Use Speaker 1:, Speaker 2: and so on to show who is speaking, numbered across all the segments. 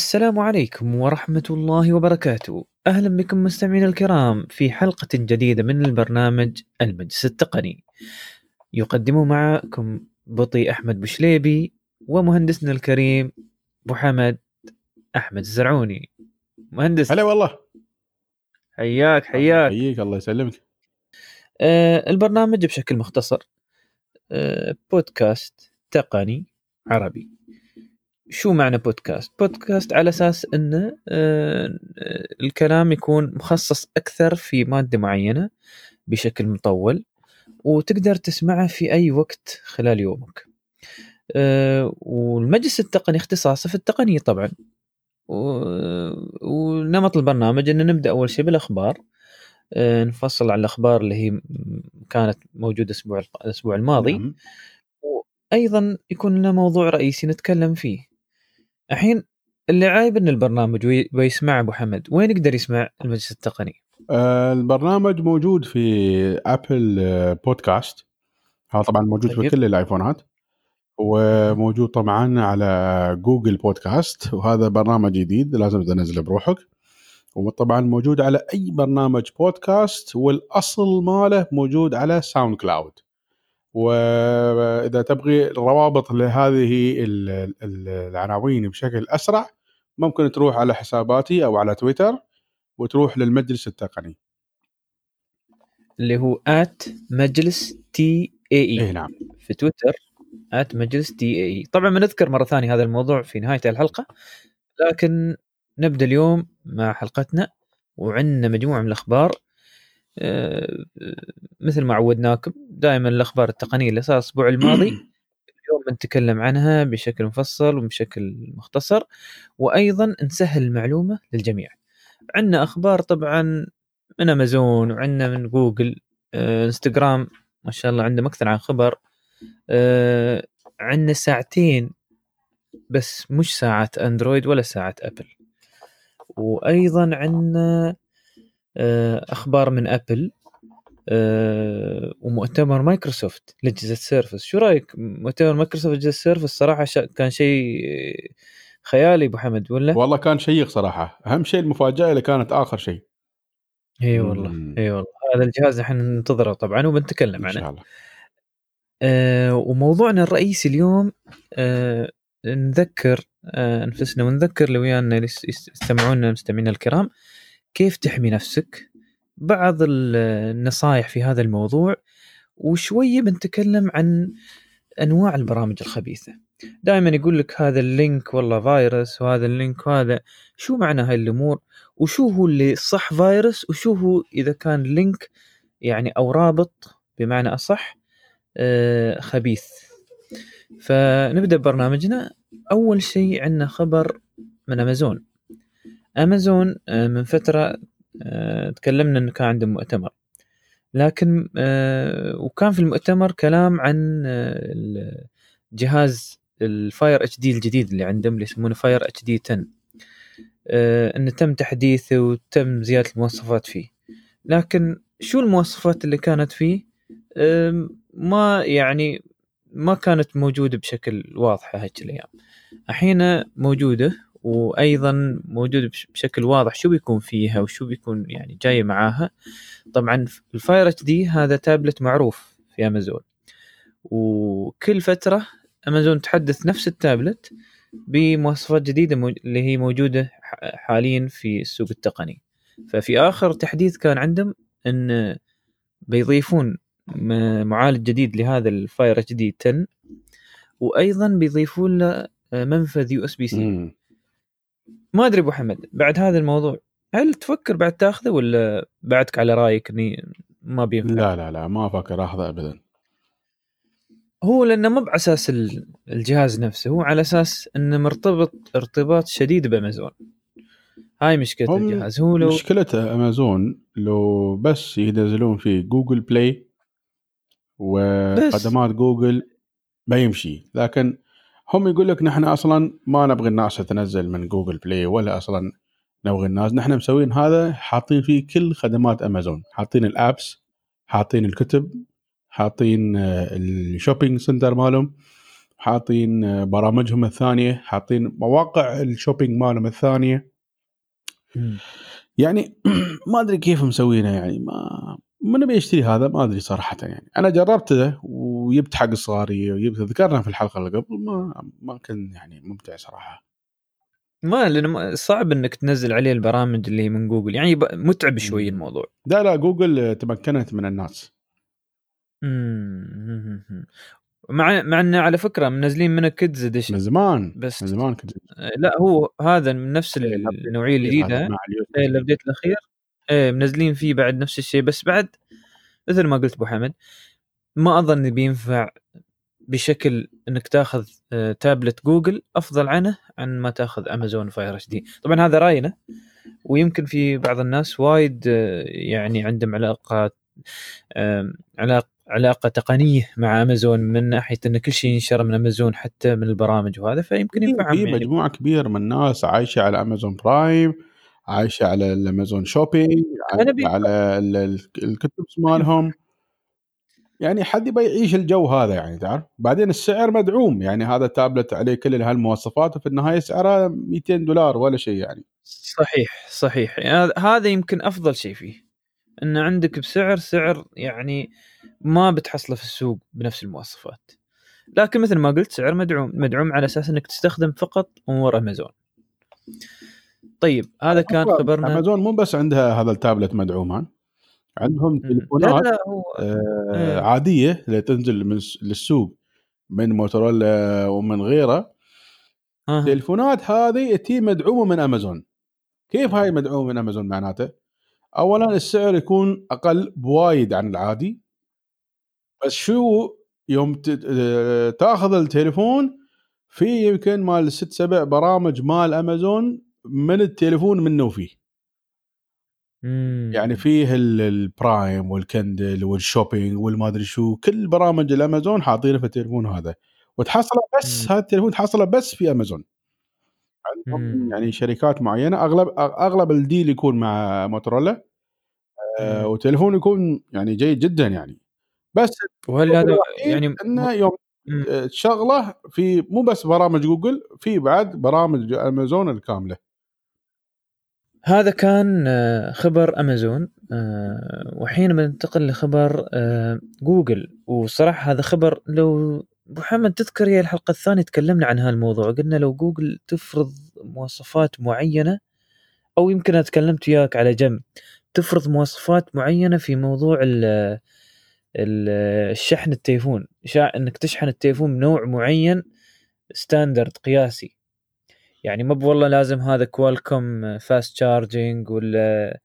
Speaker 1: السلام عليكم ورحمة الله وبركاته. أهلا بكم مستمعينا الكرام في حلقة جديدة من البرنامج المجلس التقني. يقدم معكم بطي أحمد بشليبي ومهندسنا الكريم أبو حمد أحمد الزرعوني. مهندس.
Speaker 2: هلا والله.
Speaker 1: حياك حياك.
Speaker 2: حييك الله يسلمك.
Speaker 1: آه البرنامج بشكل مختصر. آه بودكاست تقني عربي. شو معنى بودكاست؟ بودكاست على أساس إنه آه، الكلام يكون مخصص أكثر في مادة معينة بشكل مطول وتقدر تسمعه في أي وقت خلال يومك. آه، والمجلس التقني اختصاصه في التقنية طبعا. ونمط البرنامج ان نبدأ أول شيء بالأخبار آه، نفصل على الأخبار اللي هي كانت موجودة الأسبوع الأسبوع الماضي
Speaker 2: نعم.
Speaker 1: وأيضا يكون لنا موضوع رئيسي نتكلم فيه الحين اللي عايب إن البرنامج وي- ويسمع أبو حمد. وين يقدر يسمع المجلس التقني؟
Speaker 2: آه، البرنامج موجود في أبل آه، بودكاست هذا طبعا موجود في
Speaker 1: طيب.
Speaker 2: كل الآيفونات. وموجود طبعا على جوجل بودكاست وهذا برنامج جديد لازم تنزله بروحك. وطبعا موجود على أي برنامج بودكاست والأصل ماله موجود على ساوند كلاود وإذا تبغي روابط لهذه ال- ال- العناوين بشكل أسرع ممكن تروح على حساباتي أو على تويتر وتروح للمجلس التقني.
Speaker 1: اللي هو at مجلس TAE. اي
Speaker 2: نعم.
Speaker 1: في تويتر at مجلس TAE طبعا بنذكر مرة ثانية هذا الموضوع في نهاية الحلقة لكن نبدأ اليوم مع حلقتنا وعندنا مجموعة من الأخبار مثل ما عودناكم دائما الأخبار التقنية اللي صار الأسبوع الماضي اليوم بنتكلم عنها بشكل مفصل وبشكل مختصر وأيضا نسهل المعلومة للجميع. عندنا أخبار طبعا من أمازون وعندنا من جوجل آه، إنستغرام ما شاء الله عندهم أكثر عن خبر آه، عندنا ساعتين بس مش ساعات أندرويد ولا ساعات أبل وأيضا عندنا آه، أخبار من أبل آه، ومؤتمر مايكروسوفت لاجهزه سيرفس. شو رأيك؟ مؤتمر مايكروسوفت لاجهزه سيرفس صراحة شا- كان شيء خيالي أبو حمد ولا؟
Speaker 2: والله كان شيق صراحة. أهم شيء المفاجأة اللي كانت آخر شيء.
Speaker 1: إي والله. إي والله. هذا الجهاز إحنا ننتظره طبعا وبنتكلم عنه إن
Speaker 2: شاء الله.
Speaker 1: آه وموضوعنا الرئيسي اليوم آه نذكر آه أنفسنا ونذكر اللي ويانا يستمعونا المستمعين الكرام كيف تحمي نفسك؟ بعض ال- النصائح في هذا الموضوع وشوية بنتكلم عن أنواع البرامج الخبيثة. دائما يقول لك هذا ال link والله فيروس وهذا ال link وهذا. شو معنى هاي الأمور؟ وشو هو اللي صح فيروس وشو هو إذا كان link يعني أو رابط بمعنى أصح آه، خبيث؟ فنبدأ ببرنامجنا أول شيء عندنا خبر من أمازون. امازون آه، من فترة آه، تكلمنا إنه كان عندهم مؤتمر. لكن آه، وكان في المؤتمر كلام عن الجهاز ال Fire HD الجديد اللي عندهم اللي يسمونه Fire HD 10 آه، إنه تم تحديثه وتم زيادة المواصفات فيه. لكن شو المواصفات اللي كانت فيه؟ ما يعني ما كانت موجودة بشكل واضحة هيك الأيام. الحين موجودة وأيضا موجوده بش- بشكل واضح شو بيكون فيها وشو بيكون يعني جاي معاها. طبعا ال Fire HD هذا تابلت معروف في أمازون. وكل فترة أمازون تحدث نفس التابلت بمواصفات جديدة اللي هي موجودة حاليا في السوق التقني. ففي آخر تحديث كان عندهم إن بيضيفون معالج جديد لهذا ال Fire HD 10 وأيضا بيضيفون له منفذ
Speaker 2: USB-C.
Speaker 1: ما أدري أبو حمد بعد هذا الموضوع هل تفكر بعد تاخذه ولا بعدك على رأيك إني ما بينفع؟
Speaker 2: لا لا لا ما أفكر أخذه ابدا.
Speaker 1: هو لأنه مو بأساس ال- الجهاز نفسه هو على أساس إنه مرتبط ارتباط شديد بأمازون. هاي
Speaker 2: مشكلة
Speaker 1: الجهاز هو لو
Speaker 2: مشكلة أمازون لو بس ينزلون فيه Google Play وخدمات جوجل ما يمشي لكن هم يقول لك نحن أصلا ما نبغي الناس تنزل من Google Play ولا أصلا نبغي الناس نحن مسوين هذا حاطين فيه كل خدمات أمازون حاطين ال apps حاطين الكتب حاطين آه، ال shopping center مالهم حاطين آه، برامجهم الثانية حاطين مواقع ال shopping مالهم
Speaker 1: الثانية.
Speaker 2: يعني ما أدري كيف مسوينها يعني ما من بيشتري هذا ما أدري صراحة يعني. أنا جربته وجبت حق صغاري وجبت ذكرنا في الحلقة اللي قبل ما ما كان يعني ممتع صراحة.
Speaker 1: ما لأنه صعب إنك تنزل عليه البرامج اللي من جوجل يعني متعب شوي. الموضوع.
Speaker 2: لا لا جوجل تمكنت من الناس.
Speaker 1: مم. مع مع انه على فكرة منزلين منه kids
Speaker 2: edition
Speaker 1: من
Speaker 2: زمان
Speaker 1: بس
Speaker 2: من زمان كنت
Speaker 1: لا هو هذا من نفس
Speaker 2: إيه،
Speaker 1: النوعيه الجديدة.
Speaker 2: بي.
Speaker 1: ال update الأخير. إيه منزلين فيه بعد نفس الشيء بس بعد مثل ما قلت أبو حمد ما أظن بينفع بشكل إنك تاخذ آه، تابلت جوجل أفضل عنه عن ما تاخذ أمازون Fire HD طبعا هذا راينا ويمكن في بعض الناس وايد آه، يعني عندهم علاقة آم، علاقه علاقة تقنية مع أمازون من ناحية إن كل شيء ينشر من أمازون حتى من البرامج وهذا فيمكن
Speaker 2: في
Speaker 1: ينفعهم
Speaker 2: في
Speaker 1: يعني.
Speaker 2: مجموعة كبيرة من الناس عايشة على Amazon Prime عايشه على الأمازون
Speaker 1: shopping
Speaker 2: عايشه على ال- ال- الكتب مالهم. يعني حد يبي يعيش الجو هذا يعني تعرف؟ بعدين السعر مدعوم يعني هذا تابلت عليه كل هالمواصفات وفي النهاية سعره 200 دولار ولا شيء يعني.
Speaker 1: صحيح صحيح. هذا- هذا يمكن أفضل شيء فيه إن عندك بسعر سعر يعني ما بتحصله في السوق بنفس المواصفات. لكن مثل ما قلت سعر مدعوم مدعوم على أساس إنك تستخدم فقط امور امازون طيب هذا كان خبرنا
Speaker 2: أمازون مو بس عندها هذا التابلت مدعوم ها؟ عندهم
Speaker 1: مم. لا
Speaker 2: تليفونات
Speaker 1: لا هو
Speaker 2: آه. عادية اللي تنزل من للسوق من موتورولا ومن غيره
Speaker 1: آه.
Speaker 2: التليفونات هذه تي مدعومة من أمازون كيف هاي مدعومة من أمازون معناته؟ اولا السعر يكون أقل بوايد عن العادي بس شو يوم آه، تاخذ التليفون في يمكن مال ست سبع برامج مال أمازون من التليفون منه فيه
Speaker 1: مم.
Speaker 2: يعني فيه ال- ال Prime وال Kindle وال shopping والما ادري شو كل برامج الامازون حاطينها في التليفون هذا وتحصله بس
Speaker 1: مم.
Speaker 2: هذا التليفون تحصله بس في امازون عندهم. يعني شركات معينة أغلب أغلب ال deal يكون مع موتورولا آه،. وتليفون يكون يعني جيد جدا يعني بس
Speaker 1: وهل هذا يعني
Speaker 2: إنه يوم
Speaker 1: مم.
Speaker 2: آه، تشغله في مو بس برامج جوجل في بعد برامج امازون الكاملة
Speaker 1: هذا كان آه، خبر أمازون. آه، وحين بننتقل لخبر آه، جوجل. وصراحة هذا خبر لو محمد تذكر يا الحلقة الثانية تكلمنا عن هالموضوع. قلنا لو جوجل تفرض مواصفات معينة أو يمكن أنا تكلمت وياك على جنب تفرض مواصفات معينة في موضوع ال ال الشحن التليفون. إنك تشحن التليفون بنوع معين standard قياسي. يعني ما والله لازم هذا كوالكوم fast charging ولا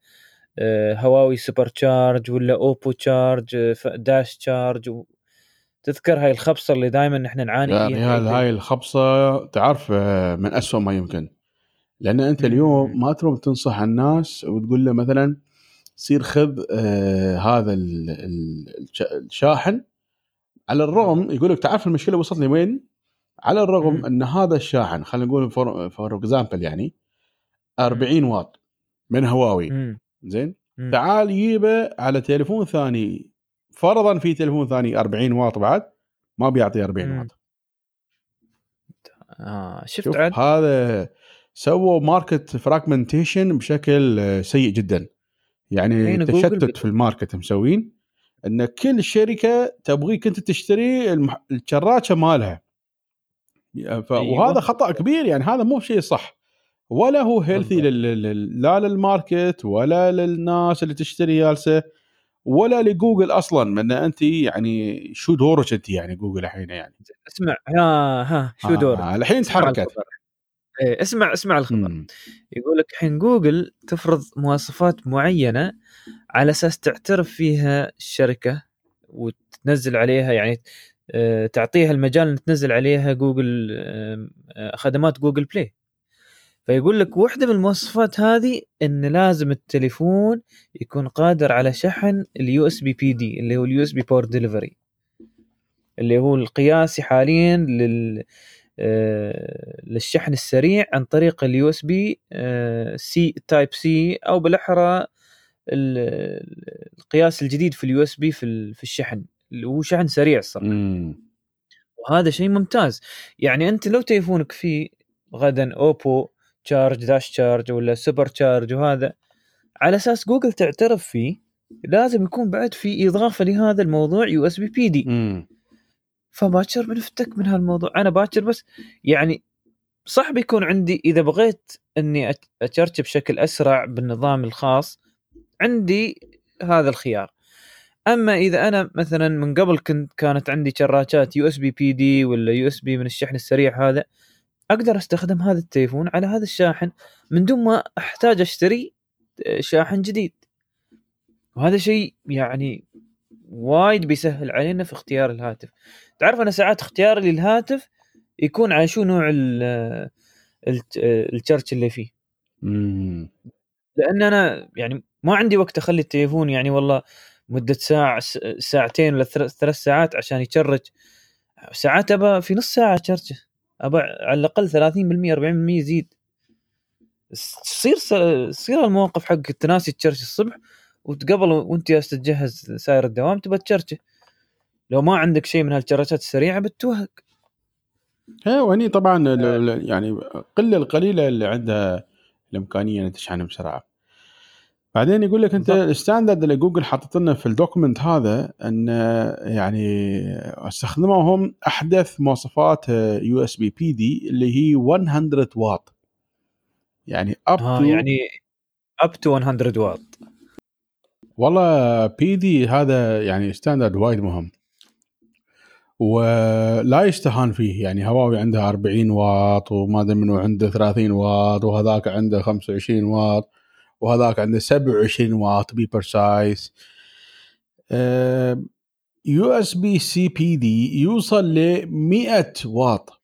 Speaker 1: هواوي super charge ولا اوبو charge dash charge و... تذكر هاي الخبصة اللي دائما إحنا نعاني فيها
Speaker 2: ريال
Speaker 1: في
Speaker 2: هاي الخبصة تعرف آه، من أسوأ ما يمكن لأن
Speaker 1: أنت.
Speaker 2: اليوم ما تروم تنصح الناس وتقول له مثلا سير خذ آه هذا ال- ال- الش- الشاحن على الرغم يقول لك تعرف المشكلة وصلت لي وين؟ على الرغم. إن هذا الشاحن خلينا نقول for example يعني 40 واط من هواوي. زين. تعال جيبه على تليفون ثاني فرضا في تليفون ثاني 40 واط بعد ما بيعطي 40
Speaker 1: مم.
Speaker 2: واط
Speaker 1: آه شفت عاد
Speaker 2: هذا سووا market fragmentation بشكل آه، سيء جدا يعني
Speaker 1: جوجل
Speaker 2: تشتت في ال market مسوين إن كل شركة تبغيك أنت تشتري. الشراكه مالها ف...
Speaker 1: أيوة.
Speaker 2: وهذا خطأ كبير يعني هذا مو شيء صح ولا هو
Speaker 1: healthy.
Speaker 2: لل... لا لل market ولا للناس اللي تشتري جالسة ولا لجوجل أصلا من أنت يعني شو دورك أنت يعني جوجل الحين يعني
Speaker 1: اسمع ها ها شو دورك
Speaker 2: آه الحين تحركت.
Speaker 1: إيه اسمع اسمع الخبر
Speaker 2: مم.
Speaker 1: يقول لك الحين جوجل تفرض مواصفات معينة على أساس تعترف فيها الشركة وتنزل عليها يعني آه، تعطيها المجال ان تنزل عليها جوجل آه، آه، خدمات جوجل بلاي. فيقول لك واحدة من المواصفات هذه إن لازم التليفون يكون قادر على شحن ال USB PD اللي هو ال USB Power Delivery اللي هو القياسي حاليا لل آه، للشحن السريع عن طريق ال USB C Type C أو بالأحرى ال- القياس الجديد في ال USB في ال- في الشحن. هو شحن سريع الصراحة.
Speaker 2: مم.
Speaker 1: وهذا شيء ممتاز. يعني أنت لو تليفونك فيه غدا أوبو charge dash charge ولا super charge وهذا على أساس جوجل تعترف فيه لازم يكون بعد في إضافة لهذا الموضوع USB PD
Speaker 2: مم.
Speaker 1: فباكر بنفتك من هالموضوع. أنا باكر بس يعني صح بيكون عندي إذا بغيت إني أتشرج بشكل أسرع بالنظام الخاص عندي هذا الخيار. أما إذا أنا مثلا من قبل كنت كانت عندي شراشات يو اس بي بي دي ولا يو اس بي من الشحن السريع هذا أقدر أستخدم هذا التليفون على هذا الشاحن من دون ما أحتاج أشتري آه، شاحن جديد. وهذا شيء يعني وايد بيسهل علينا في اختيار الهاتف. تعرف أنا ساعات اختياري للهاتف يكون على شو نوع ال- الت- الشرج اللي فيه. لأن أنا يعني ما عندي وقت أخلي التليفون يعني والله مدة ساعة ساعتين ولا ثلاث ساعات عشان يشرج. ساعات ابى في نص ساعة تشرجه ابى على الأقل 30% 40% يزيد. تصير تصير المواقف حق التناسي تشرج الصبح وتقبل وأنت جالس تتجهز ساير الدوام تبى تشرجه. لو ما عندك شيء من هالشرجات السريعة بتوهق.
Speaker 2: إيه وهني طبعا ال- يعني قلة القليلة اللي عندها الإمكانية ان تشحن بسرعة. بعدين يقول لك أنت.
Speaker 1: ال
Speaker 2: standard اللي جوجل حاطط لنا في ال document هذا إن يعني استخدموا هم أحدث مواصفات USB PD اللي هي 100 واط. يعني up
Speaker 1: آه يعني up to 100 واط
Speaker 2: والله PD هذا يعني standard وايد مهم ولا يستهان فيه يعني هواوي عندها 40 واط وما أدري منو عنده 30 واط وهذاك عنده 25 واط وهذاك عنده 27 واط be precise USB C PD يوصل ل 100 واط.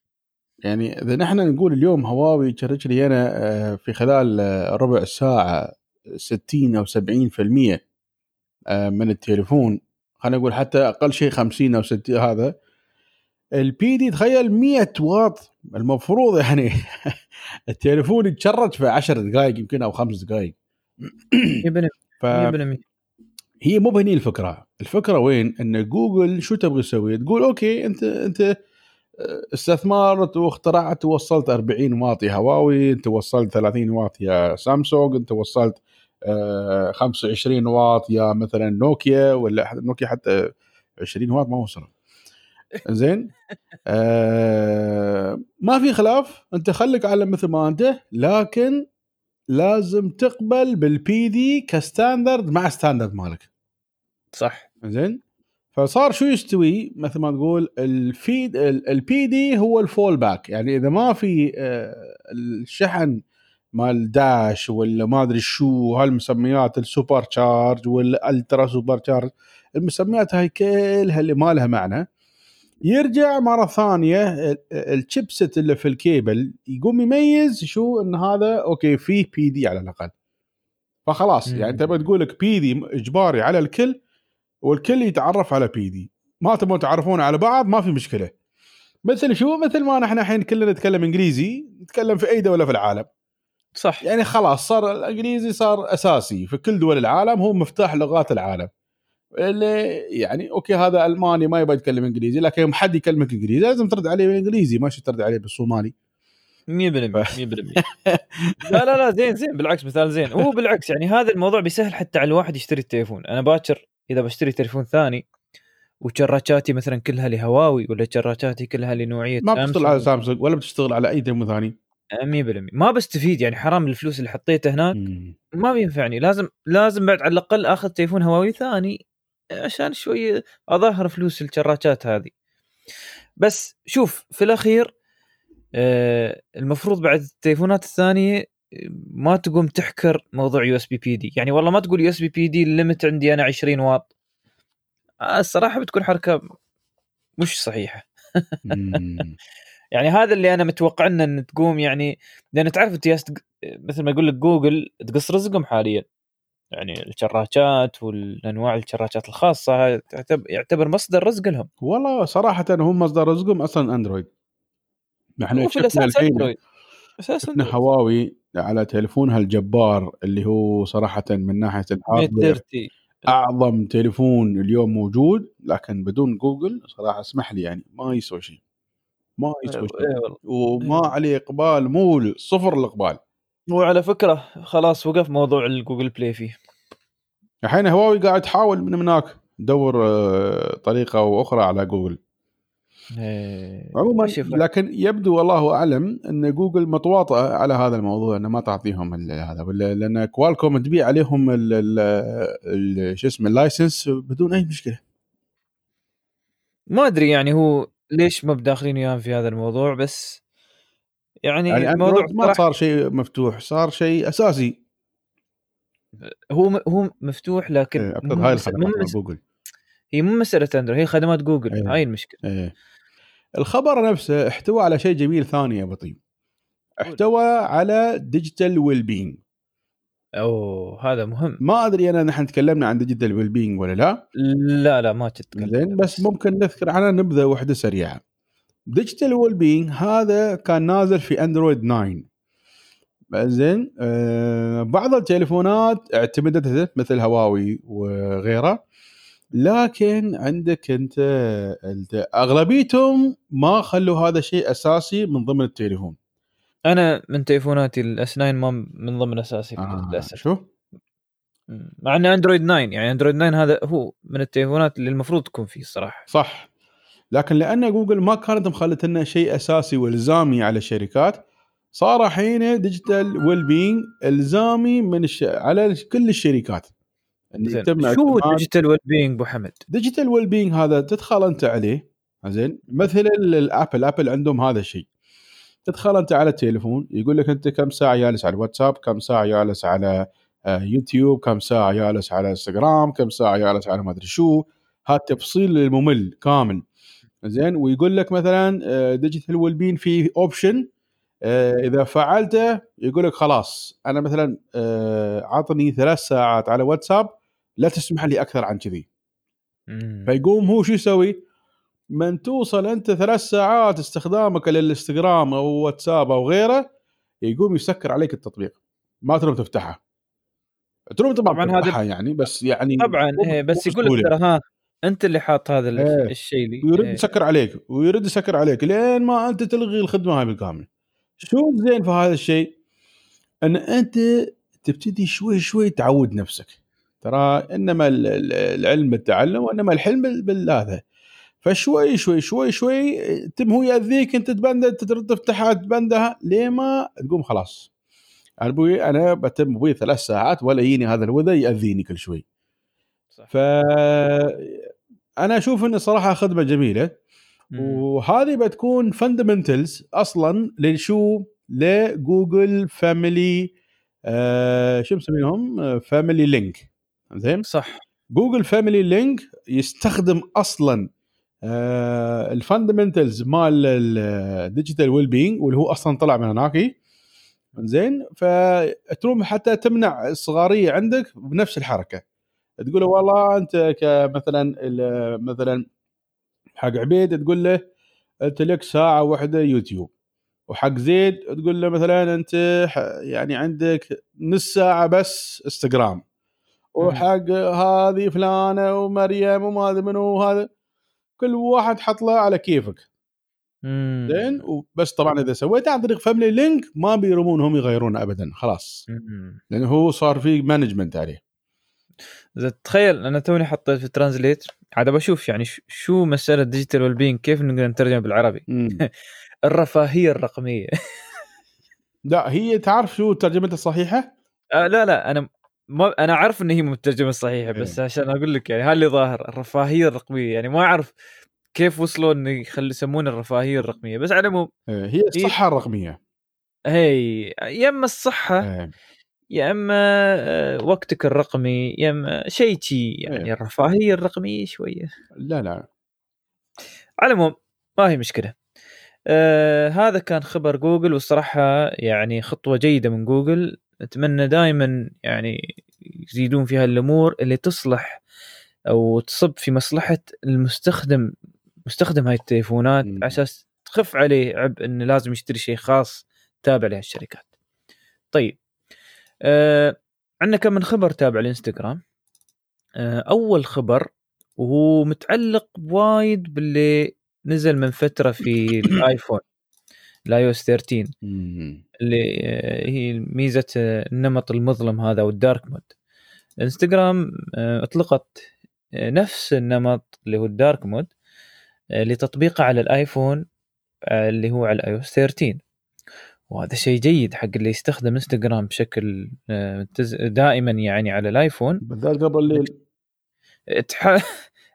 Speaker 2: يعني إذا نحن نقول اليوم هواوي تشرج لي أنا آه، في خلال آه، ربع ساعة 60 أو 70% آه، من التليفون. خلينا نقول حتى أقل شيء 50 أو 60 هذا. ال PD تخيل 100 واط. المفروض يعني التليفون يتشرج في 10 دقائق يمكن أو خمس دقائق.
Speaker 1: 100%
Speaker 2: فهي
Speaker 1: 100%
Speaker 2: مو بهني الفكرة. الفكرة وين؟ إن جوجل شو تبغى تسوي تقول okay انت أنت استثمرت واخترعت ووصلت 40 واط يا هواوي أنت وصلت 30 واط يا سامسونج أنت وصلت آه، 25 واط يا مثلا نوكيا ولا نوكيا حتى 20 واط ما وصلوا زين؟ آه ما في خلاف. أنت خليك على مثل ما أنت لكن لازم تقبل بال PD ك standard مع standard مالك.
Speaker 1: صح.
Speaker 2: زين؟ فصار شو يستوي؟ مثل ما تقول الفيد ال PD هو ال fall back يعني إذا ما في آه، الشحن مال داش ولا ما أدري شو هالمسميات ال super charge وال ultra super charge المسميات هاي كلها اللي ما لها معنى. يرجع مرة ثانية ال- ال chipset اللي في الكيبل يقوم يميز شو إن هذا okay فيه PD على الأقل. فخلاص
Speaker 1: مم.
Speaker 2: يعني تبغى تقول لك PD إجباري على الكل والكل يتعرف على PD ما تبغون تعرفون على بعض ما في مشكلة. مثل شو؟ مثل ما نحن الحين كلنا نتكلم إنجليزي نتكلم في أي دولة في العالم.
Speaker 1: صح.
Speaker 2: يعني خلاص صار الإنجليزي صار أساسي في كل دول العالم هو مفتاح لغات العالم. اللي يعني okay هذا ألماني ما يبغى يتكلم إنجليزي لكن يوم حد يكلمك إنجليزي لازم ترد عليه بالإنجليزي ما ترد عليه بالصومالي.
Speaker 1: 100% 100% لا لا لا زين زين بالعكس مثال زين. هو بالعكس يعني هذا الموضوع بيسهل حتى على الواحد يشتري التليفون. أنا باكر إذا بشتري تليفون ثاني وشراشاتي مثلا كلها لهواوي ولا شراشاتي كلها لنوعية
Speaker 2: ما بتشتغل على
Speaker 1: سامسونج
Speaker 2: سامسونج ولا بتشتغل على أي تليفون ثاني.
Speaker 1: 100% ما بستفيد يعني حرام الفلوس اللي حطيتها هناك. ما بينفعني. لازم لازم بعد على الأقل آخذ تليفون هواوي ثاني. عشان شوي اظهر فلوس الشراشات هذه. بس شوف في الأخير آه، المفروض بعد التليفونات الثانية آه، ما تقوم تحكر موضوع USB PD. يعني والله ما تقول USB PD ال limit عندي أنا 20 واط. آه، الصراحة بتكون حركة مش
Speaker 2: صحيحة.
Speaker 1: يعني هذا اللي أنا متوقع إنه ان تقوم يعني لأن تعرف أنت مثل ما يقول لك جوجل تقص رزقهم حاليا. يعني الشراجات والأنواع الشراجات الخاصة تعتبر يعتبر مصدر رزق لهم.
Speaker 2: والله صراحة هم مصدر رزقهم أصلا أندرويد. نحن شفنا الحين شفنا هواوي على تليفونها الجبار اللي هو صراحة من ناحية
Speaker 1: ال
Speaker 2: hardware
Speaker 1: 30
Speaker 2: أعظم تليفون اليوم موجود لكن بدون جوجل صراحة اسمح لي يعني ما يسوى شيء. ما يسوى شيء.
Speaker 1: إيه والله.
Speaker 2: وما
Speaker 1: إيه.
Speaker 2: عليه إقبال مول صفر الإقبال.
Speaker 1: وعلى فكرة خلاص وقف موضوع ال Google Play فيه.
Speaker 2: الحين هواوي قاعد تحاول من هناك تدور آه، طريقة أو أخرى على جوجل.
Speaker 1: إيه.
Speaker 2: عموما لكن يبدو والله أعلم إن جوجل متواطئة على هذا الموضوع إنه ما تعطيهم هذا ولا- لأن Qualcomm تبيع عليهم شو اسمه ال license بدون أي مشكلة.
Speaker 1: ما أدري يعني هو ليش ما بداخلين وياهم في هذا الموضوع بس يعني,
Speaker 2: يعني
Speaker 1: الموضوع
Speaker 2: ما صار شيء مفتوح صار شيء أساسي.
Speaker 1: هو م- هو مفتوح لكن
Speaker 2: ابتدى هاي الخدمات جوجل.
Speaker 1: هي مو مسألة أندرويد هي خدمات جوجل
Speaker 2: إيه.
Speaker 1: هاي المشكلة.
Speaker 2: إيه. الخبر نفسه احتوى على شيء جميل ثاني يا بطيب احتوى على digital wellbeing
Speaker 1: أوه هذا مهم.
Speaker 2: ما أدري أنا نحن تكلمنا عن digital wellbeing ولا لا.
Speaker 1: لا لا ما تتكلم
Speaker 2: زين بس ممكن نذكر عنها نبذة واحدة سريعة. digital wellbeing هذا كان نازل في اندرويد 9 زين آه بعض التليفونات اعتمدته مثل هواوي وغيره. لكن عندك انت أغلبيتهم ما خلوا هذا شيء أساسي من ضمن التليفون.
Speaker 1: أنا من تليفوناتي ال S9 ما من ضمن أساسي
Speaker 2: آه
Speaker 1: للأسف.
Speaker 2: شوف
Speaker 1: مع ان اندرويد 9 يعني اندرويد 9 هذا هو من التليفونات اللي المفروض تكون فيه الصراحة.
Speaker 2: صح. لكن لأن جوجل ما كانت مخلت لنا شيء أساسي وإلزامي على الشركات صار حين digital wellbeing إلزامي من الش... على كل الشركات. يتم
Speaker 1: شو digital wellbeing أبو حمد؟
Speaker 2: digital wellbeing هذا تدخل أنت عليه زين؟ مثل ال- ال Apple Apple عندهم هذا الشيء. تدخل أنت على التليفون يقول لك أنت كم ساعة جالس على الواتساب كم ساعة جالس على آه، يوتيوب كم ساعة جالس على إنستغرام كم ساعة جالس على ما أدري شو. هذا تفصيل الممل كامل. زين ويقول لك مثلا digital wellbeing في option إذا فعلته يقول لك خلاص أنا مثلا آه، عطني ثلاث ساعات على واتساب لا تسمح لي أكثر عن كذي. فيقوم هو شو يسوي؟ من توصل أنت ثلاث ساعات استخدامك للإنستغرام أو واتساب أو غيره يقوم يسكر عليك التطبيق ما تروم تفتحه تروم طبعا
Speaker 1: طبعاً هذا-
Speaker 2: يعني بس يعني
Speaker 1: طبعا إيه بس يقول لك. ترى ها انت اللي حاط هذا
Speaker 2: إيه.
Speaker 1: الشيء اللي
Speaker 2: ويرد
Speaker 1: إيه.
Speaker 2: يسكر عليك ويرد يسكر عليك لين ما انت تلغي الخدمة هاي بالكامل شو الزين في هذا الشيء؟ إن أنت تبتدي شوي شوي تعود نفسك ترى إنما ال- ال- العلم بالتعلم وإنما الحلم بال- بالهذا فشوي شوي شوي شوي تم هو يأذيك أنت تبنده ترد تفتحها تبندها ليه ما تقوم خلاص أبوي أنا بتم أبوي ثلاث ساعات ولا يجيني هذا الوذا يأذيني كل شوي
Speaker 1: صح.
Speaker 2: ف أنا أشوف إن صراحة خدمة
Speaker 1: جميلة.
Speaker 2: وهذه بتكون fundamentals أصلا لشو؟ ل Google Family آه شو مسمينهم Family Link زين؟
Speaker 1: صح.
Speaker 2: Google Family Link يستخدم أصلا آه ال fundamentals مال ال digital wellbeing واللي هو أصلا طلع من هناك زين؟ فتروم حتى تمنع الصغاريه عندك بنفس الحركة. تقول له والله أنت كمثلا مثلا حق عبيد تقول له أنت لك ساعة واحدة يوتيوب وحق زيد تقول له مثلا أنت يعني عندك نص ساعة بس إنستغرام وحق هذه فلانة ومريم وما أدري منو وهذا كل واحد حط له على كيفك. زين؟ وبس طبعا إذا سويت عن طريق Family Link ما بيرمونهم يغيرون ابدا خلاص. لأنه هو صار في management عليه.
Speaker 1: تخيل أنا توني حطيت في translate عاد بشوف يعني شو مسألة digital wellbeing كيف نقدر نترجم بالعربي. الرفاهية الرقمية
Speaker 2: لا هي تعرف شو ترجمتها الصحيحه؟
Speaker 1: آه لا لا أنا ما أنا عارف إن هي مو الترجمه الصحيحه بس
Speaker 2: إيه.
Speaker 1: عشان أقول لك يعني هذا اللي ظاهر الرفاهية الرقمية يعني ما أعرف كيف وصلوا انه يخلوا يسمونه الرفاهية الرقمية بس على العموم
Speaker 2: آه، هي الصحة الرقمية
Speaker 1: هي يا إما
Speaker 2: الصحة.
Speaker 1: يا إما آه، وقتك الرقمي يا إما شيء شي يعني
Speaker 2: إيه.
Speaker 1: الرفاهيه الرقميه شوية
Speaker 2: لا لا
Speaker 1: على العموم ما هي مشكلة آه هذا كان خبر جوجل والصراحة يعني خطوة جيدة من جوجل أتمنى دائما يعني يزيدون فيها الأمور اللي تصلح أو تصب في مصلحة المستخدم مستخدم هاي التليفونات. على أساس تخف عليه عبء إنه لازم يشتري شيء خاص تابع لهالشركات. طيب آه عندنا كم من خبر تابع الانستغرام آه أول خبر وهو متعلق وايد باللي نزل من فترة في الآيفون ال iOS 13
Speaker 2: مم.
Speaker 1: اللي آه، هي ميزة آه، النمط المظلم هذا وال dark mode. إنستغرام أطلقت نفس النمط اللي هو ال dark mode لتطبيقه على الآيفون اللي هو على ال iOS 13 وهذا شيء جيد حق اللي يستخدم انستغرام بشكل آه، دائما يعني على الآيفون.
Speaker 2: بالذات قبل الليل.
Speaker 1: تح...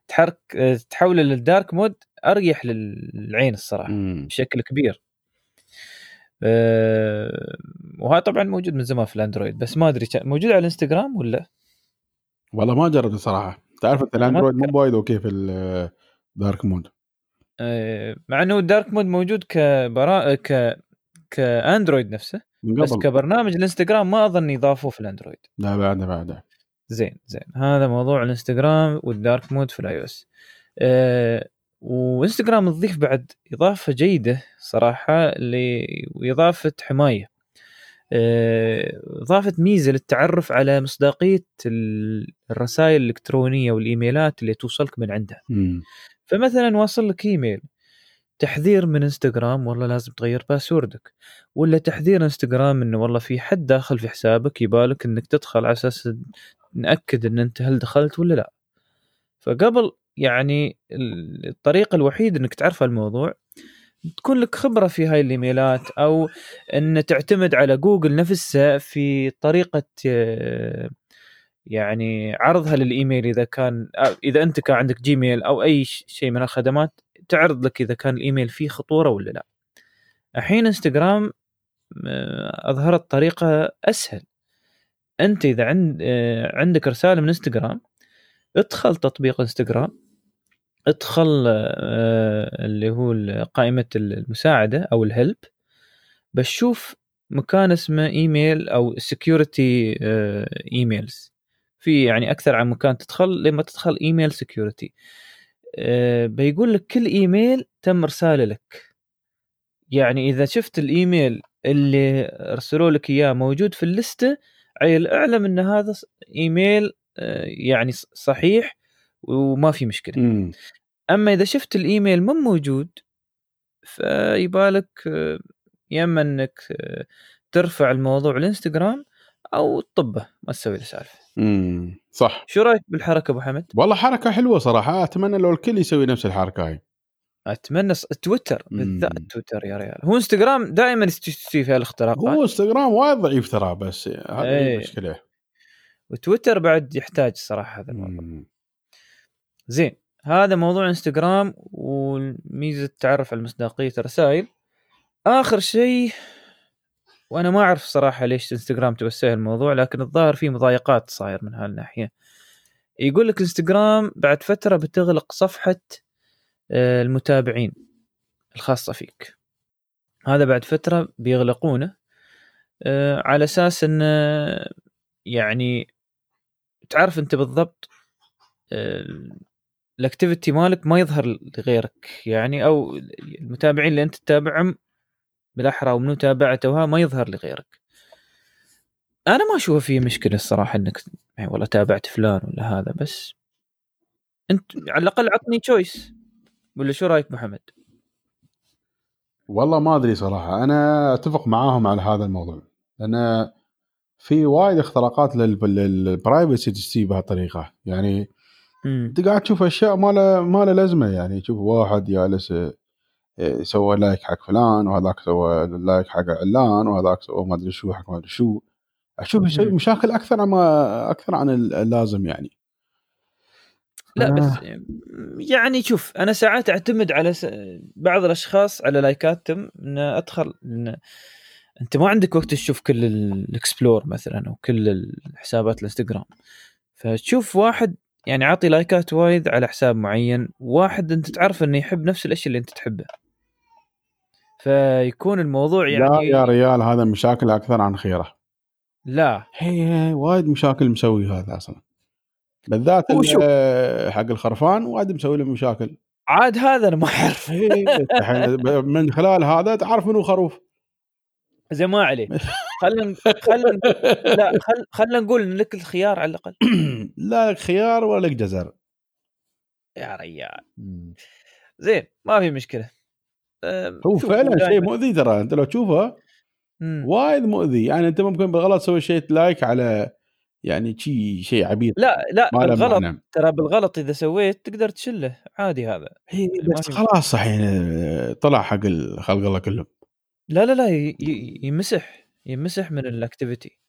Speaker 1: تحرك آه، تحوله لل dark mode أريح للعين الصراحة
Speaker 2: مم.
Speaker 1: بشكل كبير. أه وهذا طبعا موجود من زمان في الأندرويد بس ما أدري موجود على الإنستغرام ولا؟
Speaker 2: والله ما جربت صراحة تعرف انت
Speaker 1: الأندرويد.
Speaker 2: مو وايد أوكي في الدارك مود.
Speaker 1: أه مع إنه ال dark mode موجود كبرا ك كاندرويد نفسه
Speaker 2: من
Speaker 1: بس كبرنامج الإنستغرام ما اظن يضافوه في الأندرويد.
Speaker 2: لا بعد بعد
Speaker 1: زين زين. هذا موضوع الإنستغرام وال dark mode في ال iOS أه وإنستغرام تضيف بعد إضافة جيدة صراحة اللي وإضافة حماية. آه، اضافت ميزة للتعرف على مصداقية ال- الرسائل الإلكترونية والإيميلات اللي توصلك من عندها.
Speaker 2: مم.
Speaker 1: فمثلا واصل لك إيميل. تحذير من إنستغرام والله لازم تغير باسوردك ولا تحذير إنستغرام إنه والله في حد داخل في حسابك يبالك إنك تدخل على أساس نأكد إن أنت هل دخلت ولا لا. فقبل يعني ال- الطريقة الوحيدة إنك تعرف الموضوع تكون لك خبرة في هاي ال emailات أو إن تعتمد على جوجل نفسها في طريقة يعني عرضها للإيميل إذا كان آه، إذا أنت كان عندك جيميل أو أي شيء من الخدمات تعرض لك إذا كان الإيميل فيه خطورة ولا لا. الحين إنستغرام أظهرت طريقة أسهل. أنت إذا عند آه، عندك رسالة من إنستغرام ادخل تطبيق إنستغرام ادخل آه، اللي هو قائمة المساعدة أو ال help بس شوف مكان اسمه إيميل أو security emails في يعني أكثر عن مكان تدخل لما تدخل email security بيقول لك كل ايميل تم إرساله لك. يعني إذا شفت الايميل اللي أرسلوا لك إياه موجود في ال listة عيل أعلم إن هذا ايميل آه، يعني صحيح وما في
Speaker 2: مشكلة.
Speaker 1: أما إذا شفت الايميل مو موجود فيبالك آه، يا إما إنك آه، ترفع الموضوع الانستغرام أو تطبه ما تسوي له سالفة.
Speaker 2: مم. صح.
Speaker 1: شو رأيك بالحركة أبو حمد؟
Speaker 2: والله حركة حلوة صراحة. أتمنى لو الكل يسوي نفس الحركة هاي.
Speaker 1: أتمنى ص- تويتر. بالذات تويتر يا ريال. هو إنستغرام دائما يستوي فيها الاختراقات.
Speaker 2: هو إنستغرام وايد ضعيف ترى بس هذه
Speaker 1: إيه.
Speaker 2: المشكلة
Speaker 1: وتويتر بعد يحتاج صراحة هذا الموضوع. زين هذا موضوع إنستغرام وميزه التعرف على مصداقيه الرسائل آخر شيء وأنا ما أعرف صراحة ليش انستغرام توسع الموضوع لكن الظاهر في مضايقات صاير من هالناحية. يقول لك انستغرام بعد فترة بتغلق صفحة آه، المتابعين الخاصة فيك. هذا بعد فترة بيغلقونه آه، على أساس إن آه، يعني تعرف أنت بالضبط ال activity مالك ما يظهر لغيرك يعني أو المتابعين اللي أنت تتابعهم بالأحرى ومنو تابعته ما يظهر لغيرك أنا ما أشوف فيه مشكلة الصراحة إنك يعني والله تابعت فلان ولا هذا بس أنت على الأقل عطني choice ولا شو رأيك محمد؟
Speaker 2: والله ما أدري صراحة. أنا أتفق معاهم على هذا الموضوع. لأن في وايد اختراقات لل privacy تجي بهالطريقة. يعني. أنت قاعد تشوف أشياء ما له ما له لازمة. يعني تشوف واحد جالس سوى like حق فلان وهذاك سوى like حق علان وهذاك سوى ما أدري شو حق ما أدري شو أشوف يسوي. مشاكل أكثر عما أكثر عن اللازم يعني
Speaker 1: لا
Speaker 2: آه.
Speaker 1: بس يعني شوف أنا ساعات أعتمد على س... بعض الأشخاص على likeاتهم ان أدخل إن أنت ما عندك وقت تشوف كل ال- ال explore مثلا أو كل الحسابات الإنستغرام فتشوف واحد يعني عاطي likeات وايد على حساب معين واحد أنت تعرف إنه يحب نفس الأشياء اللي أنت تحبها فيكون الموضوع يعني
Speaker 2: لا يا ريال هذا مشاكل أكثر عن خيرة.
Speaker 1: لا.
Speaker 2: هي هي وايد مشاكل مسوي هذا أصلا. بالذات. حق الخرفان وايد مسوي له مشاكل.
Speaker 1: عاد هذا أنا ما أعرف.
Speaker 2: إيه، من خلال هذا تعرف منو خروف.
Speaker 1: زي ما عليه خلينا خلينا لا خل خلينا نقول لك الخيار على الأقل.
Speaker 2: لا لك خيار ولا لك جزر.
Speaker 1: يا ريال. زين ما في مشكلة.
Speaker 2: هو
Speaker 1: شوف،
Speaker 2: فعلا شيء مؤذي ترى أنت لو تشوفه. وايد مؤذي. يعني أنت ممكن بالغلط تسوي شيء لايك على يعني شيء شيء عبيط.
Speaker 1: لا لا بالغلط
Speaker 2: معنى.
Speaker 1: ترى بالغلط إذا سويت تقدر تشله. عادي هذا.
Speaker 2: هي
Speaker 1: ما
Speaker 2: بس خلاص الحين طلع حق خلق الله كلهم.
Speaker 1: لا لا لا يمسح يمسح من ال activity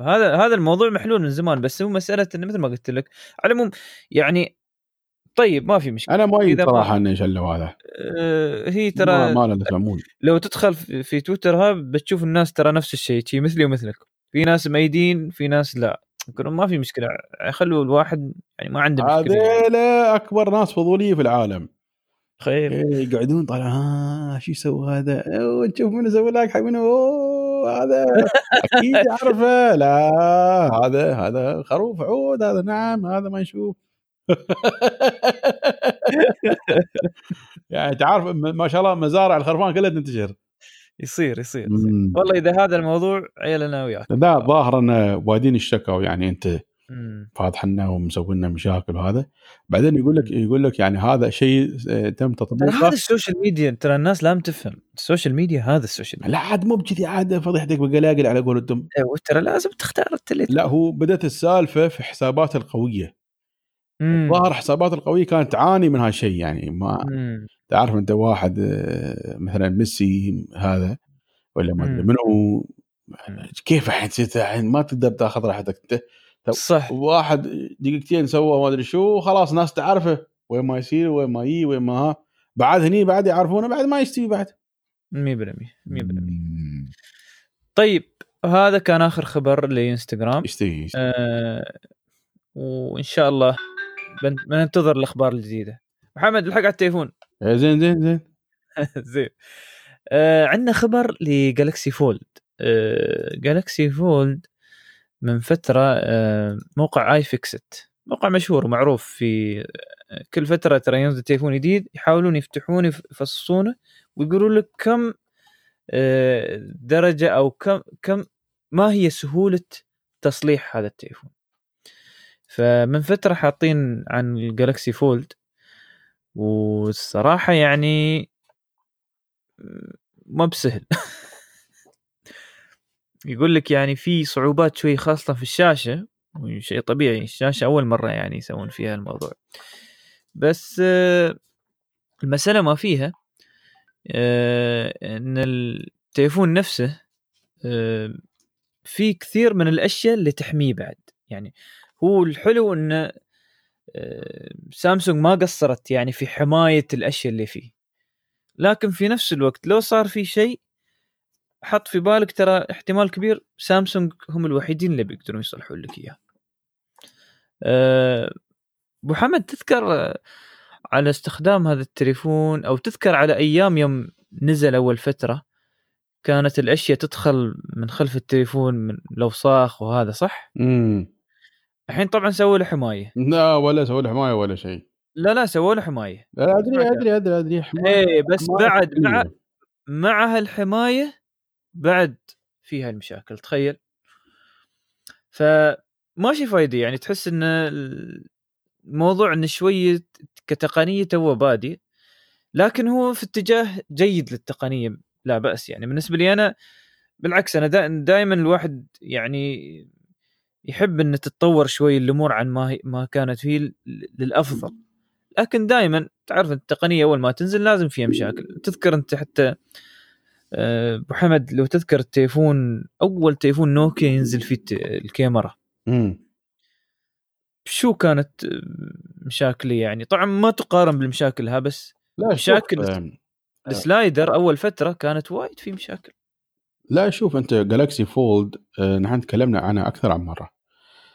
Speaker 1: هذا هذا الموضوع محلول من زمان بس هو مسألة انه مثل ما قلت لك على العموم يعني طيب ما في مشكلة.
Speaker 2: أنا مؤيد
Speaker 1: ما-
Speaker 2: صراحة انه شلوا هذا.
Speaker 1: آه، هي
Speaker 2: ما,
Speaker 1: ترى
Speaker 2: ما لزوم
Speaker 1: لو تدخل في تويتر ها بتشوف الناس ترى نفس الشيء شي مثلي ومثلك. في ناس مأيدين في ناس لا. يقولون ما في مشكلة. خلوا الواحد يعني ما عنده مشكلة. يعني.
Speaker 2: هذيلا أكبر ناس فضولية في العالم.
Speaker 1: تخيل
Speaker 2: إيه، يقعدون طالع ها شو يسوي هذا؟ نشوف منو سوى لايك حق منو هذا أكيد يعرفه. لا هذا هذا خروف عود هذا نعم هذا ما نشوف. يعني تعرف ما شاء الله مزارع الخرفان كلها تنتشر.
Speaker 1: يصير يصير, يصير. والله إذا هذا الموضوع عيل أنا وياك.
Speaker 2: لا ظاهر ان وايدين اشتكوا يعني
Speaker 1: أنت.
Speaker 2: فاضحنا ومسوي لنا مشاكل وهذا. بعدين يقول لك يقول لك يعني هذا شيء آه، تم تطبيقه
Speaker 1: هذا ال social media ترى الناس لازم تفهم. ال social media هذا ال social media.
Speaker 2: لا عاد مو بكذي عاد فضيحتك بقلاقل على قولتهم.
Speaker 1: أيوة، ترى لازم تختار اللي
Speaker 2: لا هو بدأت السالفة في حسابات القوية.
Speaker 1: مم.
Speaker 2: ظاهر حسابات القوية كانت تعاني من هالشيء يعني ما. تعرف أنت واحد آه، مثلا ميسي هذا ولا ما
Speaker 1: أدري.
Speaker 2: منو كيف الحين ما تقدر تأخذ راحتك انت
Speaker 1: صح
Speaker 2: واحد دقيقتين سوى ما أدري شو خلاص ناس تعرفه وين ما يصير وين ما يجي وين ما ها بعد هني بعد يعرفونه بعد ما يستوي بعد
Speaker 1: 100% 100% طيب هذا كان آخر خبر لإنستغرام
Speaker 2: يستوي.
Speaker 1: آه وإن شاء الله بننتظر الأخبار الجديدة. محمد الحق على التليفون.
Speaker 2: آه، زين زين زين.
Speaker 1: زين. آه عندنا خبر ل Galaxy Fold آه Galaxy Fold من فترة آه موقع iFixit موقع مشهور ومعروف في آه، كل فترة ترى ينزل تليفون جديد يحاولون يفتحون يف- يفصصونه ويقولوا لك كم آه، درجة أو كم كم ما هي سهولة تصليح هذا التليفون. فمن فترة حاطين عن الجالكسي فولد والصراحة يعني ما بسهل. يقول لك يعني في صعوبات شوي خاصة في الشاشة شيء طبيعي الشاشة أول مرة يعني يسوون فيها الموضوع. بس المسألة ما فيها آه، إن التليفون نفسه آه، في كثير من الأشياء اللي تحميه بعد. يعني هو الحلو انه آه، سامسونج ما قصرت يعني في حماية الأشياء اللي فيه لكن في نفس الوقت لو صار في شيء حط في بالك ترى احتمال كبير سامسونج هم الوحيدين اللي بيقدرون يصلحون لك إياه. أه، أبو حمد تذكر آه، على استخدام هذا التليفون أو تذكر على أيام يوم نزل أول فترة كانت الأشياء تدخل من خلف التليفون من الاوساخ وهذا صح؟
Speaker 2: امم
Speaker 1: الحين طبعا سووا له حماية.
Speaker 2: لا ولا سووا له حماية ولا شيء.
Speaker 1: لا لا سووا له حماية.
Speaker 2: لا أدري أدري أدري أدري. حماية
Speaker 1: إيه بس
Speaker 2: حماية
Speaker 1: بعد مع. مع هالحماية بعد فيها المشاكل تخيل. فماشي فايدة يعني تحس إن الموضوع انه شوية كتقنية تو بادية لكن هو في اتجاه جيد للتقنية لا بأس. يعني بالنسبة لي أنا بالعكس أنا دائما الواحد يعني يحب ان تتطور شوي الأمور عن ما هي ما كانت فيه للأفضل. لكن دائما تعرف التقنية أول ما تنزل لازم فيها مشاكل. تذكر أنت حتى آه، أبو حمد لو تذكر التليفون أول تليفون نوكيا ينزل فيه الكاميرا.
Speaker 2: امم
Speaker 1: شو كانت آه، مشاكله يعني؟ طبعا ما تقارن بالمشاكل ها بس
Speaker 2: لا
Speaker 1: مشاكل
Speaker 2: آه،
Speaker 1: ال slider أول فترة كانت وايد في مشاكل.
Speaker 2: لا شوف أنت Galaxy Fold نحن تكلمنا عنها أكثر عن مرة.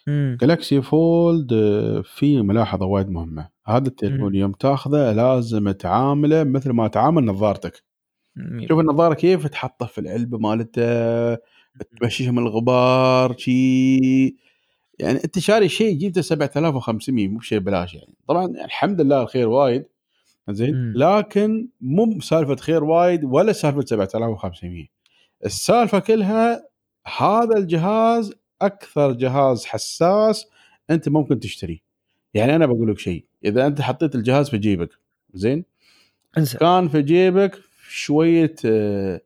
Speaker 1: امم
Speaker 2: Galaxy Fold آه، في ملاحظة وايد مهمة. هذا التليفون. يوم تاخذه لازم تعامله مثل ما تعامل نظارتك. شوف النظارة كيف تحطها في العلبة مالته تمشيها من الغبار شي. يعني انت شاري شيء جبته 7500 مو بشيء بلاش يعني. طبعا الحمد لله الخير وايد زين. لكن مو سالفه خير وايد ولا سالفة 7500 السالفة كلها هذا الجهاز أكثر جهاز حساس أنت ممكن تشتريه يعني أنا بقول لك شيء إذا أنت حطيت الجهاز في جيبك زين
Speaker 1: انسى
Speaker 2: كان في جيبك شوية آه،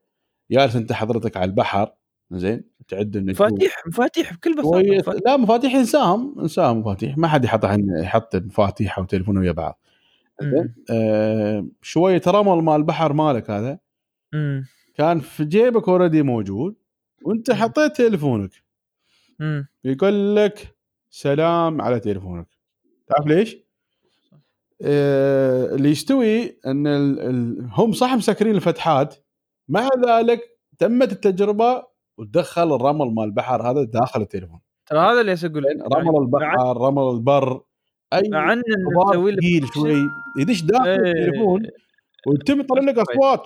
Speaker 2: جالس أنت حضرتك على البحر زين تعد النجوم
Speaker 1: مفاتيح مفاتيح بكل بساطة.
Speaker 2: لا مفاتيح انساهم انساهم مفاتيح ما حد يحط يحط مفاتيح أو تليفون ويا بعض. آه شوية رمل مال البحر مالك هذا
Speaker 1: مم.
Speaker 2: كان في جيبك اوريدي موجود
Speaker 1: وأنت.
Speaker 2: حطيت تليفونك
Speaker 1: مم.
Speaker 2: يقول لك سلام على تليفونك تعرف ليش؟ آه اللي يستوي إن ال ال هم صح مسكرين الفتحات مع ذلك تمت التجربة وتدخل الرمل مال البحر هذا داخل التليفون
Speaker 1: ترى هذا اللي أقول
Speaker 2: رمل
Speaker 1: مع
Speaker 2: البحر رمل البر أي
Speaker 1: مع ان
Speaker 2: ثقيل شوي يدش داخل
Speaker 1: إيه.
Speaker 2: التليفون ويتم يطلع لك. أصوات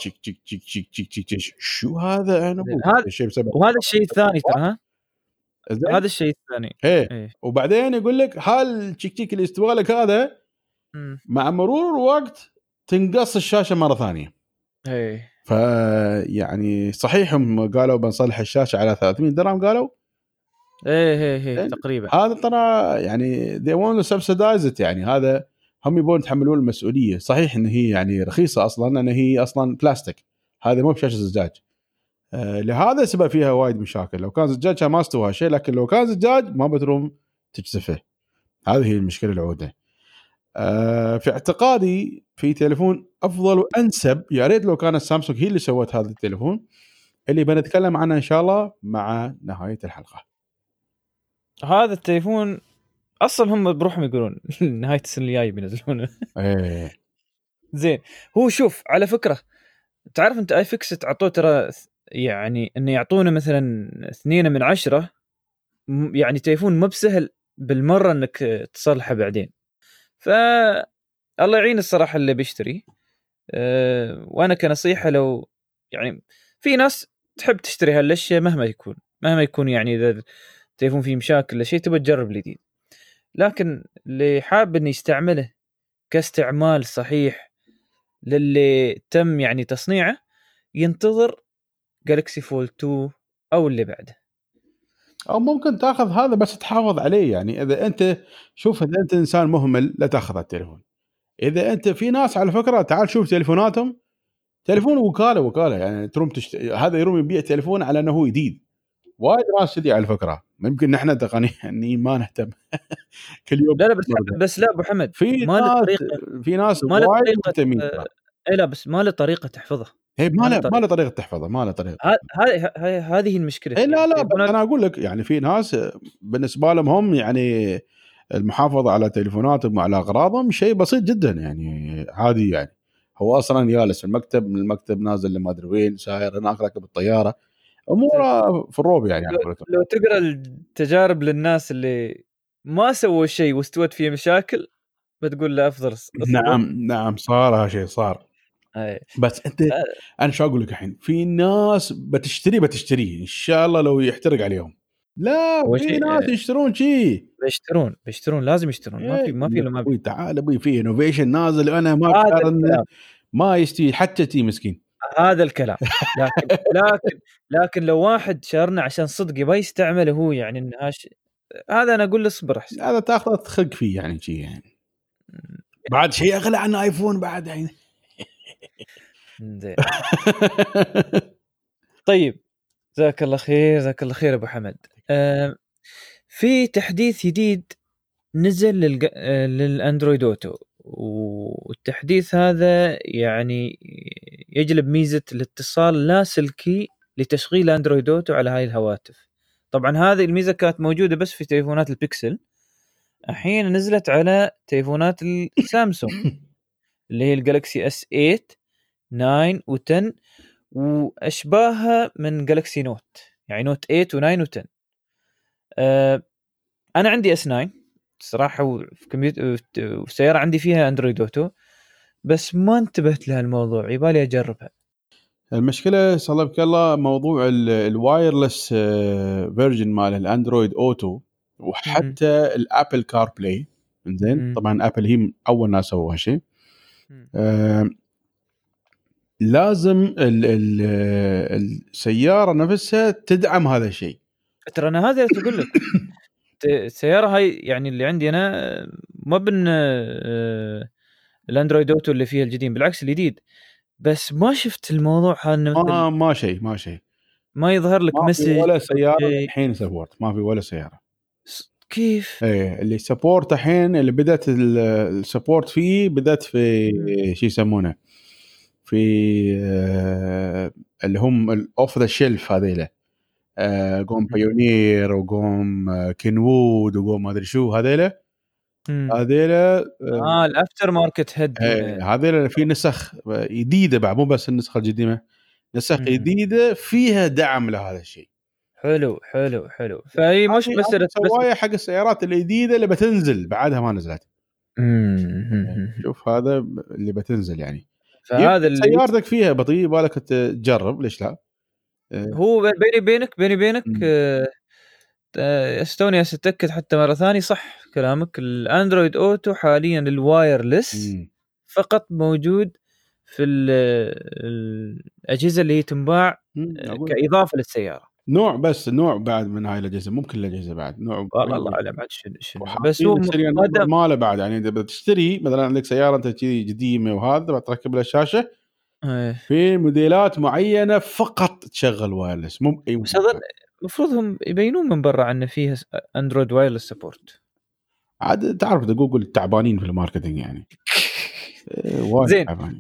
Speaker 2: شو هذا أنا.
Speaker 1: هذا-
Speaker 2: بسبب
Speaker 1: وهذا الشيء الثاني ترى ها؟ هذا الشيء الثاني.
Speaker 2: إيه.
Speaker 1: إيه.
Speaker 2: وبعدين يقول لك هالتشيك تشيك اللي استوى لك هذا. مع مرور الوقت تنقص الشاشة مرة ثانية.
Speaker 1: إيه.
Speaker 2: فيعني صحيح هم قالوا بنصلح الشاشة على 300 درهم قالوا.
Speaker 1: إيه إيه إيه
Speaker 2: زين.
Speaker 1: تقريبا.
Speaker 2: هذا ترى يعني they want to subsidize it يعني هذا هم يبون يتحملون المسؤولية. صحيح إن هي يعني رخيصة أصلا ان هي أصلا بلاستيك هذا مو بشاشة زجاج. لهذا سبب فيها وايد مشاكل. لو كان زجاج كان ما استوى شيء لكن لو كان زجاج ما بتروم تكسفه هذه هي المشكلة العودة. آه في اعتقادي في تليفون أفضل وأنسب يا ريت لو كانت سامسونج هي اللي سوت هذا التليفون اللي بنتكلم عنه إن شاء الله مع نهاية الحلقة.
Speaker 1: هذا التليفون أصلا هم بروحهم يقولون نهاية السنة الجاية بينزلونه.
Speaker 2: إيه.
Speaker 1: زين هو شوف على فكرة تعرف أنت اي فيكس تعطوه ترى يعني انه يعطونا مثلا اثنين من عشرة م- يعني تليفون مو بسهل بالمرة إنك تصلحه بعدين. ف الله يعين الصراحة اللي بيشتري. أه وأنا كنصيحة لو يعني في ناس تحب تشتري هالأشياء مهما يكون مهما يكون يعني إذا التليفون فيه مشاكل ولا شيء تبى تجرب الجديد. لكن اللي حاب إنه يستعمله كاستعمال صحيح للي تم يعني تصنيعه ينتظر جالكسي فولد 2 أو اللي بعده.
Speaker 2: أو ممكن تأخذ هذا بس تحافظ عليه يعني إذا أنت شوف إذا أنت إنسان مهمل لا تأخذ التليفون. إذا أنت في ناس على فكرة تعال شوف تليفوناتهم. تليفون وكالة وكالة يعني تروم تشت... هذا يروم يبيع تليفون على إنه هو جديد. وايد ناس كذي على فكره ممكن نحن تقنيين ما نهتم. كل يوم
Speaker 1: لا لا بس بس لا أبو حمد.
Speaker 2: في
Speaker 1: ما
Speaker 2: ناس في ناس وايد مهتمين.
Speaker 1: آه، اي لا بس ما له طريقة تحفظها
Speaker 2: هي ما
Speaker 1: ما له.
Speaker 2: ما له طريقة تحفظه ما له
Speaker 1: طريقة هذه هذه المشكلة
Speaker 2: اي لا لا بس
Speaker 1: التليفونات-
Speaker 2: أنا أقول لك يعني في ناس بالنسبة لهم هم يعني المحافظة على تليفوناتهم وعلى أغراضهم شيء بسيط جدا يعني عادي يعني هو أصلا جالس في المكتب من المكتب نازل لما أدري وين ساير هناك راكب الطيارة أموره في الروب يعني قولتهم.
Speaker 1: لو تقرأ التجارب للناس اللي ما سووا شيء واستوت فيه مشاكل بتقول له أفضل.
Speaker 2: نعم نعم صار هالشيء صار. بس
Speaker 1: أنت.
Speaker 2: أنا شو أقول لك الحين؟ في ناس بتشتري بتشتريه إن شاء الله لو يحترق عليهم. لا في
Speaker 1: شيء-
Speaker 2: ناس يشترون شيء
Speaker 1: بيشترون بيشترون لازم يشترون. ما في ما في ما
Speaker 2: أبوي تعال أبوي في innovation نازل أنا ما ما يستوي حتى تي مسكين.
Speaker 1: هذا الكلام. لكن لكن لكن لو واحد شارنا عشان صدق يبغى يستعمله هو يعني هاش هذا أنا أقول له اصبر أحسن.
Speaker 2: هذا تاخذ تخق فيه يعني شي يعني. بعد شيء أغلى عن ايفون بعد يعني.
Speaker 1: طيب جزاك الله خير جزاك الله خير أبو حمد. آه في تحديث جديد نزل للج... للأندرويد أوتو والتحديث هذا يعني يجلب ميزة الاتصال لاسلكي لتشغيل Android Auto على هاي الهواتف. طبعا هذه الميزة كانت موجودة بس في تليفونات البيكسل. الحين نزلت على تليفونات السامسونج اللي هي الجالكسي اس 8 9 و10 وأشباهها من جالكسي نوت يعني نوت 8 و9 و10 أه أنا عندي اس 9 صراحة وفي كمبيوتر في السياره عندي فيها Android Auto بس ما انتبهت لهالموضوع يبالي أجربها
Speaker 2: المشكلة صلبك الله موضوع ال- ال wireless آه، version مال ال Android Auto وحتى ال Apple CarPlay زين. طبعا ابل هي أول ناس سووا هالشيء. آه، لازم ال ال السيارة نفسها تدعم هذا الشيء.
Speaker 1: ترى أنا هذا اللي أقول لك. السيارة هاي يعني اللي عندي أنا ما بن آه، ال Android Auto اللي فيه الجديد بالعكس الجديد. بس ما شفت الموضوع هذا
Speaker 2: ما ما شيء ما شيء.
Speaker 1: ما يظهر لك
Speaker 2: ما في
Speaker 1: message.
Speaker 2: ولا
Speaker 1: سيارة.
Speaker 2: الحين support ما في ولا
Speaker 1: سيارة. كيف؟
Speaker 2: إيه اللي support الحين اللي بدأت ال- ال support فيه بدأت في شو يسمونه في آه، اللي هم ال off the shelf هذيله آه، قوم. بايونير وقوم آه، كينوود وقوم ما ادري شو هذيله
Speaker 1: مم.
Speaker 2: هذيله
Speaker 1: آه ال aftermarket
Speaker 2: head هذيله في نسخ جديدة بعد مو بس النسخة القديمة نسخ. جديدة فيها دعم لهذا الشيء
Speaker 1: حلو حلو حلو فهي مش مساله بس
Speaker 2: حق السيارات الجديدة اللي بتنزل بعدها ما نزلت. شوف هذا اللي بتنزل يعني
Speaker 1: فهذا اللي
Speaker 2: سيارتك فيها بطيء بالك تجرب ليش لا؟
Speaker 1: هو بيني بينك بيني بينك. آه، آه، استوني أتأكد حتى مرة ثانية صح كلامك ال Android Auto حاليا ال
Speaker 2: wireless.
Speaker 1: فقط موجود في ال- الأجهزة اللي هي تنباع كإضافة للسيارة
Speaker 2: نوع بس نوع بعد من هاي الأجهزة مو كل الأجهزة بعد نوع
Speaker 1: والله الله اعلم عاد شنو شنو. بس هو
Speaker 2: ماله بعد يعني إذا بتشتري مثلا عندك سيارة أنت كذي قديمة وهذا بتركب لها شاشه
Speaker 1: إيه.
Speaker 2: في موديلات معينة فقط تشغل wireless مو بأي
Speaker 1: بس اظن المفروض هم يبينون من برا عنه فيها Android wireless support
Speaker 2: عاد تعرف جوجل تعبانين في ال marketing يعني. إيه،
Speaker 1: زين.
Speaker 2: تعبانين.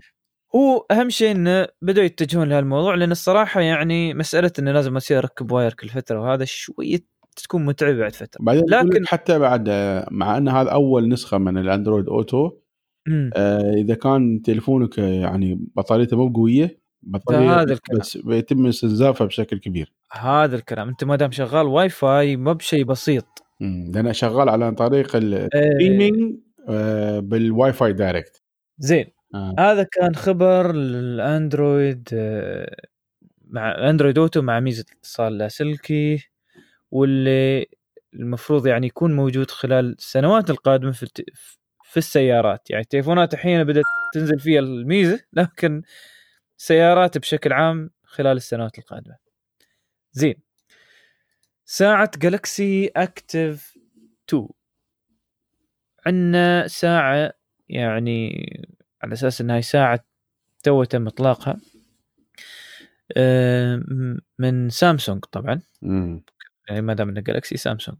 Speaker 1: هو أهم شيء انه بدأوا يتجهون لهالموضوع لأن الصراحة يعني مسألة انه لازم اصير اركب wire كل فترة وهذا شوية تكون متعبه بعد فترة
Speaker 2: بعدين
Speaker 1: لكن
Speaker 2: لك حتى بعد مع إن هذا أول نسخة من ال Android
Speaker 1: Auto.
Speaker 2: آه، إذا كان تليفونك يعني بطاريته مو قوية بطارية
Speaker 1: فهذا الكلام.
Speaker 2: بس بيتم استنزافها بشكل كبير
Speaker 1: هذا الكلام أنت ما دام شغال واي فاي ما بشيء بسيط.
Speaker 2: لأن شغال على طريق.
Speaker 1: ال
Speaker 2: streaming آه، بال Wi-Fi Direct
Speaker 1: زين
Speaker 2: آه.
Speaker 1: هذا كان خبر الاندرويد آه، مع Android Auto مع ميزة اتصال لاسلكي واللي المفروض يعني يكون موجود خلال السنوات القادمة في. في السيارات يعني التليفونات الحين بدأت تنزل فيها الميزة لكن سيارات بشكل عام خلال السنوات القادمة زين ساعة جالكسي Active 2 عندنا ساعة يعني على أساس إنها هي ساعة تو تم إطلاقها. آه، من سامسونج طبعا.
Speaker 2: مم.
Speaker 1: يعني ما دام إنه جالكسي سامسونج.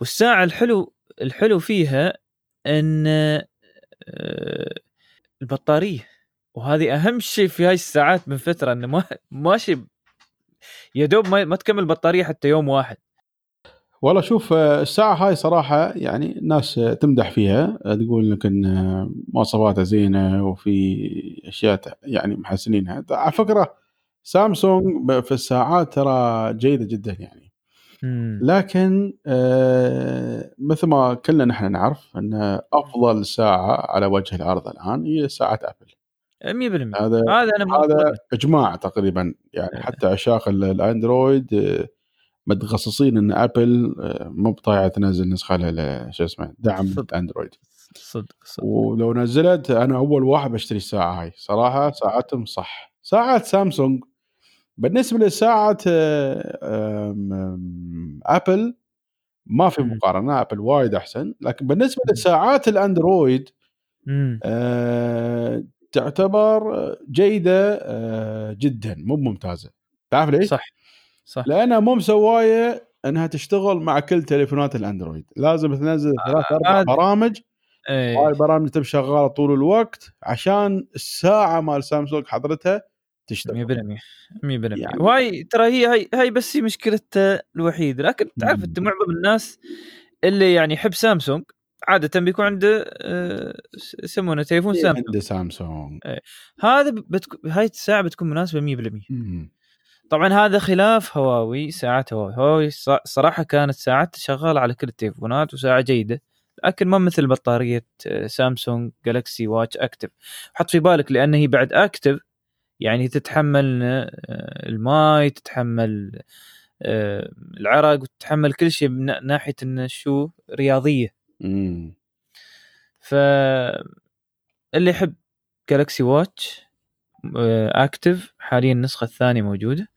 Speaker 1: والساعة الحلو الحلو فيها إن آه، البطارية. وهذه أهم شيء في هاي الساعات من فترة إنه ما ماشي يا دوب ما, ما تكمل بطارية حتى يوم واحد.
Speaker 2: والله شوف آه، الساعة هاي صراحة يعني الناس تمدح فيها آه، تقول لك إن آه، مواصفاتها زينة وفي أشياء يعني محسنينها على فكرة سامسونج في الساعات ترى جيدة جدا يعني. لكن مثل ما كلنا نحن نعرف إن أفضل ساعة على وجه الأرض الآن هي ساعة أبل
Speaker 1: 100%
Speaker 2: هذا
Speaker 1: هذا أنا
Speaker 2: هذا. إجماع تقريبا يعني. حتى عشاق ال- الأندرويد متخصصين إن ابل آه، مو بطايعة تنزل نسخة ل- شو اسمه دعم. اندرويد
Speaker 1: صدق صدق.
Speaker 2: ولو نزلت أنا أول واحد بشتري الساعة هاي. صراحة ساعتهم صح. ساعة سامسونج بالنسبة لساعة آه، Apple ما في. مقارنة. Apple وايد أحسن. لكن بالنسبة لساعات الـ
Speaker 1: Android.
Speaker 2: آه، تعتبر جيدة آه، جدا. مو ممتازة. تعرف ليش؟
Speaker 1: صح. صح.
Speaker 2: لأنها مو مسوايه إنها تشتغل مع كل تليفونات الـ Android. لازم تنزل ثلاث
Speaker 1: أربع
Speaker 2: برامج.
Speaker 1: إيه.
Speaker 2: هاي البرامج تبي شغالة طول الوقت عشان الساعة مال سامسونج حضرتها
Speaker 1: 100%
Speaker 2: تشتغل
Speaker 1: 100%
Speaker 2: يعني-
Speaker 1: وهاي ترى هي هاي هاي بس هي مشكلتها الوحيدة. لكن تعرف. أنت معظم الناس اللي يعني يحب سامسونج عادة بيكون عنده آه، يسمونه تليفون سامسونج.
Speaker 2: عنده سامسونج.
Speaker 1: هذا بتك... هاي الساعة بتكون مناسبة 100%
Speaker 2: مم.
Speaker 1: طبعا هذا خلاف هواوي ساعات هواوي. هواوي ص- صراحة كانت ساعات شغاله على كل التليفونات وساعة جيدة لكن ما مثل بطارية آه، سامسونج Galaxy Watch Active حط في بالك لأن هي بعد active يعني تتحمل آه، الماي تتحمل آه، العرق وتتحمل كل شيء من ناحية انه شو؟ رياضية.
Speaker 2: مم.
Speaker 1: ف اللي يحب Galaxy Watch Active حاليا النسخة الثانية موجودة.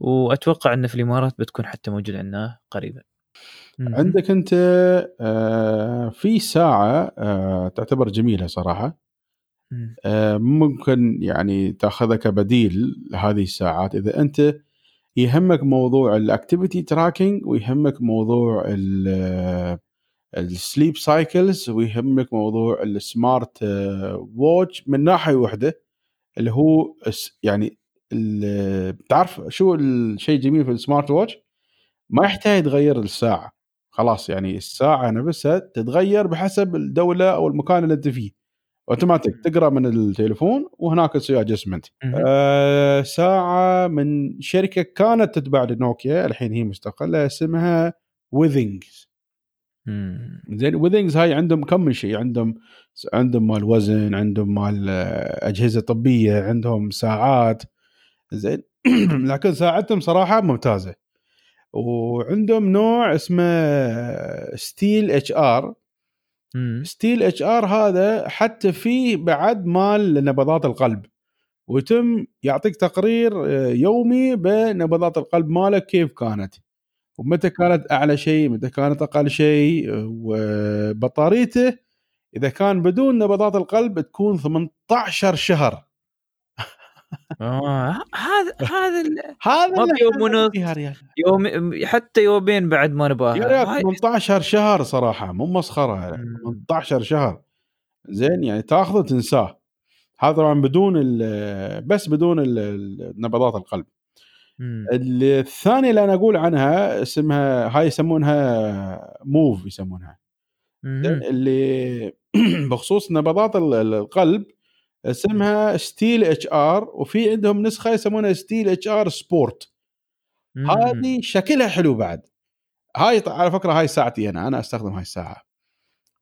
Speaker 1: وأتوقع انه في الإمارات بتكون حتى موجوده عندنا قريبا.
Speaker 2: عندك أنت آه، في ساعة آه، تعتبر جميلة
Speaker 1: صراحة.
Speaker 2: آه، ممكن يعني تاخذها كبديل لهذه الساعات إذا أنت يهمك موضوع ال activity tracking ويهمك موضوع ال sleep cycles ويهمك موضوع ال smart watch من ناحية واحدة اللي هو يعني بتعرف شو الشيء الجميل في ال smart watch؟ ما يحتاج تغير الساعة. خلاص يعني الساعة نفسها تتغير بحسب الدولة أو المكان اللي أنت فيه. أوتوماتيك تقرأ من التليفون وهناك تسوي
Speaker 1: adjustment.
Speaker 2: آه ساعة من شركة كانت تتباع لنوكيا الحين هي مستقلة اسمها
Speaker 1: Withings.
Speaker 2: زين Withings هاي عندهم كم من شيء؟ عندهم عندهم مال وزن عندهم مال آه، أجهزة طبية عندهم ساعات. زين؟ لكن ساعتهم صراحة ممتازة. وعندهم نوع اسمه
Speaker 1: Steel
Speaker 2: HR. Steel HR هذا حتى فيه بعد مال نبضات القلب. ويتم يعطيك تقرير آه، يومي بنبضات القلب مالك كيف كانت. ومتى كانت أعلى شيء متى كانت أقل شيء وبطاريته إذا كان بدون نبضات القلب تكون 18 شهر.
Speaker 1: هذا هذا
Speaker 2: هذا
Speaker 1: في يوم ونص. يوم حتى يومين بعد ما
Speaker 2: يا ريال
Speaker 1: هاي-
Speaker 2: 18 شهر صراحة مو مسخرة
Speaker 1: مم.
Speaker 2: 18 شهر زين يعني تاخذه تنساه هذا طبعا بدون بس بدون نبضات القلب. الثانية اللي أنا أقول عنها اسمها هاي يسمونها موف يسمونها. اللي بخصوص نبضات ال- ال- القلب اسمها Steel HR وفي عندهم نسخة يسمونها Steel HR
Speaker 1: Sport.
Speaker 2: هذه شكلها حلو بعد. هاي على فكرة هاي ساعتي أنا أنا أستخدم هاي الساعة.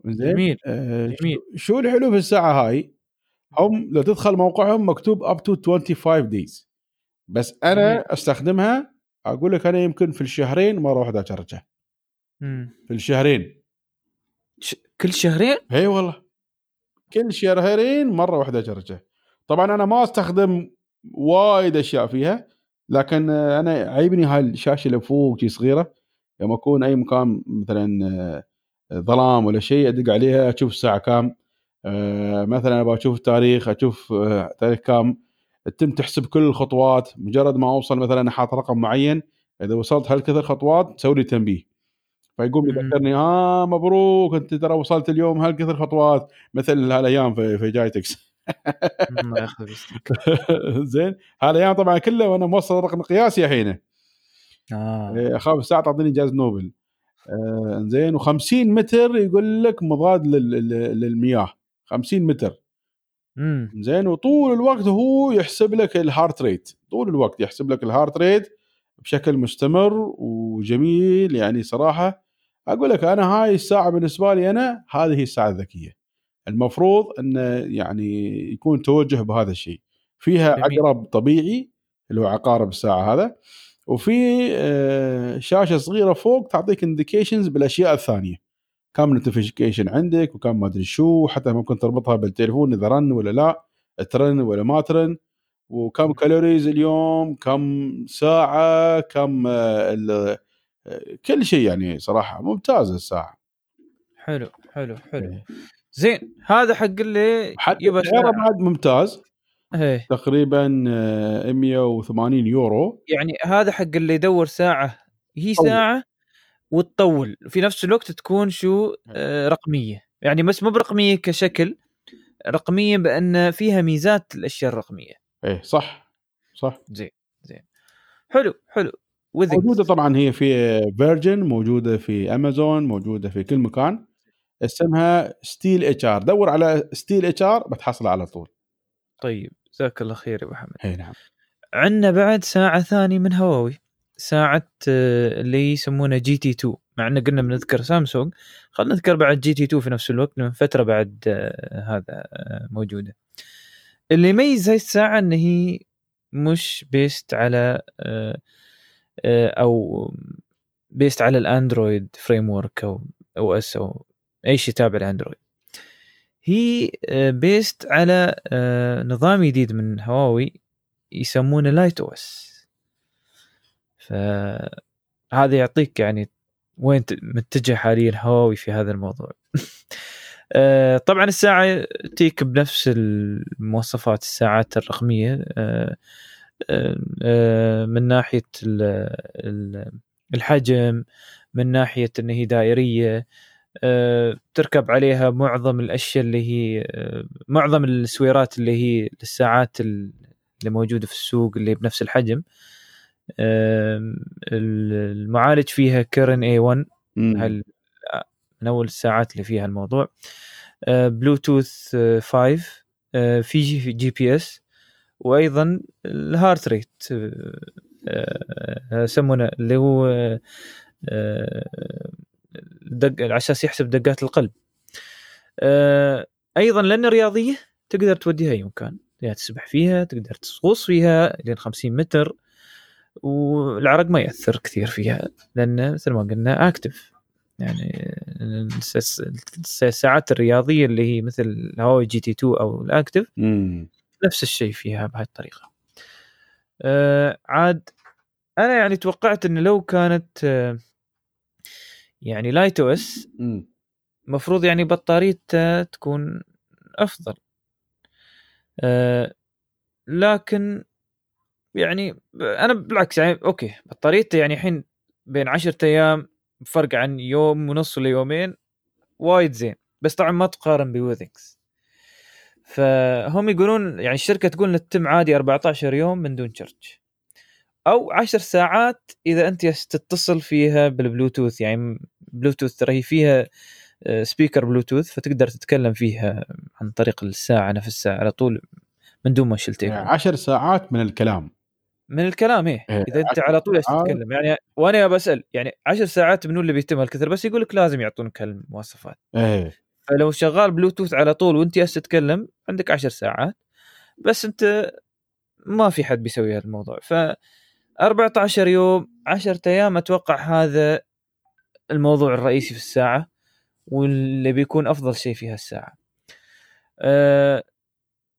Speaker 2: زين؟
Speaker 1: جميل
Speaker 2: آه،
Speaker 1: جميل.
Speaker 2: شو- الحلو في الساعة هاي؟ هم لو تدخل موقعهم مكتوب up to 25 days بس أنا
Speaker 1: جميل.
Speaker 2: أستخدمها أقول لك أنا يمكن في الشهرين مره واحدة ا charge ها
Speaker 1: مم.
Speaker 2: في الشهرين.
Speaker 1: ش- كل شهرين؟
Speaker 2: اي والله. كل شهرين مرة واحدة اشارجها طبعا أنا ما أستخدم وايد أشياء فيها لكن أنا عيبني هاي الشاشة اللي فوق شي صغيرة. لما أكون أي مكان مثلا آه، ظلام ولا شيء أدق عليها أشوف الساعة كام آه، مثلا أبغى أشوف التاريخ أشوف آه، تاريخ كام. تتم تحسب كل الخطوات مجرد ما أوصل مثلا حاط رقم معين إذا وصلت هالكثر خطوات تسوي لي تنبيه. فيقوم. يذكرني آه مبروك أنت ترى وصلت اليوم هالكثر خطوات مثل هالأيام في في
Speaker 1: GITEX.
Speaker 2: زين هالأيام طبعا كله وأنا موصل رقم قياسي الحين.
Speaker 1: آه.
Speaker 2: إيه، أخاف الساعة تعطيني جائزه نوبل. آه زين و50 متر يقول لك مضاد لل- لل- للمياه. 50 متر. زين وطول الوقت هو يحسب لك ال heart rate طول الوقت يحسب لك ال heart rate بشكل مستمر وجميل يعني صراحة أقول لك أنا هاي الساعة بالنسبة لي أنا هذه هي الساعة الذكية. المفروض انه يعني يكون توجه بهذا الشيء. فيها. عقرب طبيعي اللي هو عقارب الساعة هذا وفي آه، شاشة صغيرة فوق تعطيك indications بالأشياء الثانية. كم notification عندك وكم ما أدري شو حتى ممكن تربطها بالتليفون إذا رن ولا لا ترن ولا ما ترن. وكم calories اليوم كم ساعة كم آه، كل شيء يعني صراحة ممتازه الساعة.
Speaker 1: حلو حلو حلو.
Speaker 2: إيه.
Speaker 1: زين هذا حق اللي يبغى
Speaker 2: سعره. بعد ممتاز.
Speaker 1: إيه.
Speaker 2: تقريبا آه، 180 يورو.
Speaker 1: يعني هذا حق اللي يدور ساعة هي. ساعة وتطول. في نفس الوقت تكون شو آه رقمية. يعني بس مو برقمية كشكل رقمية بأن فيها ميزات الأشياء الرقمية.
Speaker 2: إيه صح صح.
Speaker 1: زين زين. حلو حلو. Withings.
Speaker 2: موجودة طبعا هي في Virgin موجودة في امازون موجودة في كل مكان. اسمها Steel HR دور على Steel HR بتحصل على طول.
Speaker 1: طيب جزاك الله خير يا أبو حمد.
Speaker 2: إي نعم.
Speaker 1: عندنا بعد ساعة ثانية من هواوي. ساعة آه، اللي يسمونها GT 2 مع إن قلنا بنذكر سامسونج خلينا نذكر بعد GT 2 في نفس الوقت من فترة بعد آه، هذا آه، موجودة. اللي يميز هاي الساعة إن هي مش based على أو based على ال Android framework أو OS أو أي شيء تابع ال Android هي آه، based على آه، نظام جديد من هواوي يسمونه Lite OS فهذا يعطيك يعني وين متجه حاليا هواوي في هذا الموضوع. آه، طبعا الساعة تيك بنفس المواصفات الساعات الرقمية آه، آه، من ناحية ال- ال- الحجم من ناحية إن هي دائرية آه، تركب عليها معظم الأشياء اللي هي آه، معظم السويرات اللي هي الساعات اللي موجودة في السوق اللي بنفس الحجم. المعالج فيها Kirin A1
Speaker 2: مم.
Speaker 1: هل من أول الساعات اللي فيها الموضوع. آه، بلوتوث آه، 5 آه، في GPS وأيضا ال heart rate آه، آه، يسمونه اللي هو آه، دق على أساس يحسب دقات القلب أيضا لأن رياضية تقدر توديها اي مكان تقدر تسبح فيها تقدر تغوص فيها لين 50 متر والعرق ما يأثر كثير فيها لأن مثل ما قلنا Active يعني الس- الس- الساعات الرياضية اللي هي مثل الهواوي GT 2 أو ال
Speaker 2: Active.
Speaker 1: نفس الشيء فيها بهذه الطريقة. آه عاد أنا يعني توقعت انه لو كانت آه يعني Lite OS
Speaker 2: مم.
Speaker 1: المفروض يعني بطاريته تكون أفضل. آه لكن يعني أنا بالعكس يعني okay بطاريته يعني الحين بين عشرة أيام فرق عن يوم ونص ليومين وايد زين بس طبعا ما تقارن ب Withings فهم يقولون يعني الشركة تقول ان تتم عادي 14 يوم من دون charge أو 10 ساعات إذا أنت تتصل فيها بالبلوتوث يعني بلوتوث ترى هي فيها آه، speaker بلوتوث فتقدر تتكلم فيها عن طريق الساعة نفسها على طول من دون ما تليفون
Speaker 2: عشر ساعات من الكلام.
Speaker 1: من الكلام
Speaker 2: إيه.
Speaker 1: إيه، إذا
Speaker 2: أنت
Speaker 1: على طول. تتكلم. يعني وأنا بسأل يعني 10 ساعات منو اللي بيتم هالكثر بس يقول لك لازم يعطونك هالمواصفات.
Speaker 2: إيه.
Speaker 1: فلو شغال بلوتوث على طول وانت تتكلم عندك 10 ساعات. بس انت ما في حد بيسوي هذا الموضوع ف 14 يوم 10 أيام أتوقع هذا الموضوع الرئيسي في الساعة واللي بيكون أفضل شيء فيها الساعة أه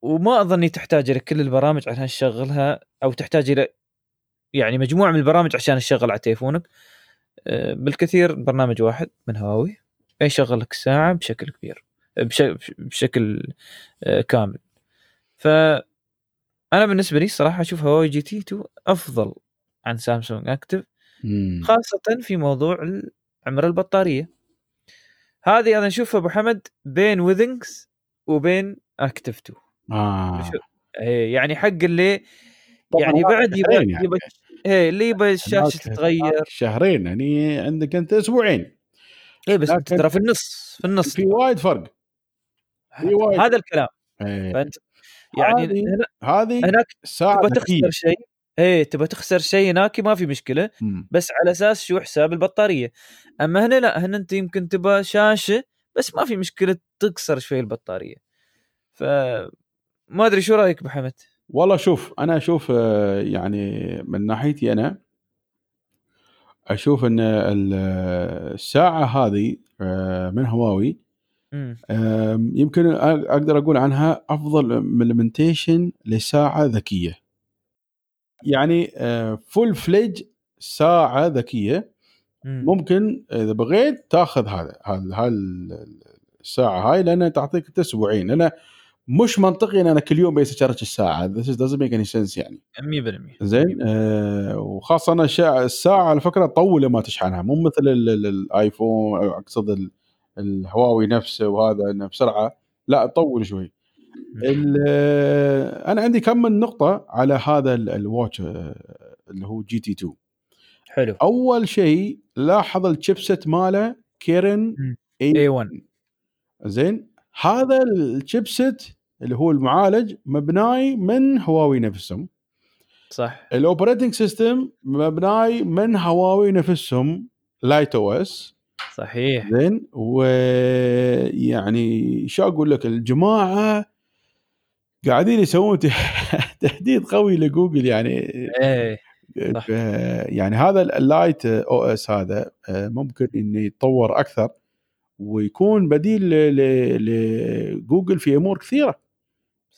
Speaker 1: وما أظني تحتاج إلى كل البرامج عشان تشغلها أو تحتاج إلى يعني مجموعة من البرامج عشان تشغل على تليفونك. أه بالكثير برنامج واحد من هواوي. يشغل لك الساعة بشكل كبير بش- بشكل آه، كامل ف أنا بالنسبة لي صراحة أشوف هواوي GT 2 أفضل عن سامسونج
Speaker 2: Active.
Speaker 1: خاصة في موضوع عمر البطارية هذه أنا اشوفها أبو حمد بين Withings وبين Active 2
Speaker 2: آه.
Speaker 1: شو- إيه، يعني حق اللي يعني بعد
Speaker 2: شهرين يعني.
Speaker 1: يبى إيه، اللي يبى
Speaker 2: الشاشة
Speaker 1: تتغير
Speaker 2: شهرين يعني عندك أنت أسبوعين
Speaker 1: اي بس ترى في النص في النص.
Speaker 2: في وايد فرق. في وايد.
Speaker 1: هذا الكلام.
Speaker 2: إيه.
Speaker 1: فانت يعني
Speaker 2: هذه-
Speaker 1: هنا-
Speaker 2: هذه
Speaker 1: هناك تبى
Speaker 2: ذكيه
Speaker 1: تخسر شيء إيه تبى تخسر شيء هناك ما في مشكلة
Speaker 2: مم.
Speaker 1: بس على أساس شو؟ حساب البطارية. أما هنا لا هنا أنت يمكن تبى شاشة بس ما في مشكلة تكسر شوي البطارية. ف ما أدري شو رأيك ابو حمد
Speaker 2: والله شوف أنا أشوف آه، يعني من ناحيتي أنا أشوف إن ال- الساعة هذه آه، من هواوي يمكن أقدر أقول عنها أفضل implementation لساعة ذكية. يعني full fledged ساعة ذكية. ممكن إذا بغيت تأخذ هذا هاي ال- الساعة هاي لأنها تعطيك أسبوعين لأن مش منطقي إن أنا كل يوم بس أشارج الساعة. This doesn't make any sense يعني.
Speaker 1: 100%
Speaker 2: زين؟ آه وخاصة الشا- الساعة على فكرة تطول لما تشحنها. مو مثل ال- ال- ال iPhone أقصد ال- الهواوي نفسه وهذا إنه بسرعة. لا تطول شوي. آه، أنا عندي كم من نقطة على هذا ال- ال watch آه، اللي هو GT 2
Speaker 1: حلو.
Speaker 2: أول شيء لاحظ ال chipset
Speaker 1: ماله
Speaker 2: Kirin.
Speaker 1: A1
Speaker 2: زين؟ هذا ال chipset اللي هو المعالج مبني من هواوي نفسهم.
Speaker 1: صح.
Speaker 2: ال operating system مبني من هواوي نفسهم Lite OS
Speaker 1: صحيح.
Speaker 2: زين. ويعني شو أقول لك؟ الجماعة قاعدين يسوون تهديد قوي لجوجل يعني.
Speaker 1: إيه صح.
Speaker 2: يعني هذا ال Lite OS هذا آه، ممكن إنه يتطور أكثر ويكون بديل لجوجل في أمور كثيرة.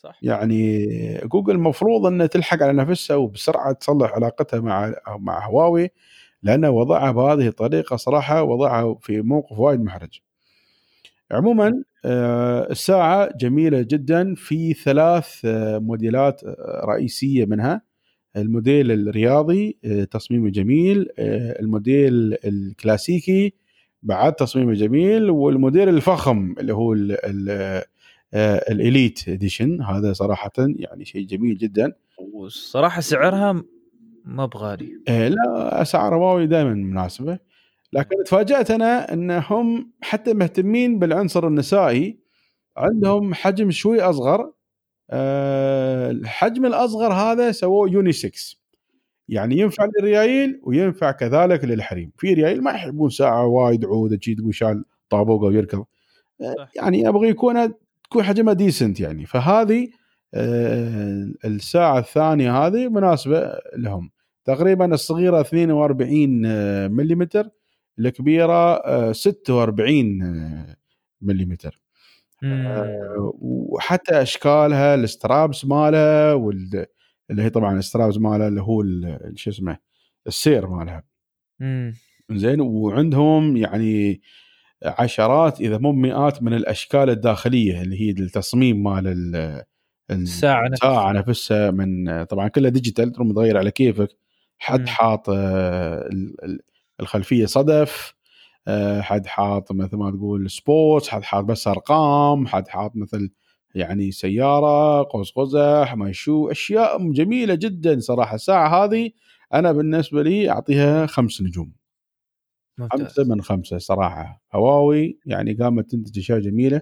Speaker 1: صح.
Speaker 2: يعني جوجل المفروض إنها تلحق على نفسها وبسرعة تصلح علاقتها مع مع هواوي لأن وضعها بهذه الطريقة صراحة وضعها في موقف وايد محرج. عموما آه، الساعة جميلة جدا. في ثلاث آه، موديلات آه، رئيسية منها. الموديل الرياضي تصميمه جميل. الموديل الكلاسيكي بعد تصميمه جميل. والموديل الفخم اللي هو ال ال ال elite edition هذا صراحة يعني شيء جميل جدا.
Speaker 1: والصراحة سعرها ما بغالي
Speaker 2: آه، لا أسعار هواوي دائما مناسبة. لكن تفاجأت أنا أنهم حتى مهتمين بالعنصر النسائي. عندهم حجم شوي أصغر. آه، الحجم الأصغر هذا سووه unisex يعني ينفع للريايل وينفع كذلك للحريم. في ريايل ما يحبون ساعة وايد عوده شي تقول شال طابوقه ويركض آه،. يعني أبغى يكون تكون حجمها decent يعني فهذه آه، الساعة الثانية هذه مناسبة لهم تقريبا الصغيرة 42 آه، ملم الكبيرة آه، 46 آه، ملم. وحتى أشكالها ال straps مالها وال اللي هي طبعا ال straps مالها اللي هو ال- شو اسمه السير مالها. زين وعندهم يعني عشرات إذا مو مئات من الأشكال الداخلية اللي هي التصميم مال ال-
Speaker 1: الساعة نفسها.
Speaker 2: الساعة نفسها من طبعا كلها digital تقدر تغير على كيفك حد. حاط آه، ال- ال- الخلفية صدف آه، حد حاط مثل ما تقول sports حد حاط بس أرقام حد حاط مثل يعني سيارة قوس قزح ما شو أشياء جميلة جدا صراحة الساعة هذه أنا بالنسبة لي أعطيها خمس نجوم
Speaker 1: ممتاز.
Speaker 2: خمسة من خمسة صراحة. هواوي يعني قامت تنتج أشياء جميلة.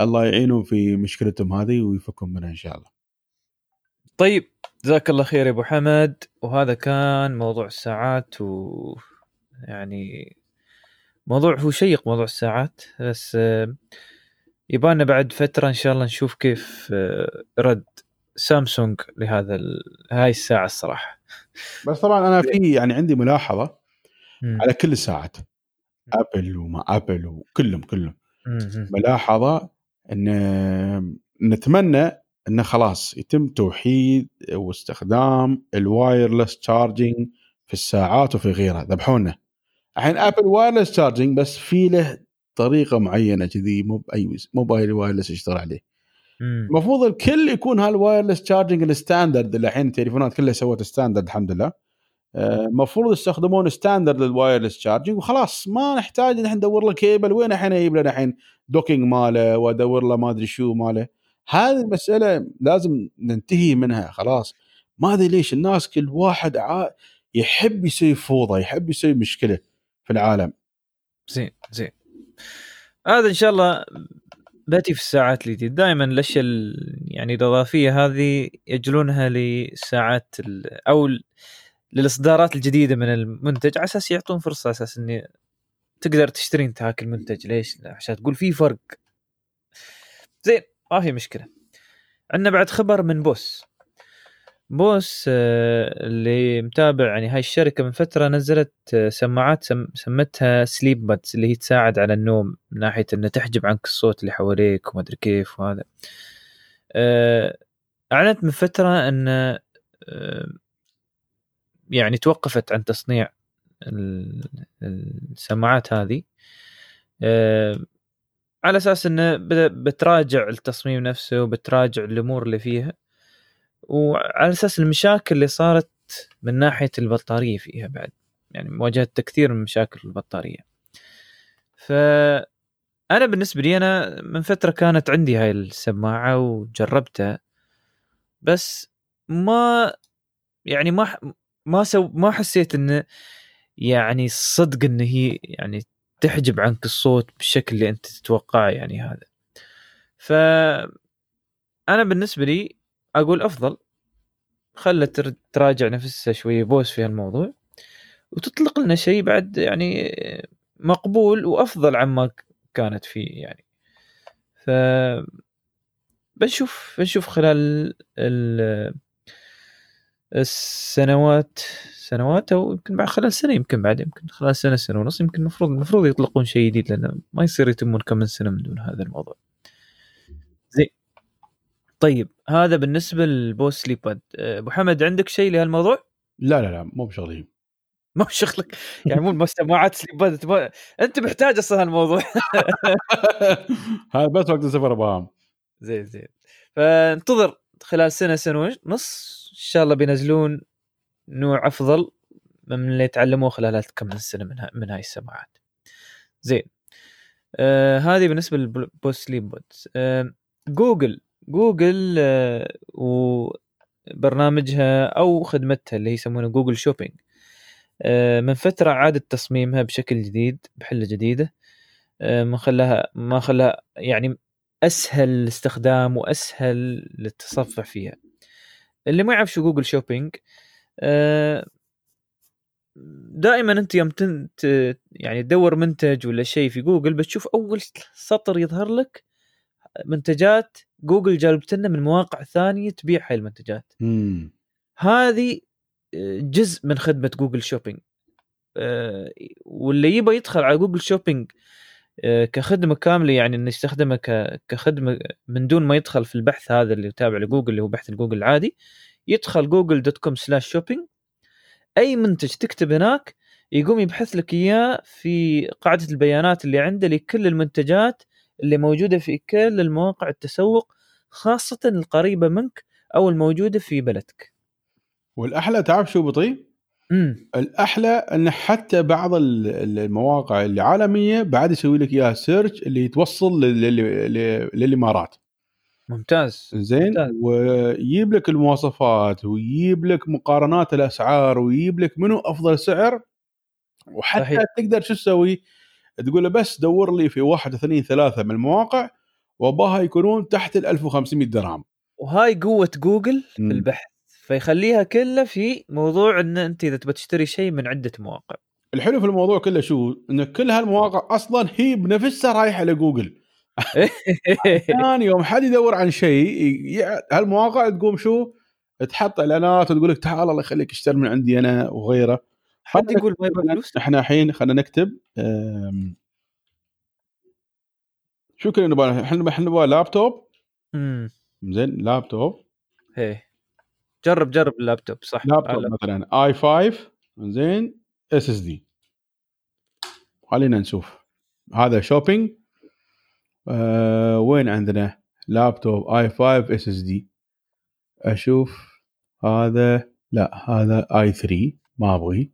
Speaker 2: الله يعينهم في مشكلتهم هذه ويفكهم منها إن شاء الله.
Speaker 1: طيب جزاك الله خير يا أبو حمد. وهذا كان موضوع الساعات و يعني موضوع هو شيق موضوع الساعات بس آه، يبانا بعد فترة إن شاء الله نشوف كيف آه، رد سامسونج لهذا ال... هاي الساعة الصراحة.
Speaker 2: بس طبعا أنا في يعني عندي ملاحظة.
Speaker 1: مم.
Speaker 2: على كل الساعات ابل وما ابل وكلهم كلهم.
Speaker 1: مم.
Speaker 2: ملاحظة إن نتمنى انه خلاص يتم توحيد واستخدام ال wireless charging في الساعات وفي غيرها. ذبحونا. الحين ابل wireless charging بس في له طريقة معينة كذي مو بأي مو بأي wireless يشتغل عليه. المفروض الكل يكون هال wireless charging ال standard اللي الحين التليفونات كلها سوت standard الحمد لله. المفروض يستخدمون standard لل wireless charging وخلاص ما نحتاج إن إحنا ندور له كيبل وين الحين أجيب لنا الحين docking ماله وأدور له ما أدري شو ماله. هذه المسألة لازم ننتهي منها خلاص. ما أدري ليش الناس كل واحد ع... يحب يسوي فوضى يحب يسوي مشكلة في العالم.
Speaker 1: زين زين. هذا إن شاء الله يأتي في الساعات الجديدة دائما الأشياء ال- يعني الإضافية هذه يخلونها للساعات ال- أو للإصدارات الجديدة من المنتج على أساس يعطون فرصة على أساس إني تقدر تشتري انت هاك المنتج. ليش؟ عشان تقول في فرق. زين ما في مشكلة. عندنا بعد خبر من بوس. بوس آه، اللي متابع يعني هاي الشركة من فترة نزلت آه، سماعات سم سمتها Sleepbuds اللي هي تساعد على النوم من ناحية انها تحجب عنك الصوت اللي حواليك وما أدري كيف وهذا. آه، أعلنت من فترة إن يعني توقفت عن تصنيع ال- السماعات هذه. آه، على أساس إنه بت- بتراجع التصميم نفسه وبتراجع الأمور اللي فيها. وعلى أساس المشاكل اللي صارت من ناحية البطارية فيها بعد. يعني واجهت كثير من مشاكل البطارية. ف أنا بالنسبة لي أنا من فترة كانت عندي هاي السماعة وجربتها. بس ما يعني ما ما سو ما حسيت انه يعني صدق إن هي يعني تحجب عنك الصوت بالشكل اللي أنت تتوقعه يعني هذا. ف أنا بالنسبة لي أقول أفضل. خلت تر- تراجع نفسها شوية بوس في الموضوع وتطلق لنا شيء بعد يعني مقبول وأفضل عما كانت فيه يعني. ف بنشوف بنشوف خلال ال السنوات سنوات أو يمكن بعد خلال سنة يمكن بعد يمكن خلال سنة سنة ونص يمكن المفروض المفروض يطلقون شيء جديد لأنه ما يصير يتمون كم من سنة من دون هذا الموضوع. زين. طيب هذا بالنسبة للبوس سليب باد أه، أبو حمد عندك شيء لهالموضوع؟
Speaker 2: لا لا لا مو بشغلهم.
Speaker 1: ما هو شغلك يعني مو المستمعات سليبات تبغى أنت محتاج أصلا هالموضوع.
Speaker 2: هذا بس وقت السفر ابغاهم
Speaker 1: زين زين. فانتظر. خلال سنة سنة ونص إن شاء الله بينزلون نوع أفضل من اللي تعلموه خلال كم من سنه من, من هاي السماعات زين. آه هذه بالنسبة للبوست سليب بودز آه جوجل. جوجل آه وبرنامجها أو خدمتها اللي يسمونها جوجل Shopping. آه من فترة أعادت تصميمها بشكل جديد بحلة جديدة. آه ما خلاها ما خلاها يعني أسهل الاستخدام وأسهل للتصفح فيها. اللي ما يعرف شو جوجل Shopping آه دائما أنت يوم تنت يعني تدور منتج ولا شيء في جوجل بتشوف أول سطر يظهر لك منتجات جوجل جايبتها لنا من مواقع ثانية تبيع هاي المنتجات.
Speaker 2: مم.
Speaker 1: هذه آه، جزء من خدمة جوجل Shopping. آه، واللي يبغى يدخل على جوجل Shopping كخدمة كاملة يعني انه يستخدمها كخدمة من دون ما يدخل في البحث هذا اللي تابع لجوجل اللي هو بحث جوجل العادي يدخل جوجل dot com slash shopping أي منتج تكتب هناك يقوم يبحث لك إياه في قاعدة البيانات اللي عنده لكل المنتجات اللي موجودة في كل المواقع التسوق خاصة القريبة منك أو الموجودة في بلدك.
Speaker 2: والأحلى تعرف شو بطيء؟
Speaker 1: امم
Speaker 2: الأحلى أن حتى بعض المواقع العالمية بعد يسوي لك إياها سيرش اللي يتوصل للإمارات.
Speaker 1: ممتاز
Speaker 2: زين
Speaker 1: ممتاز.
Speaker 2: ويجيب لك المواصفات ويجيب لك مقارنات الأسعار ويجيب لك منو أفضل سعر وحتى صحيح. تقدر شو تسوي؟ تقول له بس دور لي في واحد اثنين ثلاثة من المواقع وأباها يكونون تحت ال 1500 درهم
Speaker 1: وهاي قوة جوجل في البحث فيخليها كلها في موضوع إن أنت إذا تبغى تشتري شيء من عدة مواقع.
Speaker 2: الحلو في الموضوع كله شو؟ إن كل هالمواقع أصلا هي بنفسها رايحة لجوجل. ثاني يوم حد يدور عن شيء هالمواقع تقوم شو؟ تحط إعلانات وتقول لك تعال الله يخليك اشتري من عندي أنا وغيره.
Speaker 1: حد يقول ما يبغى فلوس؟
Speaker 2: إحنا الحين خلينا نكتب شو كنا نبغى؟ إحنا إحنا نبغى لابتوب زين لابتوب
Speaker 1: إيه. جرب جرب اللابتوب صح.
Speaker 2: لابتوب مثلا i 5 زين SSD. خلينا نشوف. هذا shopping آه وين عندنا؟ laptop i 5 SSD. أشوف هذا لا هذا i 3 ما أبغي.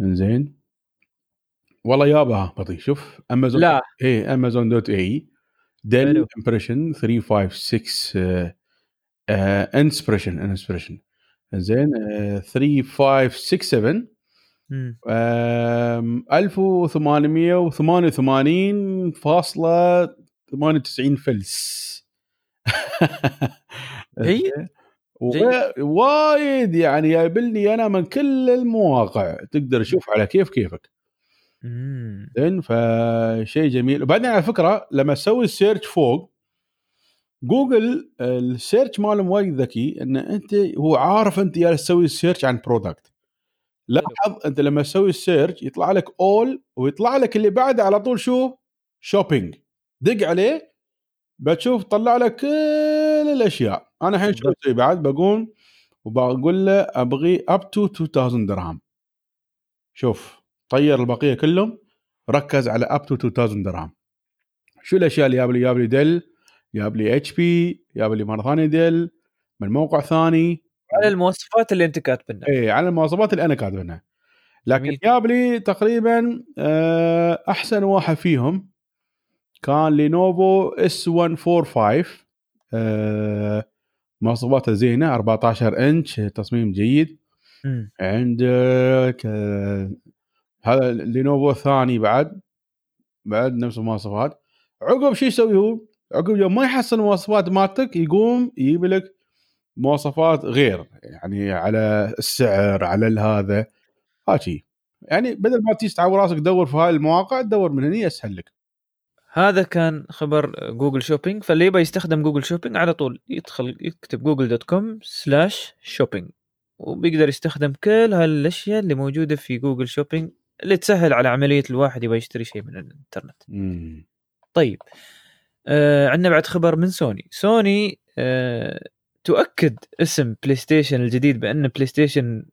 Speaker 2: انزين والله يابها بطيء. شوف امازون
Speaker 1: لا.
Speaker 2: اي امازون دوت اي ديل امبريشن 356 انسبريشن انسبريشن زين 3567 1888.98 فلس.
Speaker 1: هي
Speaker 2: وايد يعني جايبلني أنا من كل المواقع. تقدر تشوف على كيف كيفك. زين فشيء جميل. وبعدين على فكرة لما تسوي ال search فوق جوجل ال search مالهم وايد ذكي إن أنت هو عارف أنت جالس تسوي ال search عن product لاحظ أنت لما تسوي ال search يطلع لك اول ويطلع لك اللي بعده على طول شو؟ shopping دق عليه بتشوف طلع لك كل الأشياء. أنا الحين شو بسوي بعد؟ بقوم وبقول له أبغي up to 2000 درهم. شوف طير البقية كلهم ركز على up to 2000 درهم. شو الأشياء اللي جاب لي جاب لي ديل جاب لي HP جاب لي مره ثانية ديل من موقع ثاني.
Speaker 1: على المواصفات اللي أنت كاتبنها.
Speaker 2: اي على المواصفات اللي أنا كاتبنها. لكن جاب لي تقريبا آه، أحسن واحد فيهم كان لينوفو S 145 مواصفاته زينه 14 إنش تصميم جيد.
Speaker 1: م.
Speaker 2: عندك آه، هذا لينوفو الثاني بعد بعد نفس المواصفات. عقب شو يسوي هو؟ عقب يوم ما يحصل المواصفات مالتك يقوم يجيب لك مواصفات غير يعني على السعر على هذا هاجي. يعني بدل ما تيجي تعور راسك تدور في هاي المواقع تدور من هنا أسهل لك.
Speaker 1: هذا كان خبر جوجل Shopping فاللي يبغى يستخدم جوجل Shopping على طول يدخل يكتب جوجل dot com slash shopping وبيقدر يستخدم كل هالأشياء اللي موجودة في جوجل Shopping اللي تسهل على عملية الواحد يبغى يشتري شيء من الإنترنت.
Speaker 2: مم.
Speaker 1: طيب. آه عندنا بعد خبر من سوني، سوني آه تؤكد اسم بلاي ستيشن الجديد بأن بلاي ستيشن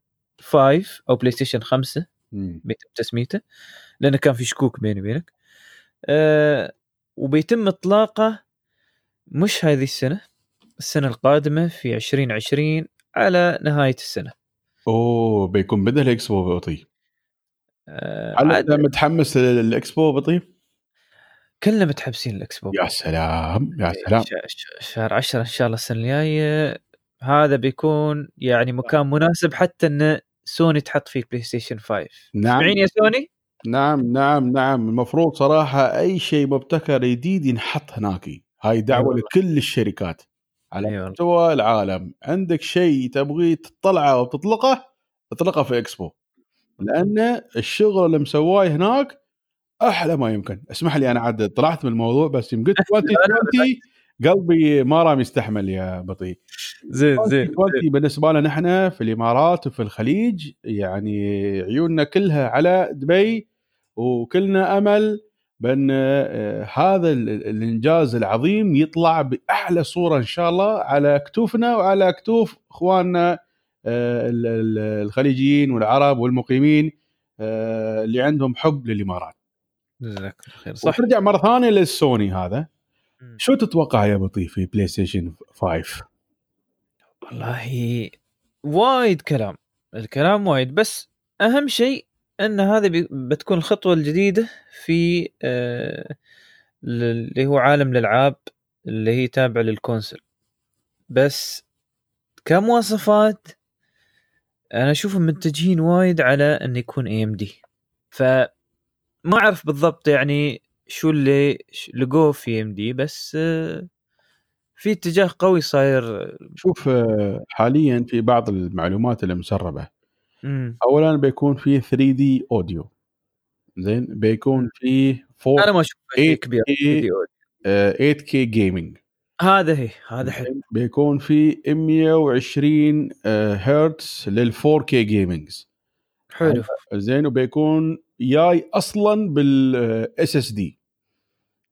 Speaker 1: 5 أو بلاي ستيشن 5
Speaker 2: مم.
Speaker 1: بيتم تسميته لأنه كان في شكوك بيني وبينك آه وبيتم إطلاقه مش هذه السنة السنة القادمة في 2020 على نهاية السنة
Speaker 2: أوه بيكون بدل الاكسبو بطي
Speaker 1: آه
Speaker 2: أنت متحمس للإكسبو بطي؟
Speaker 1: كلنا متحمسين الاكسبو
Speaker 2: يا سلام يا سلام.
Speaker 1: ش- ش- شهر 10 إن شاء الله السنة الجاية. هذا بيكون يعني مكان مناسب حتى إن سوني تحط فيه بلاي ستيشن 5
Speaker 2: نعم.
Speaker 1: سمعين يا سوني؟
Speaker 2: نعم نعم نعم. المفروض صراحة أي شيء مبتكر جديد ينحط هناك. هاي دعوة
Speaker 1: والله.
Speaker 2: لكل الشركات. على
Speaker 1: أي والله.
Speaker 2: مستوى العالم. عندك شيء تبغي تطلعه وتطلقه اطلقه في اكسبو لأن الشغل اللي مسواه هناك أحلى ما يمكن. اسمح لي أنا عاد طلعت من الموضوع بس يوم قلت 2020 قلبي ما رام يستحمل يا بطيء.
Speaker 1: زين زين
Speaker 2: 2020 بالنسبة لنا نحن في الإمارات وفي الخليج يعني عيوننا كلها على دبي وكلنا أمل بأن آه، هذا ال- ال- الإنجاز العظيم يطلع بأحلى صورة إن شاء الله على كتوفنا وعلى كتوف إخواننا آه، ال- ال- الخليجيين والعرب والمقيمين آه، اللي عندهم حب للإمارات.
Speaker 1: جزاك خير صح
Speaker 2: وترجع مرة ثانية للسوني هذا
Speaker 1: مم.
Speaker 2: شو تتوقع يا بطي في بلاي ستيشن 5؟
Speaker 1: والله وايد كلام الكلام وايد بس أهم شيء إن هذا بتكون الخطوة الجديدة في آه، اللي هو عالم الألعاب اللي هي تابعه لل console بس كمواصفات أنا أشوفهم متجهين وايد على انه يكون AMD فما أعرف بالضبط يعني شو اللي لقوه في AMD بس آه، في اتجاه قوي صاير.
Speaker 2: شوف آه، حاليا في بعض المعلومات المسربه
Speaker 1: مم.
Speaker 2: اولا بيكون في 3D audio. زين؟ بيكون في 4K
Speaker 1: أنا ما أشوف شيء
Speaker 2: إيه
Speaker 1: كبير
Speaker 2: إيه. video. 8K gaming
Speaker 1: هذا هي هذا حلو.
Speaker 2: بيكون في 120 آه، هرتز لل 4K gaming
Speaker 1: حلو.
Speaker 2: زين وبيكون جاي أصلا بال SSD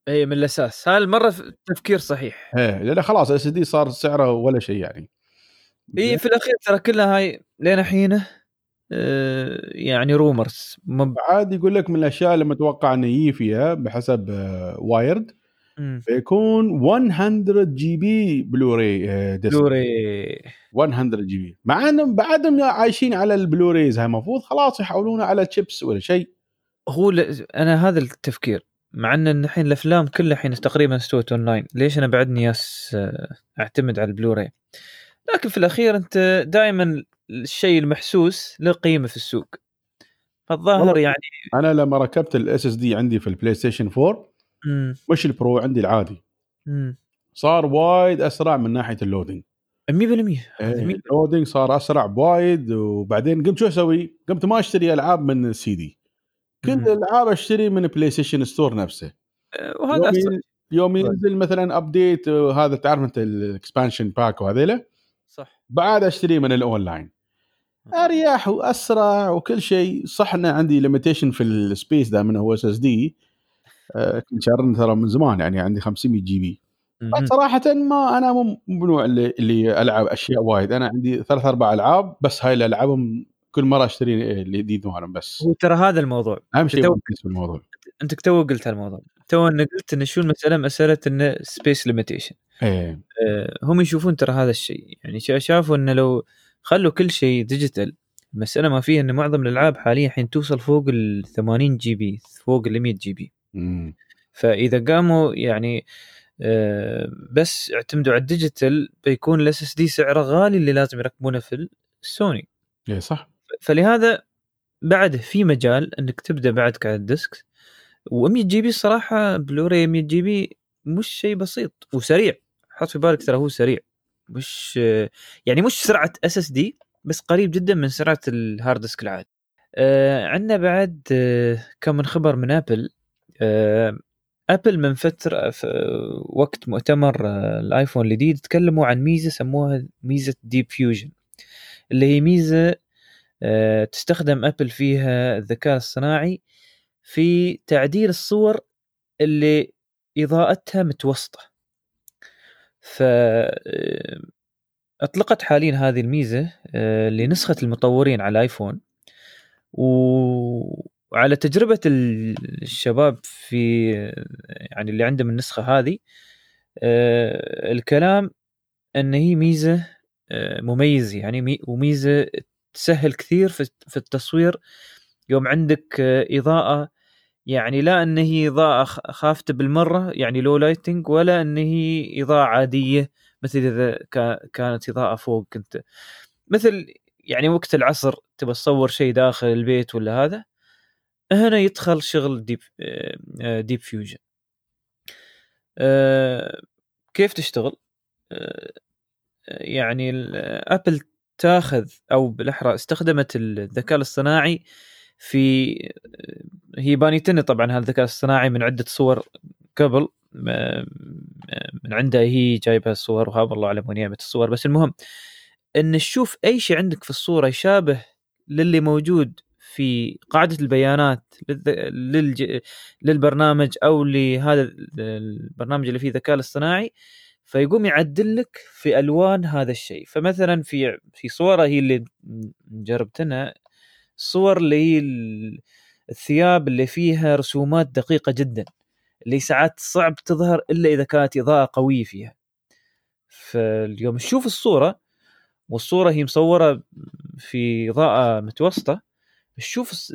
Speaker 1: اي من الأساس. هذا المره تفكير صحيح.
Speaker 2: لأن خلاص SSD صار سعره ولا شيء يعني.
Speaker 1: اي في الأخير ترى كلها هاي لين حينه آه، يعني rumors مب...
Speaker 2: عاد يقول لك من الأشياء اللي متوقع إنه يجي فيها بحسب آه، Wired
Speaker 1: مم.
Speaker 2: بيكون 100 GB Blu-ray آه، disc
Speaker 1: Blu-ray
Speaker 2: 100 GB مع إنهم بعدهم عايشين على ال Blu-rays هاي المفروض خلاص يحولونه على تشيبس ولا شيء
Speaker 1: هو ل... أنا هذا التفكير مع إن الحين الأفلام كلها الحين تقريبا استوت أونلاين ليش أنا بعدني ياس آه، أعتمد على البلوراي لكن في الأخير أنت دائما الشيء المحسوس له قيمة في السوق فالظاهر. يعني
Speaker 2: أنا لما ركبت ال SSD عندي في البلاي ستيشن 4
Speaker 1: مم.
Speaker 2: مش ال Pro عندي العادي
Speaker 1: مم.
Speaker 2: صار وايد أسرع من ناحية ال loading
Speaker 1: 100% هذا مية-
Speaker 2: ال loading صار أسرع بوايد وبعدين قمت شو أسوي؟ قمت ما أشتري ألعاب من السي دي. كل. الألعاب أشتري من PlayStation Store نفسه.
Speaker 1: آه، وهذا
Speaker 2: يوم, يوم ينزل مثلا update هذا تعرف أنت ال expansion pack وهذيله
Speaker 1: صح.
Speaker 2: بعد أشتري من الاونلاين أريح وأسرع وكل شيء. صح انه عندي limitation في ال space دائما هو SSD كنت شارن ترى من زمان يعني عندي 500 GB صراحة ما أنا مو من النوع اللي, اللي ألعب أشياء وايد. أنا عندي ثلاث أربع ألعاب بس هاي اللي العبهم كل مرة أشتري الجديد مالهم بس.
Speaker 1: هو ترى هذا الموضوع.
Speaker 2: أهم شيء
Speaker 1: تو-
Speaker 2: الموضوع
Speaker 1: أنت تو قلت هالموضوع. تو انك قلت إن شو المسألة؟ مسألة انه space limitation
Speaker 2: إيه.
Speaker 1: هم يشوفون ترى هذا الشيء. يعني شا- شافوا إنه لو خلوا كل شيء digital المسألة ما فيها إن معظم الألعاب حاليا الحين توصل فوق ال 80 GB فوق ال 100
Speaker 2: GB.
Speaker 1: فإذا قاموا يعني آه، بس اعتمدوا على ال digital بيكون ال SSD سعره غالي اللي لازم يركبونه في السوني
Speaker 2: إيه صح.
Speaker 1: فلهذا بعد في مجال إنك تبدأ بعدك على ال disc و100 GB الصراحة بلوراي 100 GB مش شيء بسيط وسريع. حط في بالك ترى هو سريع. مش يعني مش سرعة SSD بس قريب جدا من سرعة ال hard disk العادي. آه عندنا بعد آه كم من خبر من ابل آه ابل من فترة في وقت مؤتمر آه الآيفون الجديد تكلموا عن ميزة سموها ميزة Deep Fusion اللي هي ميزة آه، تستخدم ابل فيها الذكاء الصناعي في تعديل الصور اللي إضاءتها متوسطة. ف آه، أطلقت حاليا هذه الميزة لنسخة المطورين على الآيفون. وعلى تجربة الشباب في يعني اللي عندهم النسخة هذه آه، الكلام إن هي ميزة آه، مميزه يعني وميزة تسهل كثير في التصوير. يوم عندك إضاءة يعني لا إن هي إضاءة خافتة بالمرة يعني لو لايتنج ولا إن هي إضاءة عادية مثل إذا كانت إضاءة فوق كنت. مثل يعني وقت العصر تبى تصور شيء داخل البيت ولا هذا هنا يدخل شغل ديب ديب فيوجن كيف تشتغل؟ يعني ابل تاخذ أو بالأحرى استخدمت الذكاء الاصطناعي في هي بانيتني طبعا هذا الذكاء الاصطناعي من عدة صور قبل من عندها هي جايبها الصور وهذا الله أعلم جابت الصور. بس المهم إن تشوف أي شيء عندك في الصورة يشابه للي موجود في قاعدة البيانات للج... للبرنامج أو لهذا البرنامج اللي فيه الذكاء الاصطناعي فيقوم يعدل لك في ألوان هذا الشيء. فمثلا في في صورة هي اللي جربتنا الصور اللي هي الثياب اللي فيها رسومات دقيقة جدا اللي ساعات صعب تظهر إلا إذا كانت إضاءة قوية فيها. فاليوم تشوف الصورة والصورة هي مصورة في إضاءة متوسطة تشوف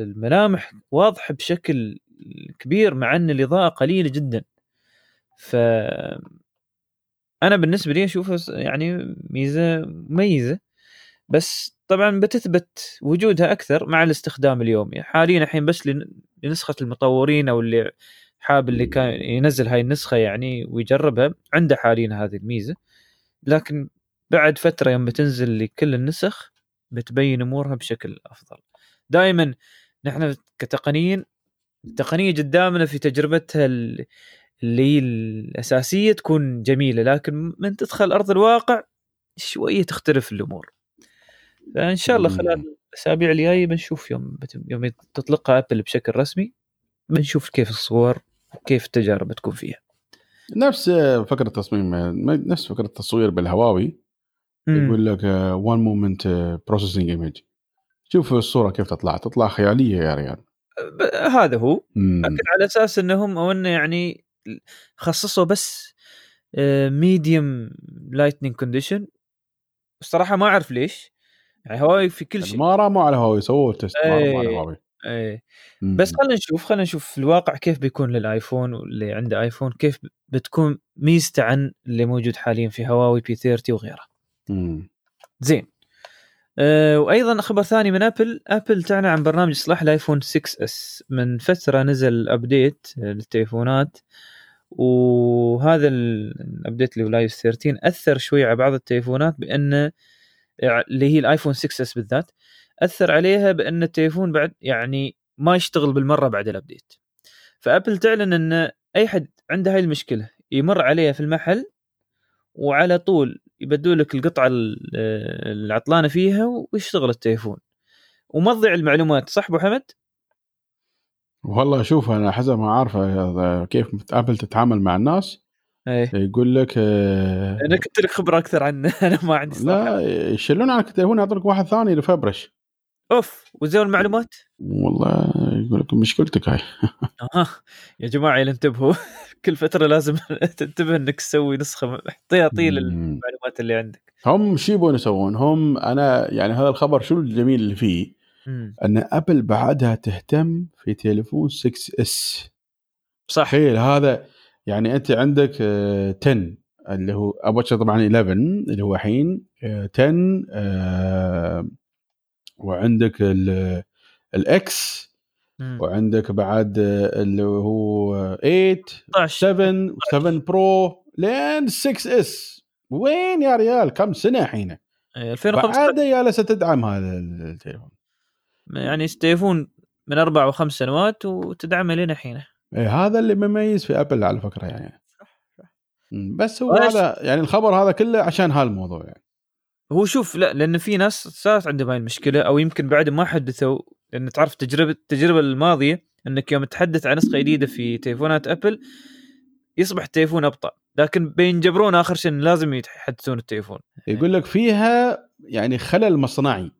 Speaker 1: الملامح واضحة بشكل كبير مع أن الإضاءة قليلة جدا. ف أنا بالنسبة لي أشوفها يعني ميزة مميزة. بس طبعا بتثبت وجودها أكثر مع الاستخدام اليومي حاليا الحين بس لنسخة المطورين أو اللي حاب اللي كان ينزل هاي النسخة يعني ويجربها عنده حاليا هذه الميزة. لكن بعد فترة يوم بتنزل لكل النسخ بتبين أمورها بشكل أفضل. دائما نحن كتقنيين التقنية قدامنا في تجربتها اللي هي الأساسية تكون جميلة لكن من تدخل أرض الواقع شوية تختلف الأمور. فإن شاء الله خلال الأسابيع الجاية بنشوف يوم يوم تطلقها أبل بشكل رسمي بنشوف كيف الصور وكيف التجارب تكون فيها.
Speaker 2: نفس فكرة التصميم نفس فكرة التصوير بالهواوي. يقول لك one moment processing image شوف الصورة كيف تطلع تطلع خيالية يا ريال.
Speaker 1: هذا هو. لكن على أساس إنهم أو انه يعني خصصوا بس ميديوم لايتنينج كونديشن الصراحة ما أعرف ليش. يعني هواوي في كل شيء.
Speaker 2: ما راموا على هواوي سووا تيست ما على
Speaker 1: هواوي. إيه. بس خلينا نشوف خلينا نشوف في الواقع كيف بيكون للآيفون واللي عنده آيفون كيف بتكون ميزته عن اللي موجود حاليا في هواوي بي 30 وغيرها. زين. أه وأيضا خبر ثاني من آبل. آبل تعلن عن برنامج إصلاح الآيفون 6 إس. من فترة نزل ابديت للتليفونات وهذا ال update اللي هو لايف 13 أثر شوي على بعض التليفونات بانه اللي هي الآيفون 6 إس بالذات أثر عليها بأن التليفون بعد يعني ما يشتغل بالمرة بعد ال update فآبل تعلن أن أي حد عنده هاي المشكلة يمر عليها في المحل وعلى طول يبدوا لك القطعة العطلانة فيها ويشتغل التليفون. وما تضيع المعلومات صح أبو حمد؟
Speaker 2: والله شوف أنا حسب ما عارفه كيف ابل تتعامل مع الناس.
Speaker 1: إيه.
Speaker 2: يقول لك
Speaker 1: أنا كنت لك خبرة أكثر عنه. أنا ما عندي
Speaker 2: صراحة. لا يشيلون عنك التليفون يعطونك واحد ثاني ريفبرش
Speaker 1: أوف وزين المعلومات؟
Speaker 2: والله يقول لك مشكلتك هاي
Speaker 1: أها يا جماعة انتبهوا كل فترة لازم تنتبه إنك تسوي نسخة احتياطيه للمعلومات اللي عندك
Speaker 2: هم شو يبون يسوون؟ هم أنا يعني هذا الخبر شو الجميل اللي فيه؟
Speaker 1: مم.
Speaker 2: إن أبل بعدها تهتم في تليفون 6 إس
Speaker 1: صح
Speaker 2: تخيل هذا يعني أنت عندك 10 اللي هو ابو طبعا 11 اللي هو الحين 10 وعندك ال X وعندك بعد اللي هو 8 7 7 Pro لين 6 اس وين يا ريال؟ كم سنة الحين
Speaker 1: 2015
Speaker 2: بعد جالسه تدعم هذا التليفون.
Speaker 1: يعني التليفون من أربع وخمس سنوات وتدعمه لين الحين
Speaker 2: إيه هذا اللي مميز في ابل على فكرة يعني. بس هو هذا يعني الخبر هذا كله عشان هالموضوع يعني.
Speaker 1: هو شوف لا لأن في ناس صارت عندهم هاي المشكلة أو يمكن بعد ما حدثوا لأن تعرف تجربة التجربة الماضية إنك يوم تحدث عن نسخة جديدة في تليفونات أبل يصبح التليفون أبطأ. لكن بينجبرون آخر شيء لازم يحدثون التليفون.
Speaker 2: يقول لك فيها يعني خلل مصنعي.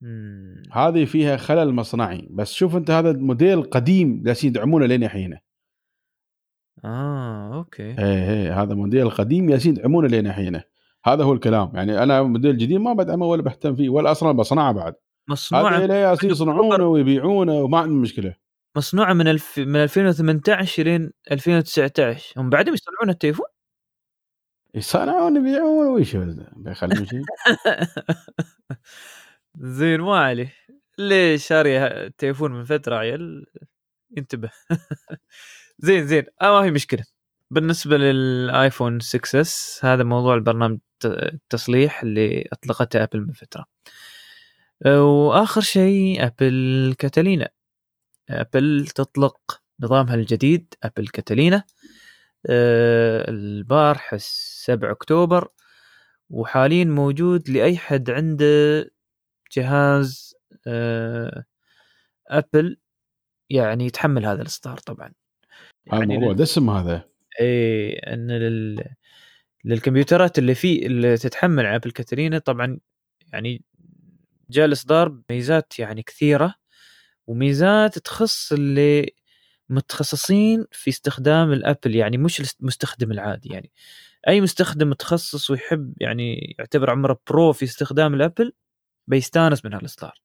Speaker 1: مم.
Speaker 2: هذه فيها خلل مصنعي. بس شوف أنت هذا الموديل قديم جالسين يدعمونه لين الحين.
Speaker 1: آه أوكي.
Speaker 2: إيه إيه هذا موديل قديم جالسين يدعمونه لين الحين. هذا هو الكلام. يعني أنا موديل جديد ما بدعمه ولا بهتم فيه ولا أصلا بصنعه بعد.
Speaker 1: مصنوعه
Speaker 2: هذا يصنعونه ويبيعونه وما عندهم مشكلة.
Speaker 1: مصنوعة من ألف... من 2018 لين 2019 هم بعدهم يصنعون التليفون؟
Speaker 2: يصنعون يبيعون ويش بيخلون شيء
Speaker 1: زين ما عليه اللي شاري التليفون من فترة عيل؟ ينتبه زين زين. آه ما في مشكلة. بالنسبة للآيفون 6 إس هذا موضوع البرنامج التصليح اللي أطلقته أبل من فترة. وآخر شيء أبل كاتالينا. أبل تطلق نظامها الجديد أبل كاتالينا آه، البارح 7 أكتوبر وحاليا موجود لأي حد عنده جهاز آه، أبل يعني يتحمل هذا الإصدار طبعا. يعني
Speaker 2: الموضوع دسم هذا.
Speaker 1: اي إن لل... للكمبيوترات اللي في اللي تتحمل ابل كاتالينا. طبعا يعني جاء الإصدار بميزات يعني كثيرة وميزات تخص اللي متخصصين في استخدام الأبل يعني مش المستخدم العادي يعني. أي مستخدم متخصص ويحب يعني يعتبر عمره pro في استخدام الأبل بيستانس من هالإصدار.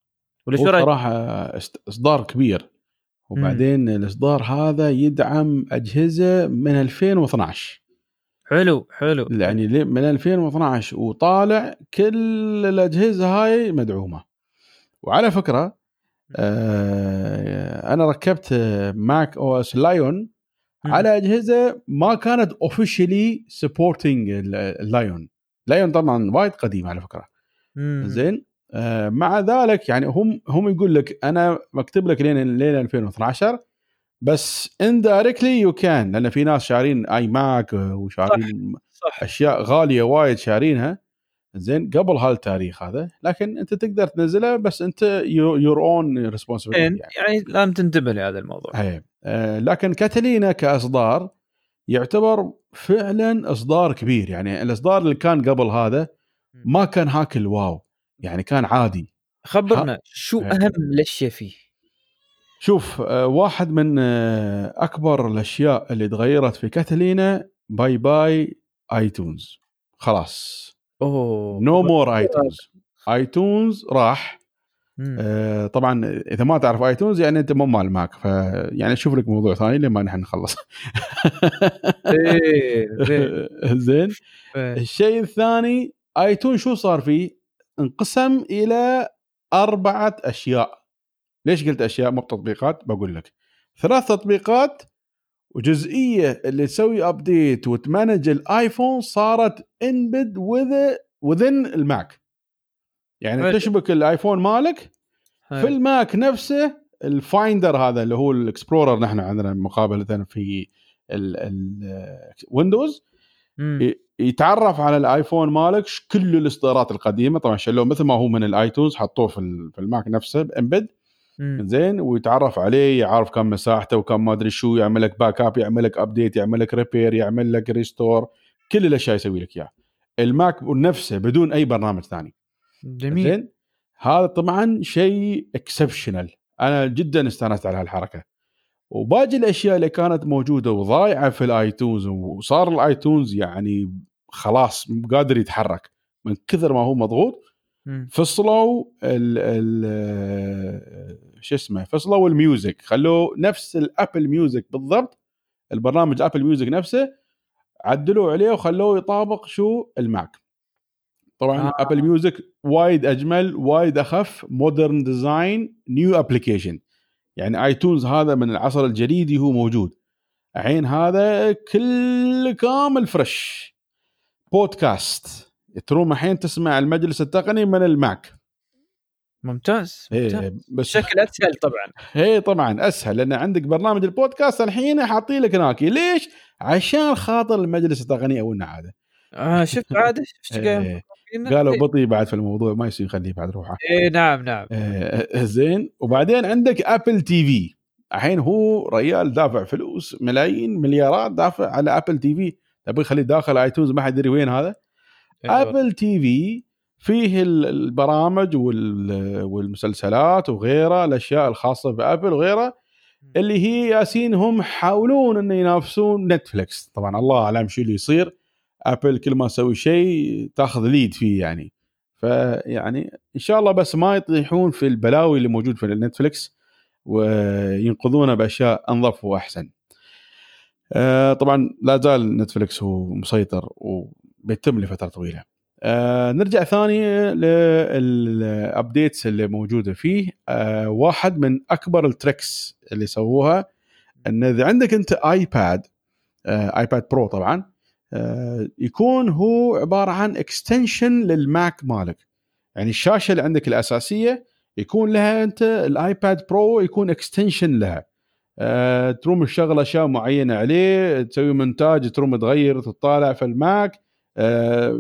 Speaker 1: ولا شو؟
Speaker 2: صراحة إصدار كبير. وبعدين الإصدار هذا يدعم أجهزة من 2012
Speaker 1: حلو حلو.
Speaker 2: يعني من 2012 وطالع كل الأجهزة هاي مدعومة. وعلى فكرة آه أنا ركبت ماك أو إس لايون. على أجهزة ما كانت officially supporting اللايون لايون. طبعا وايد قديم على
Speaker 1: فكرة.
Speaker 2: زين؟ آه مع ذلك يعني هم هم يقول لك أنا مكتوب لك لين لين 2012 بس indirectly you can لأن في ناس شارين آي ماك وشارين
Speaker 1: صح
Speaker 2: أشياء غالية وايد شارينها. زين قبل هالتاريخ هذا لكن أنت تقدر تنزلها بس أنت your
Speaker 1: own
Speaker 2: responsibility
Speaker 1: يعني. لازم تنتبه لهذا الموضوع.
Speaker 2: يعني. آه لكن كاتالينا كإصدار يعتبر فعلا إصدار كبير. يعني الإصدار اللي كان قبل هذا ما كان هاك ال wow يعني كان عادي.
Speaker 1: خبرنا شو
Speaker 2: إيه.
Speaker 1: أهم الاشياء فيه.
Speaker 2: شوف آه، واحد من آه، أكبر الأشياء اللي تغيرت في كاتالينا bye bye آيتونز. خلاص.
Speaker 1: أوه
Speaker 2: no more ايتونز ايتونز راح. آه، طبعا إذا ما تعرف ايتونز يعني أنت مو مال ماك فيعني شوف لك موضوع ثاني لما نحن نخلص.
Speaker 1: زين.
Speaker 2: زين.
Speaker 1: إيه.
Speaker 2: الشيء الثاني ايتون شو صار فيه؟ انقسم إلى أربعة أشياء. ليش قلت أشياء مو بتطبيقات؟ بقول لك ثلاث تطبيقات وجزئية اللي تسوي update وت manage الآيفون صارت embedded with within الماك يعني
Speaker 1: حلو.
Speaker 2: تشبك الآيفون مالك في الماك نفسه الفايندر هذا اللي هو الإكسبلورر نحن عندنا مقابلة في الويندوز يتعرف على الآيفون مالك كل الإصدارات القديمة طبعا شلوه مثل ما هو من الآيتونز حطوه في, ال- في الماك نفسه embedded
Speaker 1: مم.
Speaker 2: زين؟ ويتعرف عليه يعرف كم مساحته وكم ما أدري شو يعمل لك backup يعمل لك update يعمل لك repair يعمل لك restore كل الأشياء يسوي لك اياه الماك نفسه بدون أي برنامج ثاني.
Speaker 1: جميل.
Speaker 2: زين؟ هذا طبعا شيء exceptional أنا جدا استأنست على هالحركة. وباقي الأشياء اللي كانت موجودة وضايعة في الآيتونز وصار الآيتونز يعني خلاص قادر يتحرك من كثر ما هو مضغوط. فصلوا ال ال شو اسمه فصلوا ال music خلوه نفس الابل ميوزك بالضبط البرنامج ابل ميوزك نفسه عدلوا عليه وخلوه يطابق شو؟ الماك. طبعا
Speaker 1: آه.
Speaker 2: ابل ميوزك وايد أجمل وايد أخف modern design new application يعني iTunes هذا من العصر الجديدي هو موجود. الحين هذا كل كامل fresh podcast تروم الحين تسمع المجلس التقني من الماك.
Speaker 1: ممتاز ممتاز.
Speaker 2: إيه بس
Speaker 1: بشكل أسهل طبعا.
Speaker 2: هي طبعا أسهل لأن عندك برنامج البودكاست الحين حاطين لك ناكي. ليش؟ عشان خاطر المجلس التقني أو عاده
Speaker 1: آه شفت عاد شفت
Speaker 2: إيه؟ قالوا بطيء بعد في الموضوع ما يصير يخليه بعد روحه.
Speaker 1: إيه نعم نعم.
Speaker 2: آه، زين. وبعدين عندك Apple TV الحين هو ريال دافع فلوس ملايين مليارات دافع على Apple TV تبي خليه داخل iTunes ما حد يدري وين هذا.
Speaker 1: أيوة.
Speaker 2: Apple TV فيه ال- البرامج وال- والمسلسلات وغيرها الأشياء الخاصة ب Apple وغيرها اللي هي ياسين هم يحاولون إنه ينافسون Netflix طبعا الله أعلم شو اللي يصير Apple كل ما تسوي شيء تاخذ lead فيه يعني فيعني إن شاء الله بس ما يطيحون في البلاوي اللي موجود في Netflix وينقذونه بأشياء أنظف وأحسن. آه، طبعا لا زال Netflix هو مسيطر وبيتم لفترة طويلة. آه، نرجع ثاني لل updates اللي موجودة فيه. آه، واحد من أكبر ال tricks اللي سووها إن إذا عندك أنت iPad آه، iPad Pro طبعا آه، يكون هو عبارة عن extension لل Mac مالك. يعني الشاشة اللي عندك الأساسية يكون لها أنت ال iPad Pro يكون extension لها. أه تروم تشغل أشياء معينة عليه تسوي مونتاج تروم تغير تطالع في ال Mac.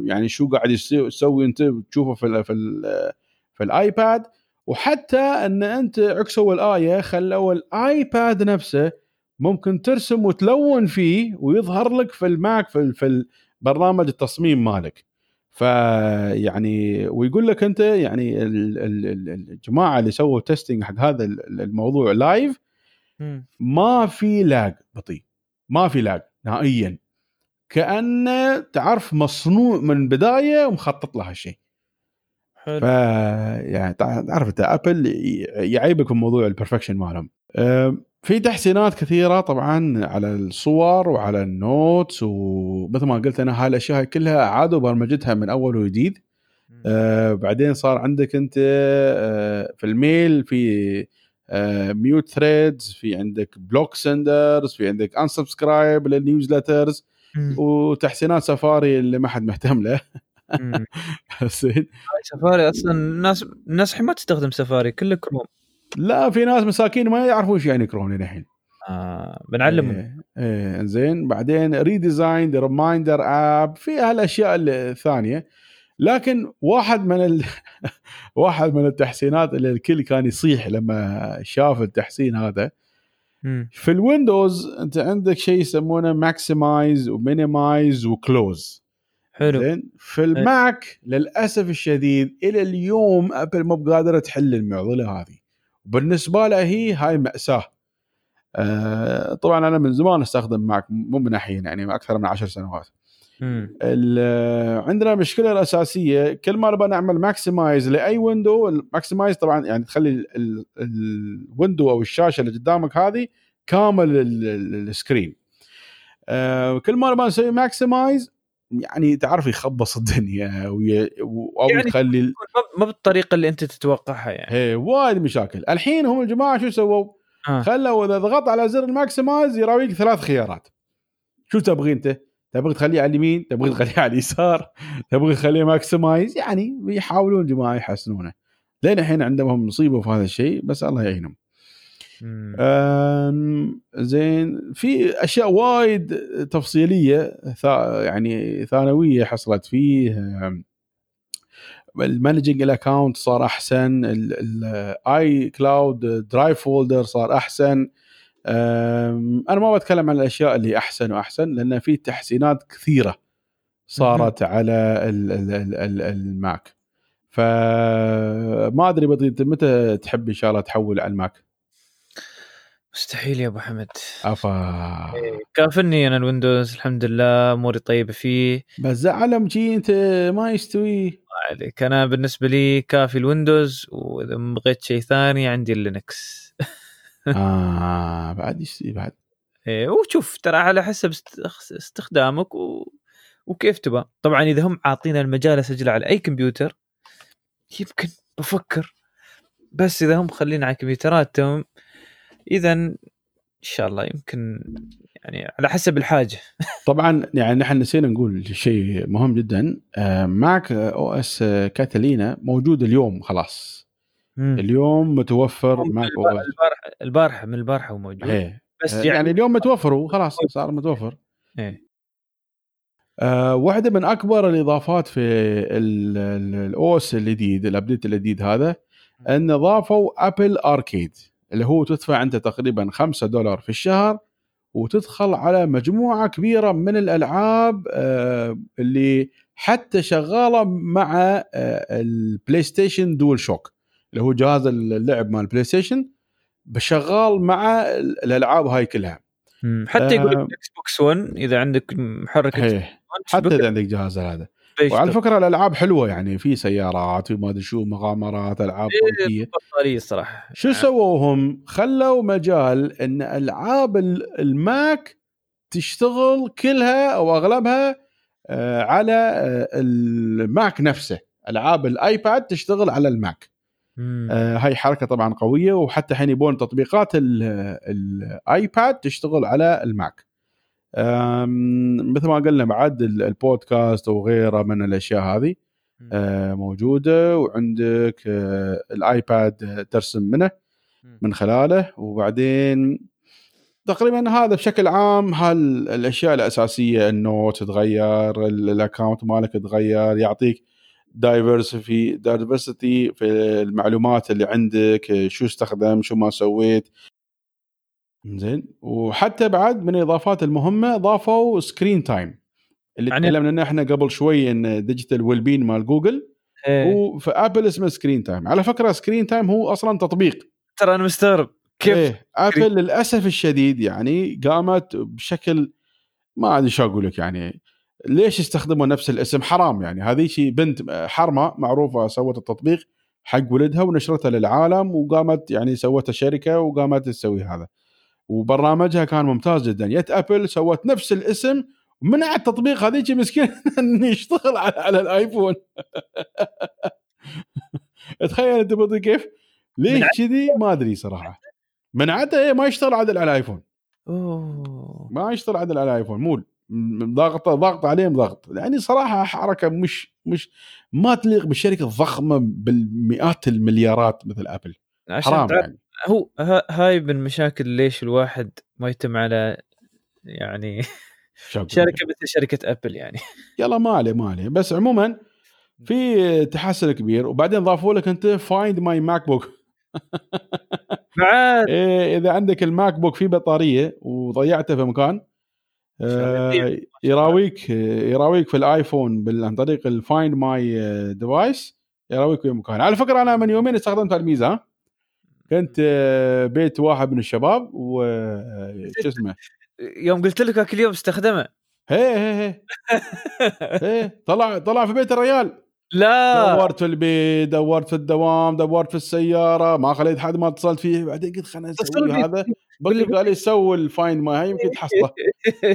Speaker 2: يعني شو قاعد يسوي تسوي أنت تشوفه في ال في ال في ال iPad. وحتى أن أنت عكسوا الآية خلوا ال iPad نفسه ممكن ترسم وتلون فيه ويظهر لك في ال Mac في, في برنامج التصميم مالك. فيعني ويقول لك أنت يعني ال- ال- ال- الجماعة اللي سووا testing حق هذا ال- الموضوع
Speaker 1: live.
Speaker 2: ما في lag بطيء. ما في lag نهائيا. كأنه تعرف مصنوع من بداية ومخطط له هالشيء ف
Speaker 1: حلو
Speaker 2: يعني تع- تعرف انت Apple يعيبك بموضوع ال perfection مالهم في تحسينات كثيرة طبعا على الصور وعلى ال Notes ومثل ما قلت أنا هاي الاشياء كلها أعادوا برمجتها من أول وجديد. آه بعدين صار عندك أنت آه في ال Mail في آه mute threads في عندك block senders في عندك unsubscribe لل
Speaker 1: newsletters.
Speaker 2: وتحسينات سفاري اللي ما حد مهتم له.
Speaker 1: هاي سفاري أصلا الناس الناس الحين ما تستخدم سفاري كله كروم.
Speaker 2: لا في ناس مساكين ما يعرفون إيش يعني كرون الحين
Speaker 1: آه بنعلمهم.
Speaker 2: إيه إيه زين. بعدين redesign reminder app في هالأشياء الثانية لكن واحد من ال... واحد من التحسينات اللي الكل كان يصيح لما شاف التحسين هذا
Speaker 1: مم.
Speaker 2: في ال Windows انت عندك شيء يسمونه maximize و minimize و close
Speaker 1: حلو.
Speaker 2: زين؟ في ال Mac للأسف الشديد إلى اليوم Apple مو بقادرة تحل المعضلة هذه. بالنسبة لها هي هاي مأساة. آه طبعا أنا من زمان أستخدم Mac مو من الحين يعني أكثر من عشر سنوات. عندنا المشكلة الأساسية كل ما نبغى نعمل maximize لأي window ال maximize طبعا يعني تخلي ال- ال- ال window أو الشاشة اللي قدامك هذه كامل ال- ال- ال screen آه كل ما نبغى نسوي maximize يعني تعرف يخبص الدنيا وي... أو
Speaker 1: يعني
Speaker 2: يخلي
Speaker 1: ما- بالطريقة اللي أنت تتوقعها يعني
Speaker 2: وايد مشاكل الحين هم الجماعه شو سووا؟
Speaker 1: آه.
Speaker 2: خلوا إذا ضغطت على زر ال maximize يراويك ثلاث خيارات شو تبغي انت؟ تبغي تخليه على اليمين تبغي تخليه على اليسار تبغي تخليه maximize يعني بيحاولون الجماعه يحسنونه. لين الحين عندهم مصيبة في هذا الشيء بس الله يعينهم. زين في أشياء وايد تفصيلية ثا- يعني ثانوية حصلت فيه ال managing ال account صار أحسن ال iCloud Drive folder صار أحسن. أنا ما بتكلم عن الأشياء اللي أحسن وأحسن لأن في تحسينات كثيرة صارت على ال- ال- ال- ال- ال Mac. فما أدري بدي أنت متى تحب إن شاء الله تحول على ال Mac؟
Speaker 1: مستحيل يا أبو حمد.
Speaker 2: أفا.
Speaker 1: إيه، كافني أنا ال Windows الحمد لله أموري طيبة فيه.
Speaker 2: بس زعلهم شي أنت ما يستوي.
Speaker 1: ما عليك أنا بالنسبة لي كافي ال Windows وإذا بغيت شيء ثاني عندي ال
Speaker 2: Linux. آه. بعد يستوي بعد.
Speaker 1: إيه وشوف ترى على حسب است- استخدامك و... وكيف تبى طبعا إذا هم عاطينا المجال اسجله على أي كمبيوتر يمكن بفكر. بس إذا هم خلينا على كمبيوتراتهم اذا إن شاء الله يمكن يعني على حسب الحاجة.
Speaker 2: طبعا يعني نحن نسينا نقول شيء مهم جدا. آه، macOS Catalina موجود اليوم خلاص.
Speaker 1: مم.
Speaker 2: اليوم متوفر macOS
Speaker 1: البارحة البارحة من البارحة هو موجود
Speaker 2: إيه.
Speaker 1: بس
Speaker 2: يعني, يعني
Speaker 1: يعني
Speaker 2: اليوم متوفر هو خلاص صار متوفر
Speaker 1: إيه.
Speaker 2: آه واحدة من أكبر الإضافات في ال OS الجديد ال update الجديد هذا إن ضافوا Apple Arcade اللي هو تدفع أنت تقريبا 5 دولار في الشهر وتدخل على مجموعة كبيرة من الألعاب آه، اللي حتى شغالة مع آه، البلاي ستيشن DualShock اللي هو جهاز اللعب مال البلاي ستيشن بشغال مع الألعاب هاي كلها.
Speaker 1: حتى يقول
Speaker 2: آه،
Speaker 1: إكس بوكس 1 إذا عندك محرك One
Speaker 2: حتى إذا عندك جهاز هذا. وعلى فكرة الألعاب حلوة يعني في سيارات وما أدري شو مغامرات ألعاب
Speaker 1: إيه،
Speaker 2: كويسة
Speaker 1: بطارية صراحة
Speaker 2: شو سووا هم؟ خلوا مجال إن ألعاب ال- الماك تشتغل كلها أو أغلبها آه، على آه، الماك نفسه ألعاب الآيباد تشتغل على الماك. آه، هاي حركة طبعا قوية وحتى الحين يبون تطبيقات ال- الايباد تشتغل على الماك مثل ما قلنا بعد ال- البودكاست وغيره من الأشياء هذه. آه، موجودة وعندك آه، الايباد ترسم منه. من خلاله وبعدين تقريبا هذا بشكل عام هالاشياء الأساسية الـ notes تتغير ال- ال account مالك يتغير يعطيك diversity diversity في المعلومات اللي عندك شو استخدم شو ما سويت. زين. وحتى بعد من الإضافات المهمة ضافوا Screen Time اللي
Speaker 1: يعني-
Speaker 2: تكلمنا عنه إحنا قبل شوي إن Digital Wellbeing مال جوجل
Speaker 1: إيه.
Speaker 2: وفي ابل اسمه Screen Time على فكرة Screen Time هو أصلا تطبيق.
Speaker 1: ترى أنا مستغرب. كيف
Speaker 2: إيه. ابل للأسف الشديد يعني قامت بشكل ما أدري شو أقول لك يعني ليش استخدموا نفس الاسم؟ حرام يعني. هذه شيء بنت حرمة معروفة سوت التطبيق حق ولدها ونشرته للعالم وقامت يعني سوتها شركه وقامت تسوي هذا. وبرنامجها كان ممتاز جدا. يت ابل سوت نفس الاسم ومنع التطبيق هذيك مسكين انه يشتغل على, على الآيفون. تخيل أنت بطي كيف؟ ليش؟ كذي؟ ما أدري صراحة. منعته إيه؟ ما يشتغل عدل على الآيفون.
Speaker 1: أوه.
Speaker 2: ما يشتغل عدل على الآيفون. مو م- ضاغط ضاغط عليهم ضغط. يعني صراحة حركة مش مش ما تليق بالشركة الضخمة بالمئات المليارات مثل ابل
Speaker 1: عشان
Speaker 2: حرام
Speaker 1: تعرف
Speaker 2: يعني.
Speaker 1: هو ها- هاي من مشاكل ليش الواحد ما يتم على يعني؟ شركة مثل شركة ابل يعني.
Speaker 2: يلا ما عليه ما عليه. بس عموما في تحسن كبير وبعدين ضافوا لك أنت Find My MacBook
Speaker 1: بعد
Speaker 2: إيه إذا عندك الماك بوك فيه بطارية وضيعته في مكان آه، يراويك يراويك في الآيفون عن طريق ال Find My Device يراويك في مكان. على فكرة أنا من يومين استخدمت الميزه؟ كنت آه، بيت واحد من الشباب و آه، اسمه؟
Speaker 1: يوم قلت لك هاك اليوم استخدمه.
Speaker 2: هي هي هي. هي. طلع طلع في بيت الريال.
Speaker 1: لا.
Speaker 2: دورت في البيت دورت في الدوام دورت في السيارة ما خليت حد ما اتصلت فيه. بعدين قلت نسوي
Speaker 1: بي.
Speaker 2: هذا. بقي قال لي سوي ال Find My هاي يمكن تحصله.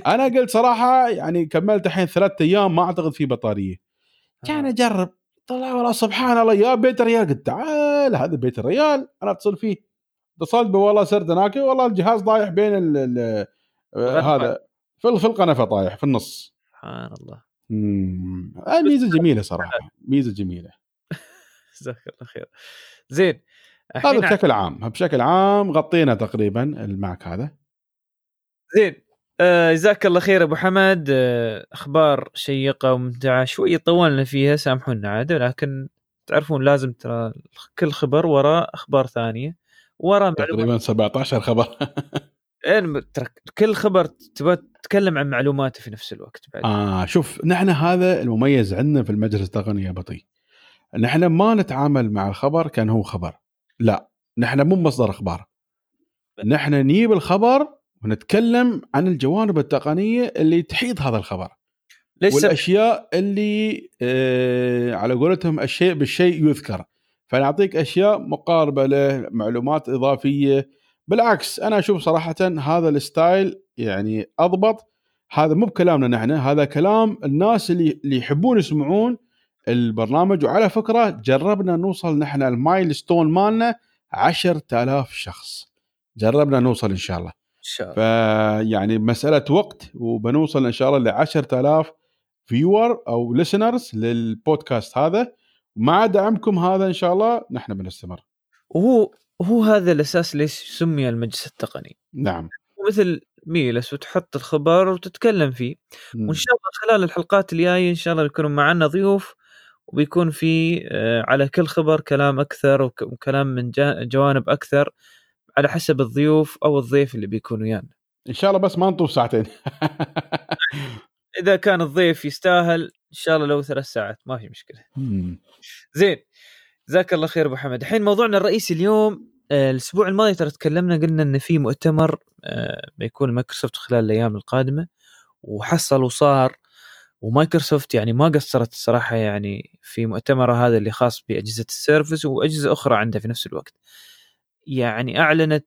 Speaker 2: أنا قلت صراحة يعني كملت الحين ثلاثة أيام ما أعتقد في بطارية. كان أجرب. طلع والله سبحان الله يا بيت الريال قلت تعال هذا بيت الريال. أنا أتصل فيه. اتصلت به والله صرت هناك والله الجهاز طايح بين ال ال آه،. هذا في في القنفة طايح في النص.
Speaker 1: سبحان الله.
Speaker 2: آه، ميزة جميلة صراحة ميزة جميلة.
Speaker 1: جزاك الله خير. زين.
Speaker 2: هذا بشكل عام بشكل عام غطينا تقريبا الماك هذا.
Speaker 1: زين. آه، جزاك الله خير أبو حمد. آه، أخبار شيقة وممتعة. شوي طولنا فيها سامحونا عاد لكن تعرفون لازم ترى كل خبر وراء أخبار ثانية وراء
Speaker 2: تقريبا 17 خبر.
Speaker 1: إيه، كل خبر تبغى تتكلم عن معلوماته في نفس الوقت بعد.
Speaker 2: آه شوف نحن هذا المميز عندنا في المجلس التقني يا بطي. نحن ما نتعامل مع الخبر كان هو خبر. لا نحن مو مصدر أخبار. نحن نجيب الخبر ونتكلم عن الجوانب التقنية اللي تحيط هذا الخبر.
Speaker 1: ليش سب-
Speaker 2: والأشياء اللي آه على قولتهم الشيء بالشيء يذكر. فنعطيك أشياء مقاربة له معلومات إضافية. بالعكس أنا أشوف صراحة هذا ال style يعني أضبط. هذا مو بكلامنا نحن هذا كلام الناس اللي اللي يحبون يسمعون البرنامج. وعلى فكرة جربنا نوصل نحن ال milestone مالنا 10000 شخص. جربنا نوصل إن شاء الله.
Speaker 1: إن شاء الله.
Speaker 2: فيعني مسألة وقت وبنوصل إن شاء الله ل 10000 فيور أو listeners للبودكاست هذا. مع دعمكم هذا إن شاء الله نحن بنستمر.
Speaker 1: وهو هو هذا الأساس ليش سمي المجلس التقني.
Speaker 2: نعم.
Speaker 1: مثل ميلس وتحط الخبر وتتكلم فيه. وإن شاء الله خلال الحلقات الجاية إن شاء الله يكونوا معنا ضيوف وبيكون في آه، على كل خبر كلام أكثر وك- وكلام من جوانب أكثر على حسب الضيوف أو الضيف اللي بيكون ويانا.
Speaker 2: إن شاء الله بس ما نطوف ساعتين.
Speaker 1: إذا كان الضيف يستاهل إن شاء الله لو ثلاث ساعات ما في
Speaker 2: مشكلة.
Speaker 1: زين جزاك الله خير أبو حمد. الحين موضوعنا الرئيسي اليوم آه، الأسبوع الماضي ترى تكلمنا قلنا إن في مؤتمر آه، بيكون مايكروسوفت خلال الأيام القادمة وحصل وصار ومايكروسوفت يعني ما قصرت الصراحة يعني في مؤتمرها هذا اللي خاص بأجهزة السيرفس وأجهزة أخرى عندها في نفس الوقت. يعني أعلنت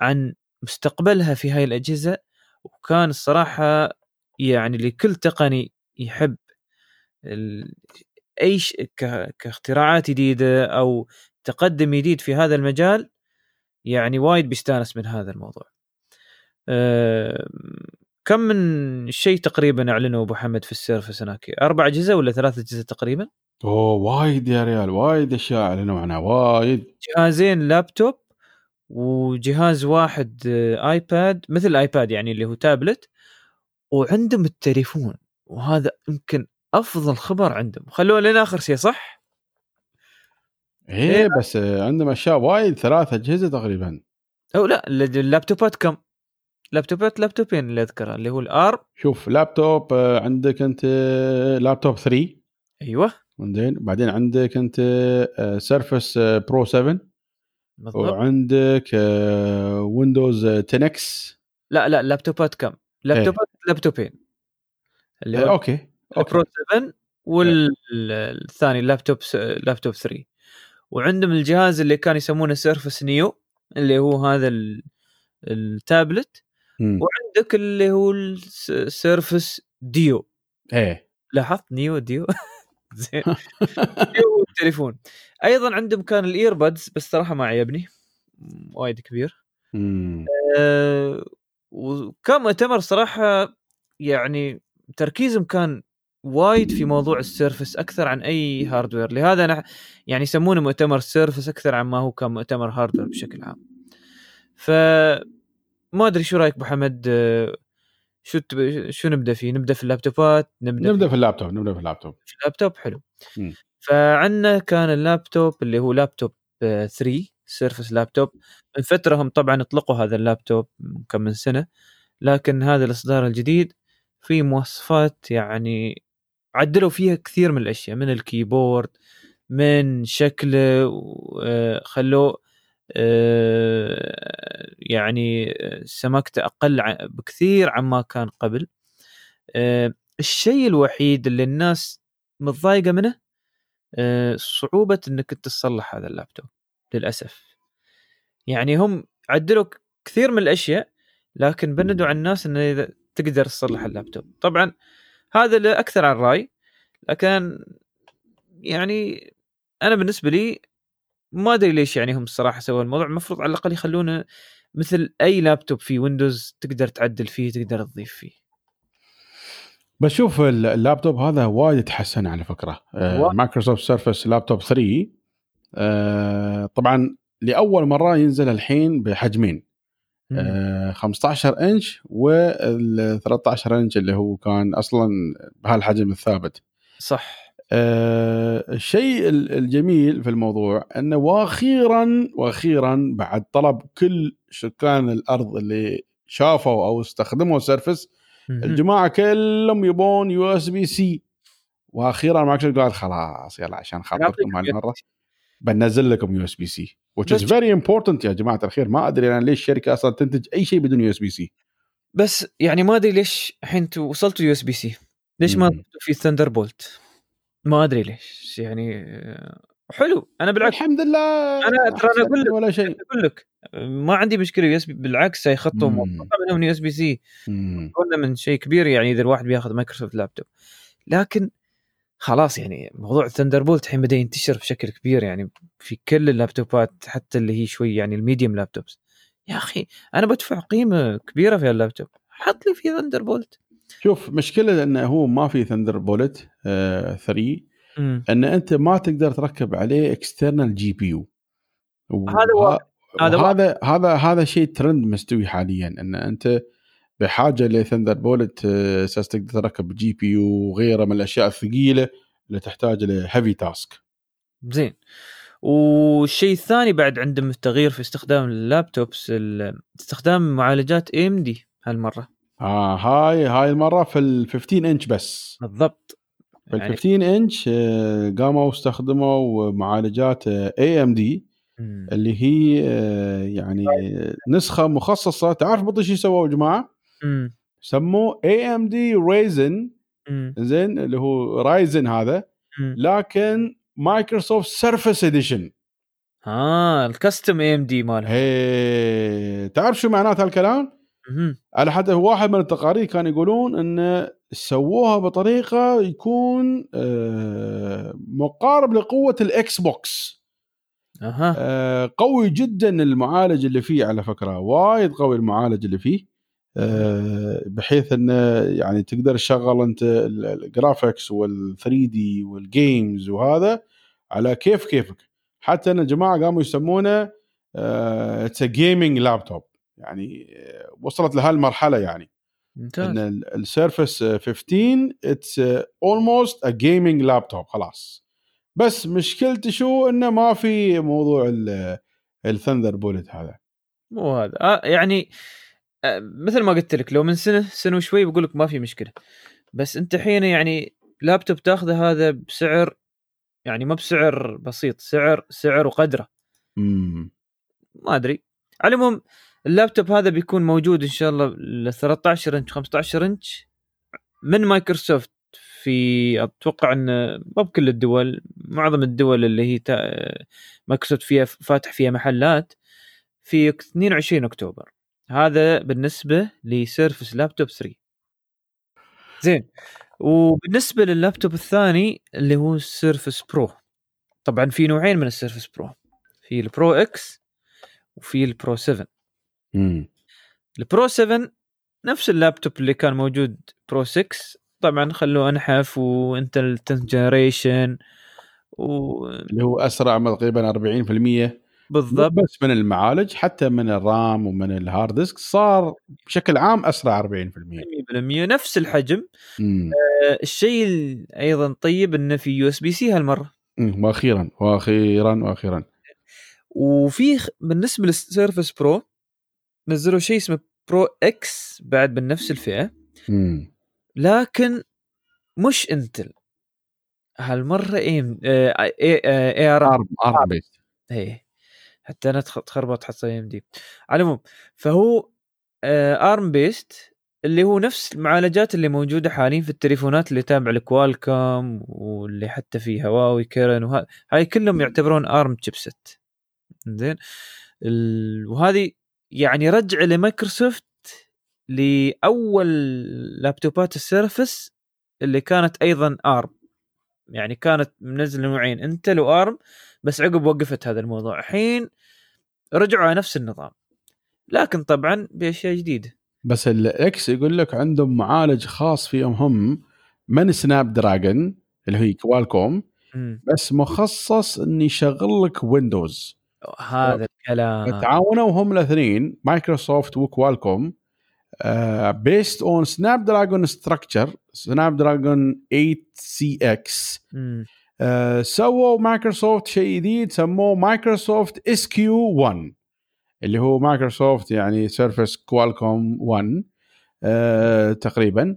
Speaker 1: عن مستقبلها في هاي الأجهزة وكان الصراحة يعني لكل تقني يحب ال- أي ش... ك... كاختراعات جديدة أو تقدم جديد في هذا المجال يعني وايد بيستانس من هذا الموضوع. أه... كم من شيء تقريبا اعلنوا أبو حمد في السيرفس هناك؟ أربع اجهزه ولا ثلاث اجهزه تقريبا؟
Speaker 2: أوه وايد يا ريال وايد أشياء أعلنوا عنها وايد
Speaker 1: جهازين لابتوب وجهاز واحد آه، آيباد مثل الايباد يعني اللي هو تابلت وعندهم التليفون وهذا يمكن أفضل خبر عندهم خلونا لين آخر شيء صح؟
Speaker 2: إيه بس عندهم أشياء وايد ثلاث أجهزة تقريبا
Speaker 1: أو لا الل- اللابتوبات كم؟ laptop ات laptop ين اللي اذكرها اللي هو الآر.
Speaker 2: شوف لابتوب آه، عندك أنت آه، لابتوب 3
Speaker 1: أيوه.
Speaker 2: زين. بعدين عندك أنت سيرفس Pro 7
Speaker 1: بالضبط.
Speaker 2: وعندك آه، ويندوز 10 إكس.
Speaker 1: لا لا لابتوبات كم؟ laptop ات laptop ين. اللي هو
Speaker 2: okay okay.
Speaker 1: Pro 7 والثاني اللابتوب س- لابتوب 3 وعندهم الجهاز اللي كان يسمونه سيرفس نيو اللي هو هذا ال- التابلت.
Speaker 2: مم.
Speaker 1: وعندك اللي هو السيرفس ديو.
Speaker 2: إيه.
Speaker 1: لاحظت Neo Duo؟ زين. ديو التليفون أيضا عندهم كان ال earbuds بس صراحة ما عجبني وايد كبير. أه وكان مؤتمر صراحة يعني تركيزهم كان وايد في موضوع السيرفس أكثر عن أي hardware لهذا أنا يعني يسمونه مؤتمر سيرفس أكثر عن ما هو كان مؤتمر hardware بشكل عام. ف ما أدري شو رأيك ابو حمد أه، شو تب... شو نبدأ فيه؟ نبدأ في اللابتوبات نبدأ,
Speaker 2: نبدأ في اللابتوب نبدأ في اللابتوب.
Speaker 1: في اللابتوب حلو. فعندنا كان اللابتوب اللي هو لابتوب آه، 3 سيرفس لابتوب من فتره هم طبعا اطلقوا هذا اللابتوب كم من سنة لكن هذا الإصدار الجديد فيه مواصفات يعني عدلوا فيها كثير من الأشياء من الكيبورد من شكله آه، خلوه آه، يعني آه، سمكته أقل بكثير عما كان قبل. آه، الشيء الوحيد اللي الناس متضايقة منه آه، صعوبة إنك تصلح هذا اللابتوب للأسف. يعني هم عدلوا كثير من الأشياء لكن بندوا على الناس إنه إذا تقدر تصلح اللابتوب. طبعا هذا أكثر عن رأي لكن يعني أنا بالنسبة لي ما أدري ليش يعني هم الصراحه سووا الموضوع المفروض على الأقل يخلونه مثل أي لابتوب في ويندوز تقدر تعدل فيه تقدر تضيف فيه.
Speaker 2: بس شوف ال- اللابتوب هذا وايد تحسن على
Speaker 1: فكرة.
Speaker 2: مايكروسوفت سيرفس لابتوب 3 آه، طبعا لأول مرة ينزل الحين بحجمين. آه، 15 إنش وال 13 إنش اللي هو كان أصلا بهالحجم الثابت.
Speaker 1: صح.
Speaker 2: آه، الشيء ال- الجميل في الموضوع انه وأخيرا وأخيرا بعد طلب كل سكان الأرض اللي شافوا أو استخدموا سيرفس. الجماعة كلهم يبون USB-C. وأخيرا مايكروسوفت قال خلاص يلا عشان خاطركم هالمرة بنزل لكم USB-C which is very important يا جماعة الخير. ما أدري أنا ليش الشركة أصلا تنتج أي شيء بدون USB-C.
Speaker 1: بس يعني ما أدري ليش الحين وصلتوا USB-C. ليش ما في ثندر بولت ما أدري ليش يعني حلو. أنا بالعكس.
Speaker 2: الحمد لله.
Speaker 1: أنا- ترى أنا أقول لك.
Speaker 2: ولا شيء.
Speaker 1: أقول لك ما عندي مشكلة USB بالعكس يخطوا منهم
Speaker 2: USB-C.
Speaker 1: قلنا من شيء كبير يعني إذا الواحد بياخذ مايكروسوفت لابتوب. لكن خلاص يعني موضوع Thunderbolt الحين بدأ ينتشر بشكل كبير يعني في كل اللابتوبات حتى اللي هي شوي يعني ال medium laptops. يا أخي أنا بدفع قيمة كبيرة في اللابتوب حط لي في ثندر بولت
Speaker 2: شوف مشكلة انه هو ما في Thunderbolt 3
Speaker 1: مم.
Speaker 2: إن أنت ما تقدر تركب عليه external GPU
Speaker 1: هذا. هذا
Speaker 2: هذا هذا هذا شيء ترند مستوي حاليا. إن أنت بحاجة ل Thunderbolt آه، أساس تقدر تركب GPU وغيره من الأشياء الثقيلة اللي تحتاج ل heavy task
Speaker 1: زين. والشيء الثاني بعد عندهم التغيير في استخدام ال laptops ال- استخدام معالجات AMD هالمرة.
Speaker 2: آه هاي هاي المرة في ال 15 انش بس
Speaker 1: بالضبط
Speaker 2: في ال
Speaker 1: يعني
Speaker 2: 15 انش آه، قاموا استخدموا معالجات
Speaker 1: AMD.
Speaker 2: اللي هي آه، يعني نسخة مخصصة تعرف بطي شو سووا يا
Speaker 1: جماعة؟
Speaker 2: سموه AMD
Speaker 1: Ryzen.
Speaker 2: زين اللي هو Ryzen هذا
Speaker 1: مم.
Speaker 2: لكن مايكروسوفت سيرفس
Speaker 1: edition آه ال custom AMD مالها
Speaker 2: تعرف شو معنات هالكلام؟ على حد واحد من التقارير كان يقولون إن سووها بطريقة يكون آه، مقارب لقوة ال
Speaker 1: Xbox.
Speaker 2: آه، قوي جدا المعالج اللي فيه على فكرة وايد قوي المعالج اللي فيه. آه، بحيث انه يعني تقدر تشغل أنت ال- الـ graphics وال 3D وال games وهذا على كيف كيفك. حتى إن الجماعة قاموا يسمونه it's gaming laptop يعني وصلت لهالمرحله يعني. إن
Speaker 1: ممتاز.
Speaker 2: السيرفس 15 it's almost a gaming laptop خلاص. بس مشكلته شو؟ إنه ما في موضوع ال Thunderbolt هذا.
Speaker 1: مو هذا. آه يعني آه مثل ما قلت لك لو من سنة سنة وشوي بقول لك ما في مشكلة. بس أنت الحين يعني لابتوب تاخذه هذا بسعر يعني ما بسعر بسيط سعر سعر وقدره.
Speaker 2: امم
Speaker 1: ما أدري. على العموم اللابتوب هذا بيكون موجود إن شاء الله ل 13 إنش 15 إنش. من مايكروسوفت في أتوقع إن ما بكل الدول معظم الدول اللي هي. مايكروسوفت فيها فاتح فيها محلات في 22 أكتوبر. هذا بالنسبة لسيرفس لابتوب 3 زين. وبالنسبة لللابتوب الثاني اللي هو السيرفس برو. طبعا في نوعين من السيرفس برو. في البرو إكس وفي البرو 7
Speaker 2: امم
Speaker 1: البرو 7 نفس اللابتوب اللي كان موجود برو 6 طبعا خلوه أنحف وإنتل 10 generation وبالضبط
Speaker 2: اللي هو أسرع تقريبا 40% مو بس من المعالج حتى من ال RAM ومن ال hard disk صار بشكل عام أسرع 40%
Speaker 1: 100% نفس الحجم. آه، الشيء ال- أيضا طيب إنه في USB-C هالمرة.
Speaker 2: أمم، وأخيرا وأخيرا وأخيرا.
Speaker 1: وفي بالنسبة للسيرفس برو نزلوا شيء اسمه برو إكس بعد من نفس
Speaker 2: الفئة.
Speaker 1: لكن مش إنتل. هالمرة ايم اي A
Speaker 2: R ARM based
Speaker 1: إيه حتى أنا تخ- تخربط حط AMD على العموم فهو ARM based اللي هو نفس المعالجات اللي موجودة حاليا في التليفونات اللي تابع لكوالكوم واللي حتى في هواوي Kirin وهذا هاي كلهم يعتبرون ARM chipset زين. وهذه يعني رجع لمايكروسوفت لأول لابتوبات ال Surface اللي كانت أيضا ARM. يعني كانت منزلة نوعين إنتل و ARM بس عقب وقفت هذا الموضوع. الحين رجعوا على نفس النظام. لكن طبعا بأشياء جديدة.
Speaker 2: بس ال X يقول لك عندهم معالج خاص فيهم هم من Snapdragon اللي هي
Speaker 1: Qualcomm.
Speaker 2: بس مخصص انه يشغل لك ويندوز
Speaker 1: هذا الكلام.
Speaker 2: تعاونوا هم الاثنين مايكروسوفت و Qualcomm based on Snapdragon structure Snapdragon
Speaker 1: 8cx.
Speaker 2: سووا مايكروسوفت شيء جديد سموه Microsoft SQ1 اللي هو مايكروسوفت يعني Surface Qualcomm 1 آه تقريبا.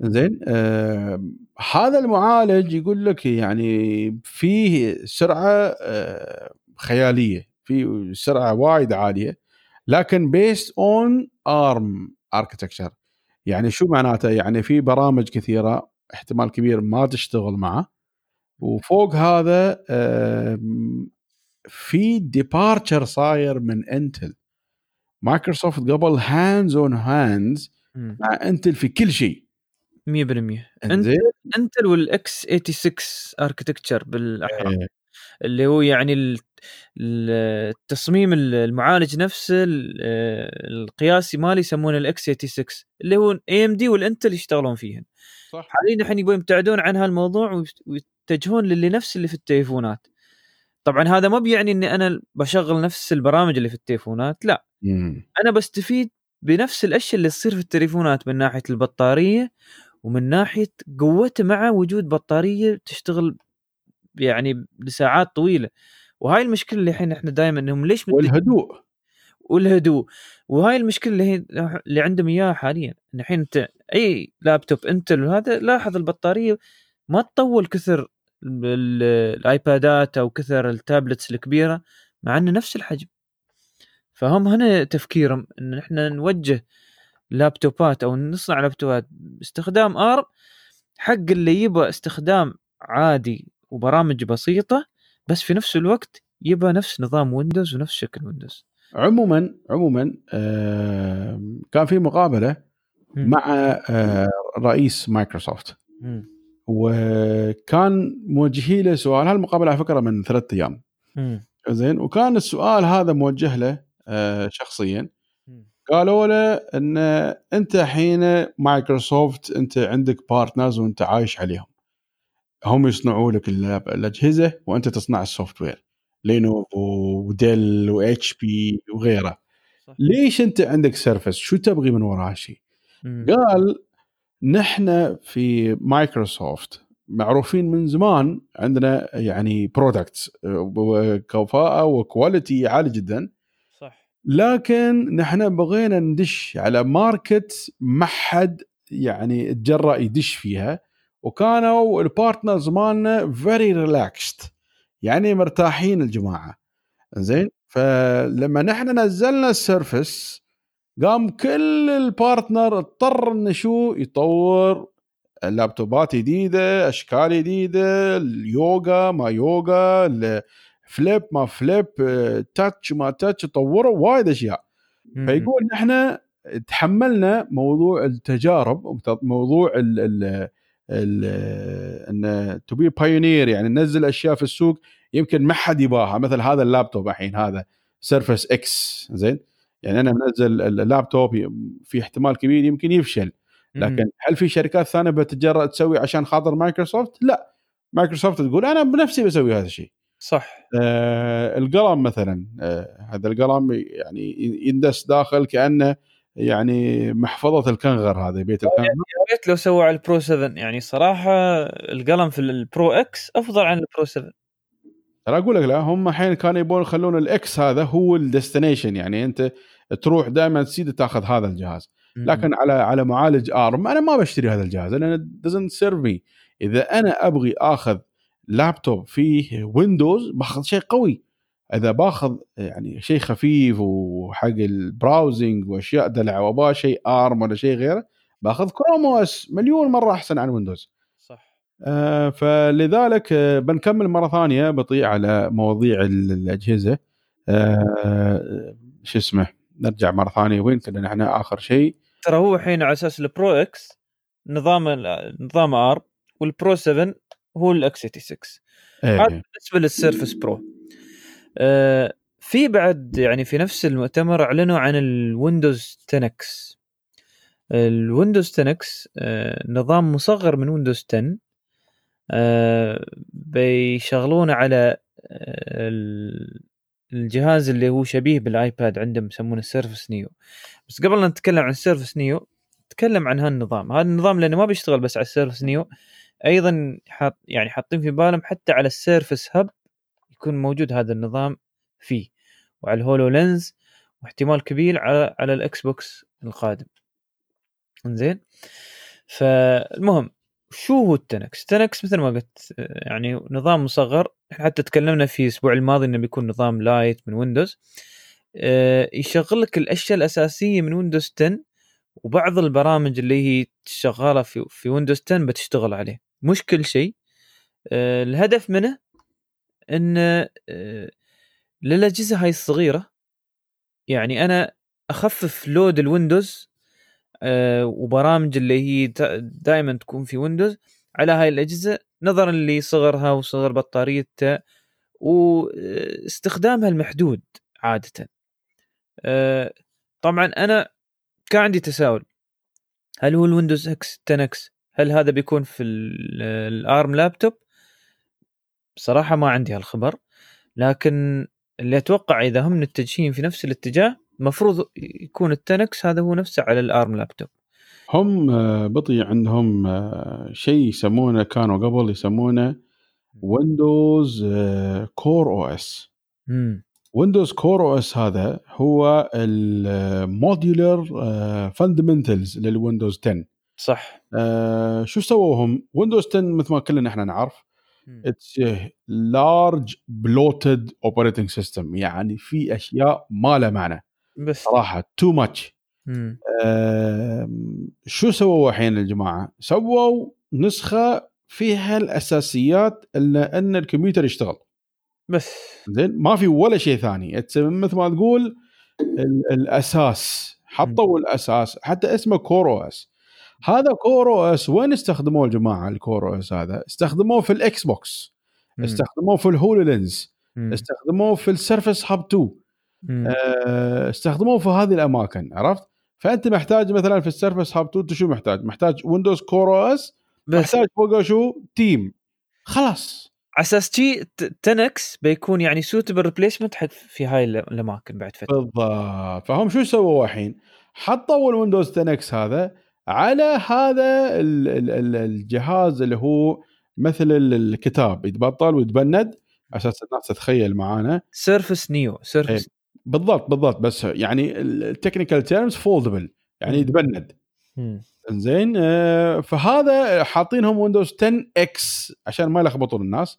Speaker 2: زين آه هذا المعالج يقول لك يعني فيه سرعة آه خيالية. في سرعة وايد عالية لكن based on ARM architecture يعني شو معناته؟ يعني في برامج كثيرة احتمال كبير ما تشتغل معه. وفوق هذا في departure صاير من انتل مايكروسوفت قبل hands on
Speaker 1: hands.
Speaker 2: مع انتل في كل شيء.
Speaker 1: 100% انت
Speaker 2: زين
Speaker 1: انتل وال x86 architecture بالاحرى. اللي هو يعني ال- ال- التصميم ال- المعالج نفسه ال- القياسي مالي يسمونه ال x86 اللي هو AMD والإنتل يشتغلون فيهن.
Speaker 2: صح.
Speaker 1: حاليا الحين يبون يبتعدون عن هالموضوع ويت- ويتجهون للي نفس اللي في التليفونات. طبعا هذا ما بيعني إني أنا بشغل نفس البرامج اللي في التليفونات لا.
Speaker 2: مم.
Speaker 1: أنا بستفيد بنفس الأشياء اللي تصير في التليفونات من ناحية البطارية ومن ناحية قوته مع وجود بطارية تشتغل يعني لساعات طويلة. وهاي المشكلة اللي الحين إحنا دائما إنهم ليش
Speaker 2: والهدوء.
Speaker 1: والهدوء. وهاي المشكلة اللي هي اللي عندهم إياها حاليا. الحين انت أي لابتوب إنتل وهذا لاحظ البطارية ما تطول كثر ال- ال- الآيبادات أو كثر ال tablets الكبيرة مع إنه نفس الحجم. فهم هنا تفكيرهم. إن إحنا نوجه لابتوبات أو نصنع لابتوبات باستخدام ARM حق اللي يبغى استخدام عادي وبرامج بسيطة بس في نفس الوقت يبغى نفس نظام ويندوز ونفس شكل ويندوز
Speaker 2: عموما عموما آه كان في
Speaker 1: مقابلة.
Speaker 2: مع آه رئيس مايكروسوفت. وكان موجهي له سؤال هالمقابلة على فكرة من ثلاثة
Speaker 1: أيام.
Speaker 2: زين وكان السؤال هذا موجه له آه شخصيا. قالوا له إن أنت حين مايكروسوفت أنت عندك partners وأنت عايش عليهم هم يصنعوا لك ال- الأجهزة وأنت تصنع ال software. لينوفو وديل و HP وغيره
Speaker 1: صح.
Speaker 2: ليش أنت عندك Surface؟ شو تبغي من وراء هالشيء
Speaker 1: مم.
Speaker 2: قال نحن في مايكروسوفت معروفين من زمان عندنا يعني products وكفاءه و quality عالي جدا.
Speaker 1: صح.
Speaker 2: لكن نحن بغينا ندش على market ما حد يعني تجرأ يدش فيها. وكانوا ال partners مالنا very relaxed يعني مرتاحين الجماعة. زين؟ فلما نحن نزلنا ال Surface قام كل ال partner اضطر إنه شو؟ يطور لابتوبات جديدة أشكال جديدة اليوغا ما يوغا ال flip ما flip touch ما touch طوروا وايد
Speaker 1: أشياء.
Speaker 2: فيقول نحن تحملنا موضوع التجارب موضوع ال أن to be pioneer يعني ننزل أشياء في السوق يمكن ما حد يباها. مثل هذا اللابتوب الحين هذا Surface X زين؟ يعني أنا منزل اللابتوب في احتمال كبير يمكن يفشل. لكن هل في شركات ثانية بتتجرأ تسوي عشان خاطر مايكروسوفت؟ لا. مايكروسوفت تقول أنا بنفسي بسوي هذا الشيء.
Speaker 1: صح.
Speaker 2: آه القلم مثلا آه هذا القلم يعني يندس داخل كأنه يعني محفظة الكنغر هذا بيت الكنغر.
Speaker 1: يا ريت لو سووا على ال Pro 7 يعني صراحة القلم في ال Pro X أفضل عن ال Pro 7
Speaker 2: ترى أقول لك لا هم الحين كانوا يبون يخلون ال X هذا هو ال destination. يعني أنت تروح دائما تسيد تاخذ هذا الجهاز. لكن على على معالج ARM أنا ما بشتري هذا الجهاز لأن doesn't serve me. إذا أنا أبغي آخذ لابتوب فيه ويندوز باخذ شيء قوي. إذا باخذ يعني شيء خفيف وحق ال browsing وأشياء دلع وأبغى شيء ARM ولا شيء غيره باخذ Chrome OS مليون مرة أحسن عن ويندوز
Speaker 1: صح.
Speaker 2: آه فلذلك آه بنكمل مرة ثانية بطيء على مواضيع ال- الأجهزة. آه شو اسمه نرجع مرة ثانية وين كنا نحن؟ آخر شيء.
Speaker 1: ترى هو الحين على أساس البرو إكس نظام نظام ARM وال Pro 7 هو ال x86 هذا بالنسبة لل Surface Pro في بعد يعني في نفس المؤتمر أعلنوا عن الويندوز 10X الويندوز 10X آه نظام مصغر من ويندوز 10 آه بيشغلونه على آه ال- الجهاز اللي هو شبيه بالآيباد عندهم يسمونه ال Surface Neo بس قبل لا نتكلم عن ال Surface Neo نتكلم عن هالنظام. هذا النظام لأنه ما بيشتغل بس على ال Surface Neo أيضا حاط يعني حاطين في بالهم حتى على ال Surface Hub يكون موجود هذا النظام فيه وعلى ال HoloLens واحتمال كبير على على ال Xbox القادم. زين فالمهم شو هو ال 10X؟ ال 10X مثل ما قلت يعني نظام مصغر. حتى تكلمنا في الأسبوع الماضي إنه بيكون نظام lite من ويندوز يشغل لك الأشياء الأساسية من ويندوز 10 وبعض البرامج اللي هي شغالة في في ويندوز 10 بتشتغل عليه. مش كل شيء. آه، الهدف منه إن آه، للاجهزه هاي الصغيرة يعني أنا أخفف load الويندوز آه، وبرامج اللي هي دائما تكون في ويندوز على هاي الأجهزة نظرا لصغرها وصغر بطاريتها واستخدامها المحدود عادة. آه، طبعا أنا كان عندي تساؤل هل هو الويندوز X 10X؟ هل هذا بيكون في ال- ال ARM laptop؟ بصراحة ما عندي هالخبر لكن اللي أتوقع إذا هم متجهين في نفس الاتجاه المفروض يكون ال 10X هذا هو نفسه على ال ARM laptop
Speaker 2: هم آه، بطي عندهم آه، شيء يسمونه كانوا قبل يسمونه ويندوز Core
Speaker 1: OS.
Speaker 2: ويندوز Core OS هذا هو ال modular fundamentals للويندوز 10
Speaker 1: صح
Speaker 2: آه، شو سووا هم؟ ويندوز 10 مثل ما كلنا إحنا نعرف. it's large bloated operating system يعني في أشياء ما لها معنى.
Speaker 1: بس.
Speaker 2: صراحة too
Speaker 1: much.
Speaker 2: شو سووا الحين الجماعة؟ سووا نسخة فيها الأساسيات ان إن الكمبيوتر يشتغل.
Speaker 1: بس.
Speaker 2: زين؟ ما في ولا شيء ثاني. مثل ما تقول ال- الأساس. حطوا الأساس. حتى اسمه Core OS هذا Core OS وين استخدموه الجماعة ال Core OS هذا؟ استخدموه في الإكس بوكس. استخدموه في الهولو لينز. استخدموه في السيرفس هاب 2
Speaker 1: مم.
Speaker 2: آه، استخدموه في هذه الأماكن عرفت؟ فأنت محتاج مثلا في السيرفس هاب 2 أنت شو محتاج؟ محتاج ويندوز Core
Speaker 1: OS
Speaker 2: محتاج فوقه شو؟ Team خلاص
Speaker 1: على أساس شي 10X بيكون يعني suitable replacement حق في هاي ال- الأماكن بعد فترة
Speaker 2: بالضبط فهم شو سووا الحين؟ حطوا الويندوز 10X هذا على هذا ال- ال- ال- الجهاز اللي هو مثل ال- الكتاب يتبطل ويتبند أساس الناس تتخيل معانا
Speaker 1: Surface Neo Surface
Speaker 2: بالضبط بالضبط بس يعني ال technical terms foldable
Speaker 1: يعني.
Speaker 2: يتبند. زين آه، فهذا حاطينهم ويندوز 10X عشان ما يلخبطون الناس.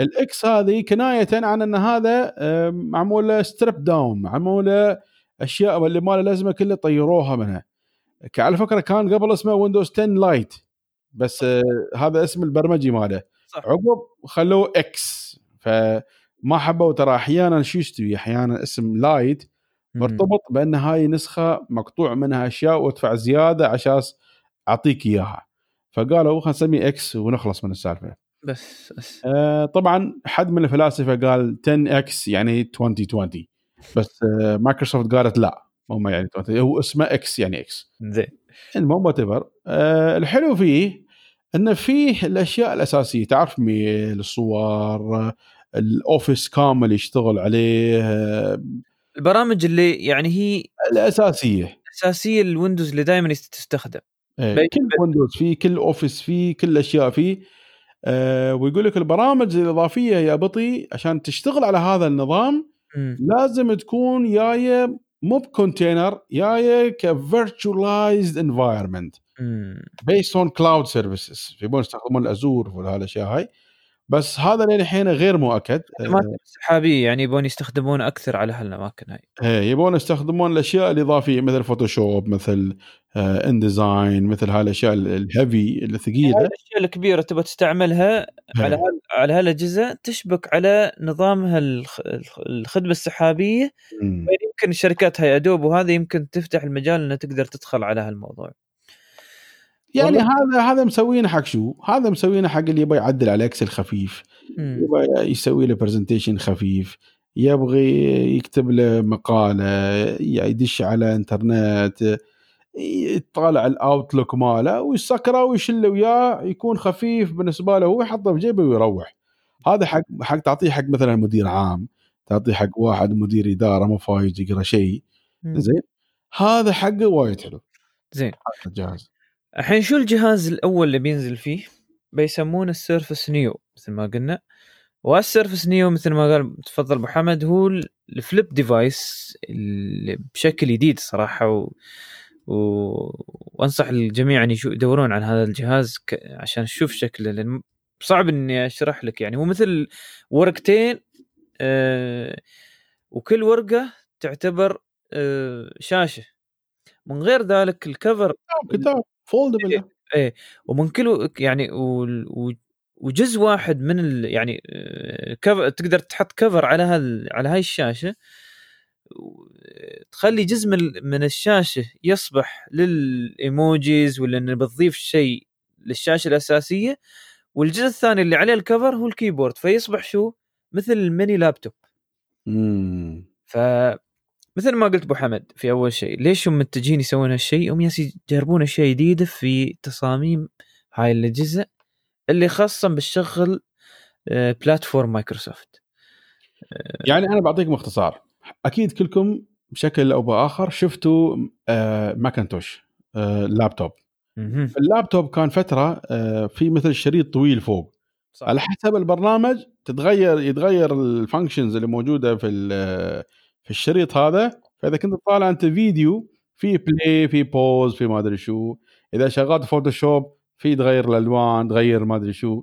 Speaker 1: ال
Speaker 2: X هذه كناية عن إن هذا آه، معمولة stripped down معمولة أشياء اللي ما لازمة كلها طيروها منها على فكرة كان قبل اسمه ويندوز 10 Lite بس هذا اسم البرمجي ماله. عقب خلوه X فما حبوا ترى أحيانا شو يستوي؟ أحيانا اسم
Speaker 1: Lite.
Speaker 2: مرتبط بأن هاي نسخة مقطوع منها أشياء وأدفع زيادة عشان أعطيك إياها. فقالوا خلينا نسميه X ونخلص من السالفة.
Speaker 1: بس بس.
Speaker 2: آه طبعا حد من الفلاسفة قال 10X يعني 2020 بس آه مايكروسوفت قالت لا. هم يعني 20 هو اسمه X يعني X
Speaker 1: زين.
Speaker 2: المهم what آه الحلو فيه انه فيه الأشياء الأساسية. تعرف ميل الصور الأوفيس كامل يشتغل عليه آه
Speaker 1: البرامج اللي يعني هي
Speaker 2: الأساسية.
Speaker 1: أساسية الويندوز اللي دائما تستخدم. بي-
Speaker 2: كل ويندوز فيه كل أوفيس فيه كل أشياء فيه. آه ويقول لك البرامج الإضافية يا بطي عشان تشتغل على هذا النظام
Speaker 1: مم.
Speaker 2: لازم تكون جاية مو ب container جاية ك
Speaker 1: virtualized
Speaker 2: environment. based on cloud services يبون يستخدمون ال Azure ولا هالاشياء هاي. بس هذا للحين غير مؤكد.
Speaker 1: الأماكن السحابية يعني يبون يستخدمون أكثر على هالأماكن هاي.
Speaker 2: آه، يبون يستخدمون الأشياء الإضافية مثل فوتوشوب مثل InDesign مثل هالأشياء ال- ال
Speaker 1: heavy
Speaker 2: الثقيلة
Speaker 1: الأشياء الكبيرة تبغى تستعملها على
Speaker 2: إيه.
Speaker 1: هال على هالأجهزة تشبك على نظام هالخ- الخ-
Speaker 2: الخدمة
Speaker 1: السحابية يمكن الشركات هاي أدوب وهذا يمكن تفتح المجال انها تقدر تدخل على هالموضوع
Speaker 2: يعني هذا هذا مسوينه حق شو؟ هذا مسوينه حق اللي يبغى يعدل على Excel خفيف. يبغى يسوي له presentation خفيف يبغي يكتب له مقالة يدش على انترنت يطالع ال Outlook ماله ويسكره ويشله وياه يكون خفيف بالنسبة له هو يحطه بجيبه ويروح. هذا حق حق تعطيه حق مثلا مدير عام تعطيه حق واحد مدير إدارة مو فايز يقرأ شيء. زين؟ هذا حقه وايد حلو.
Speaker 1: زين.
Speaker 2: الجهاز
Speaker 1: الحين شو الجهاز الأول اللي بينزل فيه؟ بيسمونه ال Surface Neo مثل ما قلنا. وال Surface Neo مثل ما قال تفضل أبو حمد هو ال- ال flip device اللي بشكل جديد صراحة و... و... وأنصح الجميع أن يدورون عن هذا الجهاز ك... عشان تشوف شكله لأن صعب إني أشرح لك يعني. هو مثل ورقتين آه... وكل ورقة تعتبر آه... شاشة. من غير ذلك الكفر
Speaker 2: كتاب فولدبل
Speaker 1: إيه ومن كل يعني و- وجزء واحد من ال يعني آه، كفر تقدر تحط كفر على هال على هاي الشاشة. و- تخلي جزء من الشاشة يصبح للإيموجيز ولا إنه بتضيف شيء للشاشة الأساسية. والجزء الثاني اللي عليه ال cover هو ال keyboard فيصبح شو؟ مثل ال mini laptop.
Speaker 2: امم
Speaker 1: ف مثل ما قلت أبو حمد في أول شيء ليش هم متجهين يسوون هالشيء؟ هم يجربون أشياء جديدة في تصاميم هاي الأجهزة اللي خاصة بالشغل آه، platform مايكروسوفت.
Speaker 2: يعني أنا بعطيك باختصار أكيد كلكم بشكل أو بآخر شفتوا آه ماكنتوش آه لابتوب
Speaker 1: مهم.
Speaker 2: اللابتوب كان فترة آه في مثل شريط طويل فوق.
Speaker 1: صح.
Speaker 2: على حسب البرنامج تتغير يتغير ال functions اللي موجودة في في الشريط هذا. فإذا كنت تطالع أنت فيديو في play في pause في ما أدري شو. إذا شغلت فوتوشوب في تغير الألوان تغير ما أدري شو.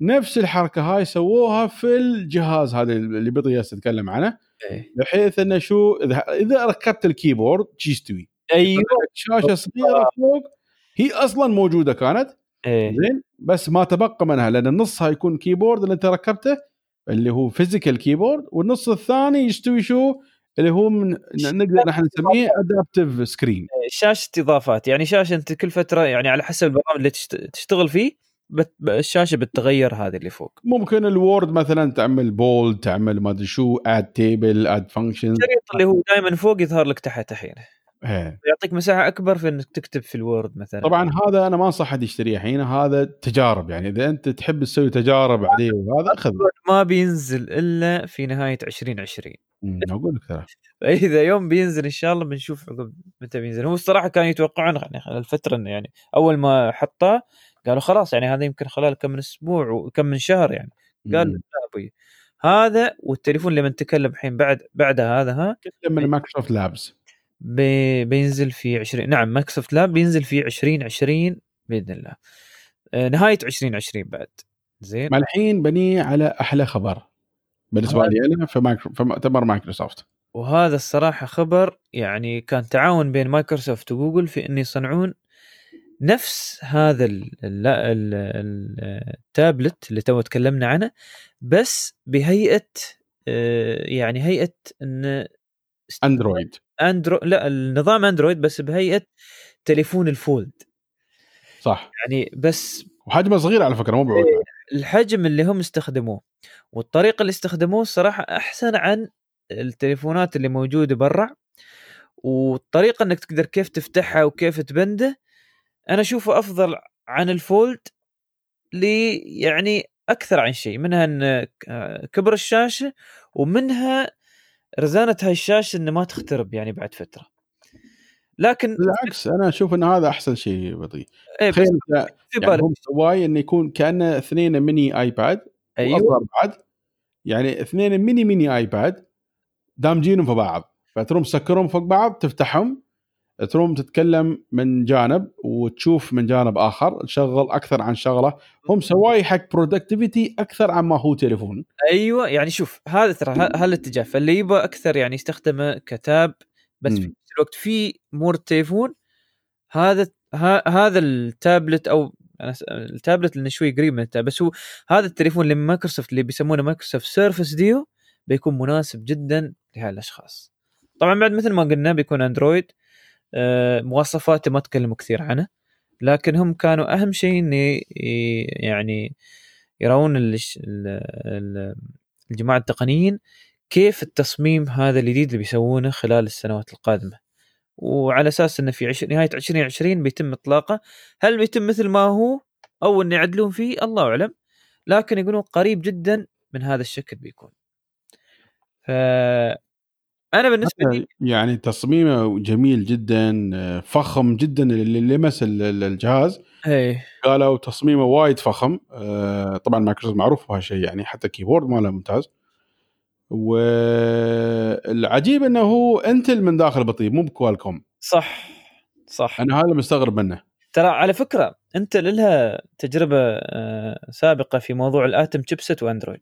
Speaker 2: نفس الحركة هاي سووها في الجهاز هذا اللي بتيلس تتكلم عنه
Speaker 1: إيه.
Speaker 2: بحيث إنه شو إذا إذا ركبت الكيبورد شي يستوي.
Speaker 1: أيوه.
Speaker 2: شاشة صغيرة فوق هي أصلا موجودة كانت.
Speaker 1: إيه.
Speaker 2: زين؟ بس ما تبقى منها لأن نصها يكون كيبورد اللي أنت ركبته اللي هو physical keyboard والنص الثاني يستوي شو؟ اللي هو من نقدر نحن نسميه adaptive screen
Speaker 1: شاشة إضافات. يعني شاشة أنت كل فترة يعني على حسب البرنامج اللي تشت- تشتغل فيه بت... الشاشة بتتغير هذه اللي فوق.
Speaker 2: ممكن الوورد مثلا تعمل bold تعمل ما أدري شو add table add function
Speaker 1: الشريط اللي هو دائما فوق يظهر لك تحت الحين.
Speaker 2: إيه.
Speaker 1: يعطيك مساحة أكبر في إنك تكتب في الوورد مثلا.
Speaker 2: طبعا هذا أنا ما انصح حد يشتريه الحين هذا تجارب يعني. إذا أنت تحب تسوي تجارب عليه وهذا خذ
Speaker 1: ما بينزل إلا في نهاية 2020
Speaker 2: أمم، أقول لك ترى.
Speaker 1: فاذا يوم بينزل إن شاء الله بنشوف عقب متى بينزل. هو الصراحة كانوا يتوقعون يعني الفترة يعني أول ما حطاه قالوا خلاص يعني هذا يمكن خلال كم من أسبوع وكم من شهر يعني. قال. لا أبوي هذا والتليفون اللي بنتكلم الحين بعد بعدها هذا ها
Speaker 2: من Microsoft Labs
Speaker 1: بي بينزل في 20 نعم Microsoft Lab بينزل في 2020 بإذن الله. آه، نهاية 2020 بعد. زين.
Speaker 2: ما الحين بني على أحلى خبر
Speaker 1: بالنسبة
Speaker 2: لي أنا في مايكرو في مؤتمر مايكروسوفت
Speaker 1: وهذا الصراحة خبر يعني كان تعاون بين مايكروسوفت وجوجل في ان يصنعون نفس هذا ال- ال- ال- ال- التابلت اللي تو تكلمنا عنه بس بهيئة آه، يعني هيئة إن
Speaker 2: Android
Speaker 1: Andro لا النظام Android بس بهيئة تليفون ال Fold.
Speaker 2: صح.
Speaker 1: يعني بس
Speaker 2: وحجمه صغير على فكرة مو بعود
Speaker 1: الحجم اللي هم استخدموه والطريقة اللي استخدموه الصراحه أحسن عن التليفونات اللي موجودة برا والطريقة إنك تقدر كيف تفتحها وكيف تبنده أنا أشوفه أفضل عن الفولد لي يعني أكثر عن شيء منها إن كبر الشاشة ومنها رزانة هاي الشاشة إنه ما تخترب يعني بعد فترة. لكن
Speaker 2: بالعكس أنا أشوف إن هذا أحسن شيء بطيء
Speaker 1: إيه
Speaker 2: تخيل يعني هم سواي إنه يكون كأنه اثنين ميني
Speaker 1: آيباد
Speaker 2: أيوه. بعد. يعني اثنين ميني ميني آيباد دامجينهم في بعض فتروم تسكرهم فوق بعض تفتحهم تروم تتكلم من جانب وتشوف من جانب آخر تشغل أكثر عن شغله. هم سواي حق productivity أكثر عن ما هو تليفون.
Speaker 1: أيوه يعني شوف هذا ترى هالاتجاه فاللي يبغى أكثر يعني يستخدمه كتاب بس في. نفس الوقت في more التليفون هذا ه- هذا التابلت أو أنا س- التابلت لأنه شوي قريب من التابلت بس هو هذا التليفون اللي من مايكروسوفت اللي بيسمونه Microsoft Surface Duo بيكون مناسب جدا لهؤلاء الاشخاص طبعا بعد مثل ما قلنا بيكون اندرويد مواصفاته ما تكلموا كثير عنه لكن هم كانوا أهم شيء انه ي- يعني يرون الجماعة التقنيين كيف التصميم هذا الجديد اللي بيسوونه خلال السنوات القادمة. وعلى أساس إنه في. نهاية 2020 بيتم إطلاقه. هل بيتم مثل ما هو؟ أو ان يعدلون فيه؟ الله أعلم. لكن يقولون قريب جدا من هذا الشكل بيكون. ف أنا بالنسبة لي
Speaker 2: يعني تصميمه جميل جدا فخم جدا اللي لمس ال- ال- الجهاز.
Speaker 1: إيه.
Speaker 2: قالوا تصميمه وايد فخم. آه، طبعا مايكروسوفت معروف بهالشيء يعني حتى الكيبورد ماله ممتاز. والعجيب إنه هو انتل من داخل بطيء مو بكوالكوم.
Speaker 1: صح صح.
Speaker 2: أنا هذا مستغرب منه.
Speaker 1: ترى على فكرة انت لها تجربة آه، سابقة في موضوع الاتم شيبسيت واندرويد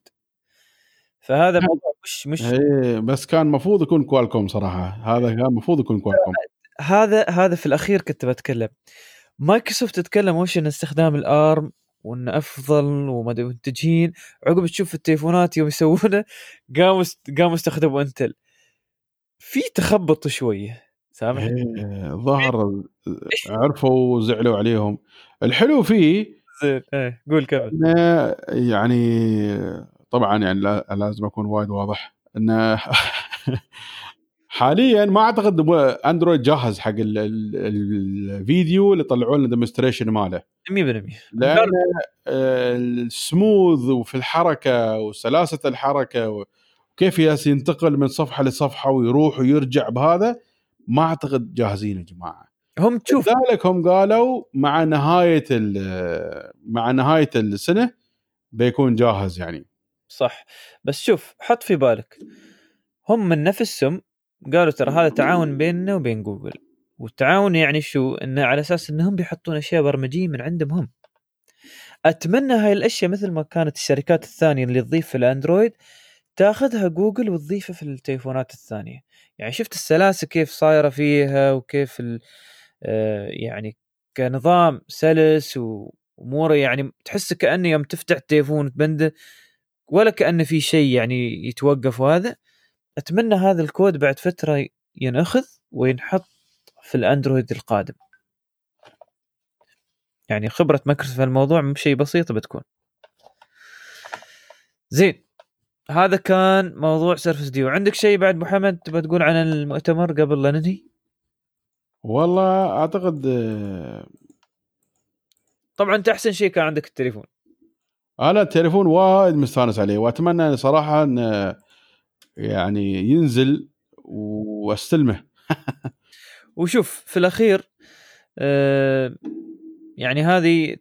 Speaker 1: فهذا موضوع مش مش
Speaker 2: إيه بس كان المفروض يكون Qualcomm صراحة. هذا كان المفروض يكون Qualcomm
Speaker 1: هذا هذا في الأخير كنت بتكلم. مايكروسوفت تتكلم وش إن استخدام ال ARM وانه أفضل وما منتجين عقب تشوف التليفونات يوم يسوونه قاموا قاموا استخدموا Intel في تخبط شوية سامح
Speaker 2: إيه، ظهر عرفوا وزعلوا عليهم. الحلو فيه
Speaker 1: زين إيه قول كمل.
Speaker 2: يعني طبعا يعني لا- لازم أكون وايد واضح انه حاليا ما أعتقد Android جاهز حق ال- ال- الفيديو اللي طلعوا لنا demonstration ماله.
Speaker 1: 100%
Speaker 2: لأن السموث وفي الحركة وسلاسة الحركة وكيف ياس ينتقل من صفحة لصفحة ويروح ويرجع بهذا ما أعتقد جاهزين يا جماعة.
Speaker 1: هم تشوف
Speaker 2: لذلك هم قالوا مع نهاية مع نهاية السنة بيكون جاهز يعني.
Speaker 1: صح. بس شوف حط في بالك هم من نفسهم قالوا ترى هذا تعاون بيننا وبين جوجل. والتعاون يعني شو؟ إنه على أساس إنهم بيحطون أشياء برمجية من عندهم هم. أتمنى هاي الأشياء مثل ما كانت الشركات الثانية اللي تضيف في الأندرويد تاخذها جوجل وتضيفها في التليفونات الثانية. يعني شفت السلاسة كيف صايرة فيها وكيف ال آه، يعني كنظام سلس واموره يعني تحس كأنه يوم تفتح التليفون وتبنده ولا كانه في شيء يعني يتوقف وهذا. أتمنى هذا الكود بعد فترة ينأخذ وينحط في ال Android القادم. يعني خبرة مايكروسوفت في الموضوع مو شيء بسيط بتكون. زين هذا كان موضوع Surface Duo عندك شيء بعد محمد تبغى تقول عن المؤتمر قبل لا ننهي؟
Speaker 2: والله أعتقد آه،
Speaker 1: طبعا أنت أحسن شيء كان عندك التليفون.
Speaker 2: أنا التليفون وايد مستانس عليه وأتمنى صراحة ان يعني ينزل وأستلمه.
Speaker 1: وشوف في الأخير آه يعني هذه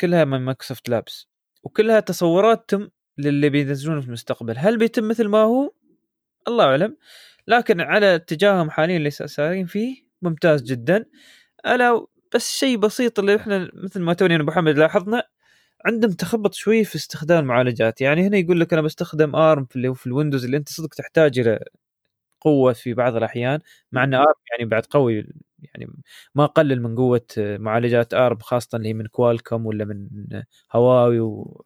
Speaker 1: كلها من Microsoft Labs وكلها تصورات تم للي بينزلونه في المستقبل. هل بيتم مثل ما هو؟ الله أعلم. لكن على اتجاههم حاليا اللي سارين فيه ممتاز جدا. ألا بس شيء بسيط اللي إحنا مثل ما توني أنا محمد لاحظنا عندهم تخبط شوي في استخدام المعالجات يعني هنا يقول لك أنا بستخدم ARM في اللي في ال Windows اللي أنت صدق تحتاج إلى قوة في بعض الأحيان مع إن ARM يعني بعد قوي يعني ما قلل من قوة معالجات ARM خاصة اللي من كوالكوم ولا من هواوي و...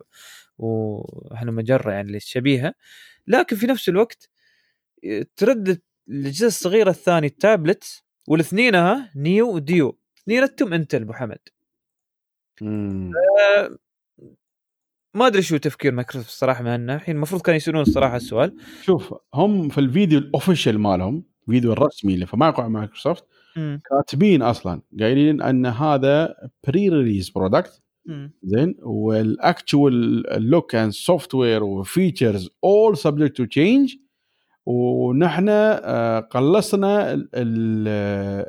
Speaker 1: وإحنا مجرة يعني اللي شبيهة. لكن في نفس الوقت ترد الأجهزة الصغيرة الثانية التابلت والاثنينها Neo و Duo. اثنينتهم إنتل أبو حمد. ما أدري شو تفكير مايكروسوفت الصراحة من هالناحيه المفروض كانوا يسألون الصراحة السؤال.
Speaker 2: شوف هم في الفيديو ال official مالهم الفيديو الرسمي اللي في موقع مايكروسوفت كاتبين أصلا قايلين إن هذا pre-release product زين وال actual look and software و features all subject to change ونحن آه، قلصنا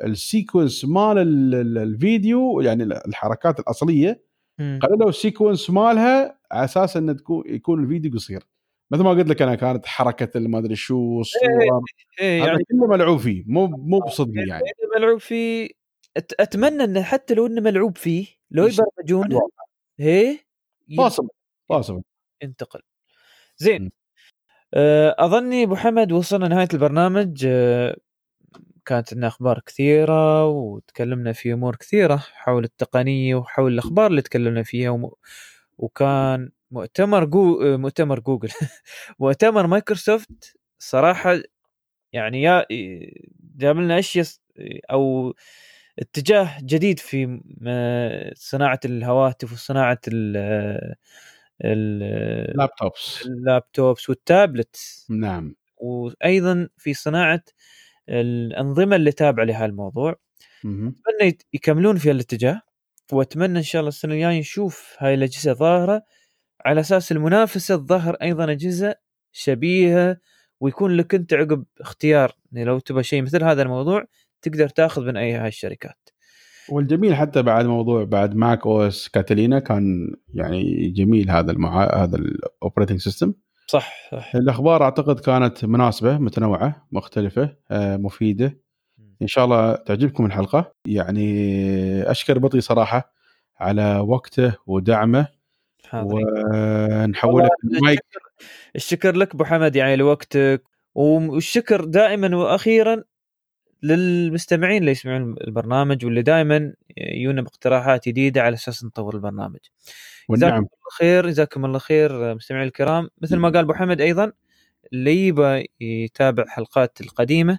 Speaker 2: ال sequence مال الفيديو يعني الحركات الأصلية. قللوا ال sequence مالها على أساس إنه تكون يكون الفيديو قصير. مثل ما قلت لك أنا كانت حركة ما ادري شو الصور
Speaker 1: إيه إيه يعني
Speaker 2: كله ملعوب فيه مو مو بصدق يعني.
Speaker 1: ملعوب فيه. أتمنى إنه حتى لو إنه ملعوب فيه لو يبرمجونه هي
Speaker 2: باصب باصب
Speaker 1: انتقل زين. آه، أظني أبو حمد وصلنا نهايه البرنامج. آه، كانت لنا أخبار كثيرة وتكلمنا في أمور كثيرة حول التقنية وحول الأخبار اللي تكلمنا فيها. وكان مؤتمر جو... آه، مؤتمر جوجل. مؤتمر مايكروسوفت صراحة يعني يا جاب لنا إشياء أو اتجاه جديد في صناعة الهواتف وصناعة
Speaker 2: ال
Speaker 1: laptops ال laptops وال tablet
Speaker 2: نعم.
Speaker 1: وأيضا في صناعة الأنظمة اللي تابعة لهالموضوع. أتمنى يكملون في الاتجاه وأتمنى إن شاء الله السنة الجاية نشوف هاي الأجهزة ظاهرة. على أساس المنافسة تظهر أيضا أجهزة شبيهة ويكون لك أنت عقب اختيار. يعني لو تبغى شيء مثل هذا الموضوع تقدر تأخذ من أي هاي الشركات.
Speaker 2: والجميل حتى بعد موضوع بعد macOS Catalina كان يعني جميل هذا المعا... هذا ال operating system
Speaker 1: صح صح.
Speaker 2: الأخبار أعتقد كانت مناسبة متنوعة مختلفة آه، مفيدة. إن شاء الله تعجبكم الحلقة. يعني أشكر بطي صراحة على وقته ودعمه. ونحولك
Speaker 1: المايك. الشكر لك أبو حمد يعني لوقتك والشكر دائما وأخيرا للمستمعين اللي يسمعون البرنامج واللي دائما يجونا باقتراحات جديدة على أساس نطور البرنامج. جزاكم الله خير جزاكم الله خير مستمعين الكرام. مثل ما قال أبو حمد أيضا اللي يبغى يتابع حلقات القديمة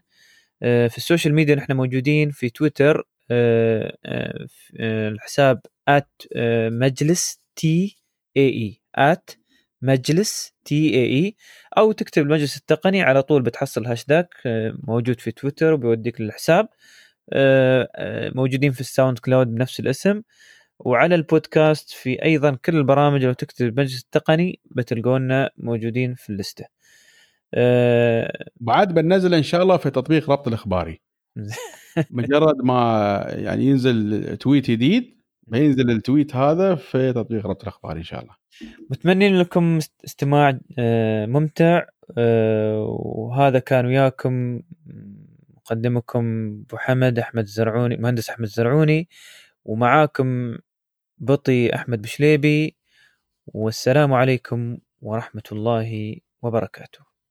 Speaker 1: في ال social media نحن موجودين في تويتر آه، آه، الحساب at مجلس T E E at مجلس T E E أو تكتب المجلس التقني على طول بتحصل هاشتاج آه، موجود في تويتر وبيوديك للحساب آه، آه، موجودين في ال SoundCloud بنفس الاسم وعلى البودكاست في أيضا كل البرامج لو تكتب المجلس التقني بتلقونا موجودين في اللستة.
Speaker 2: بعد بننزل إن شاء الله في تطبيق ربط الإخباري. مجرد ما يعني ينزل تويت جديد بينزل التويت هذا في تطبيق ربط الاخبار إن شاء الله.
Speaker 1: متمنين لكم استماع آه، ممتع آه، وهذا كان وياكم. مقدمكم أبو حمد أحمد الزرعوني مهندس أحمد الزرعوني ومعاكم بطي أحمد بشليبي. والسلام عليكم ورحمة الله وبركاته.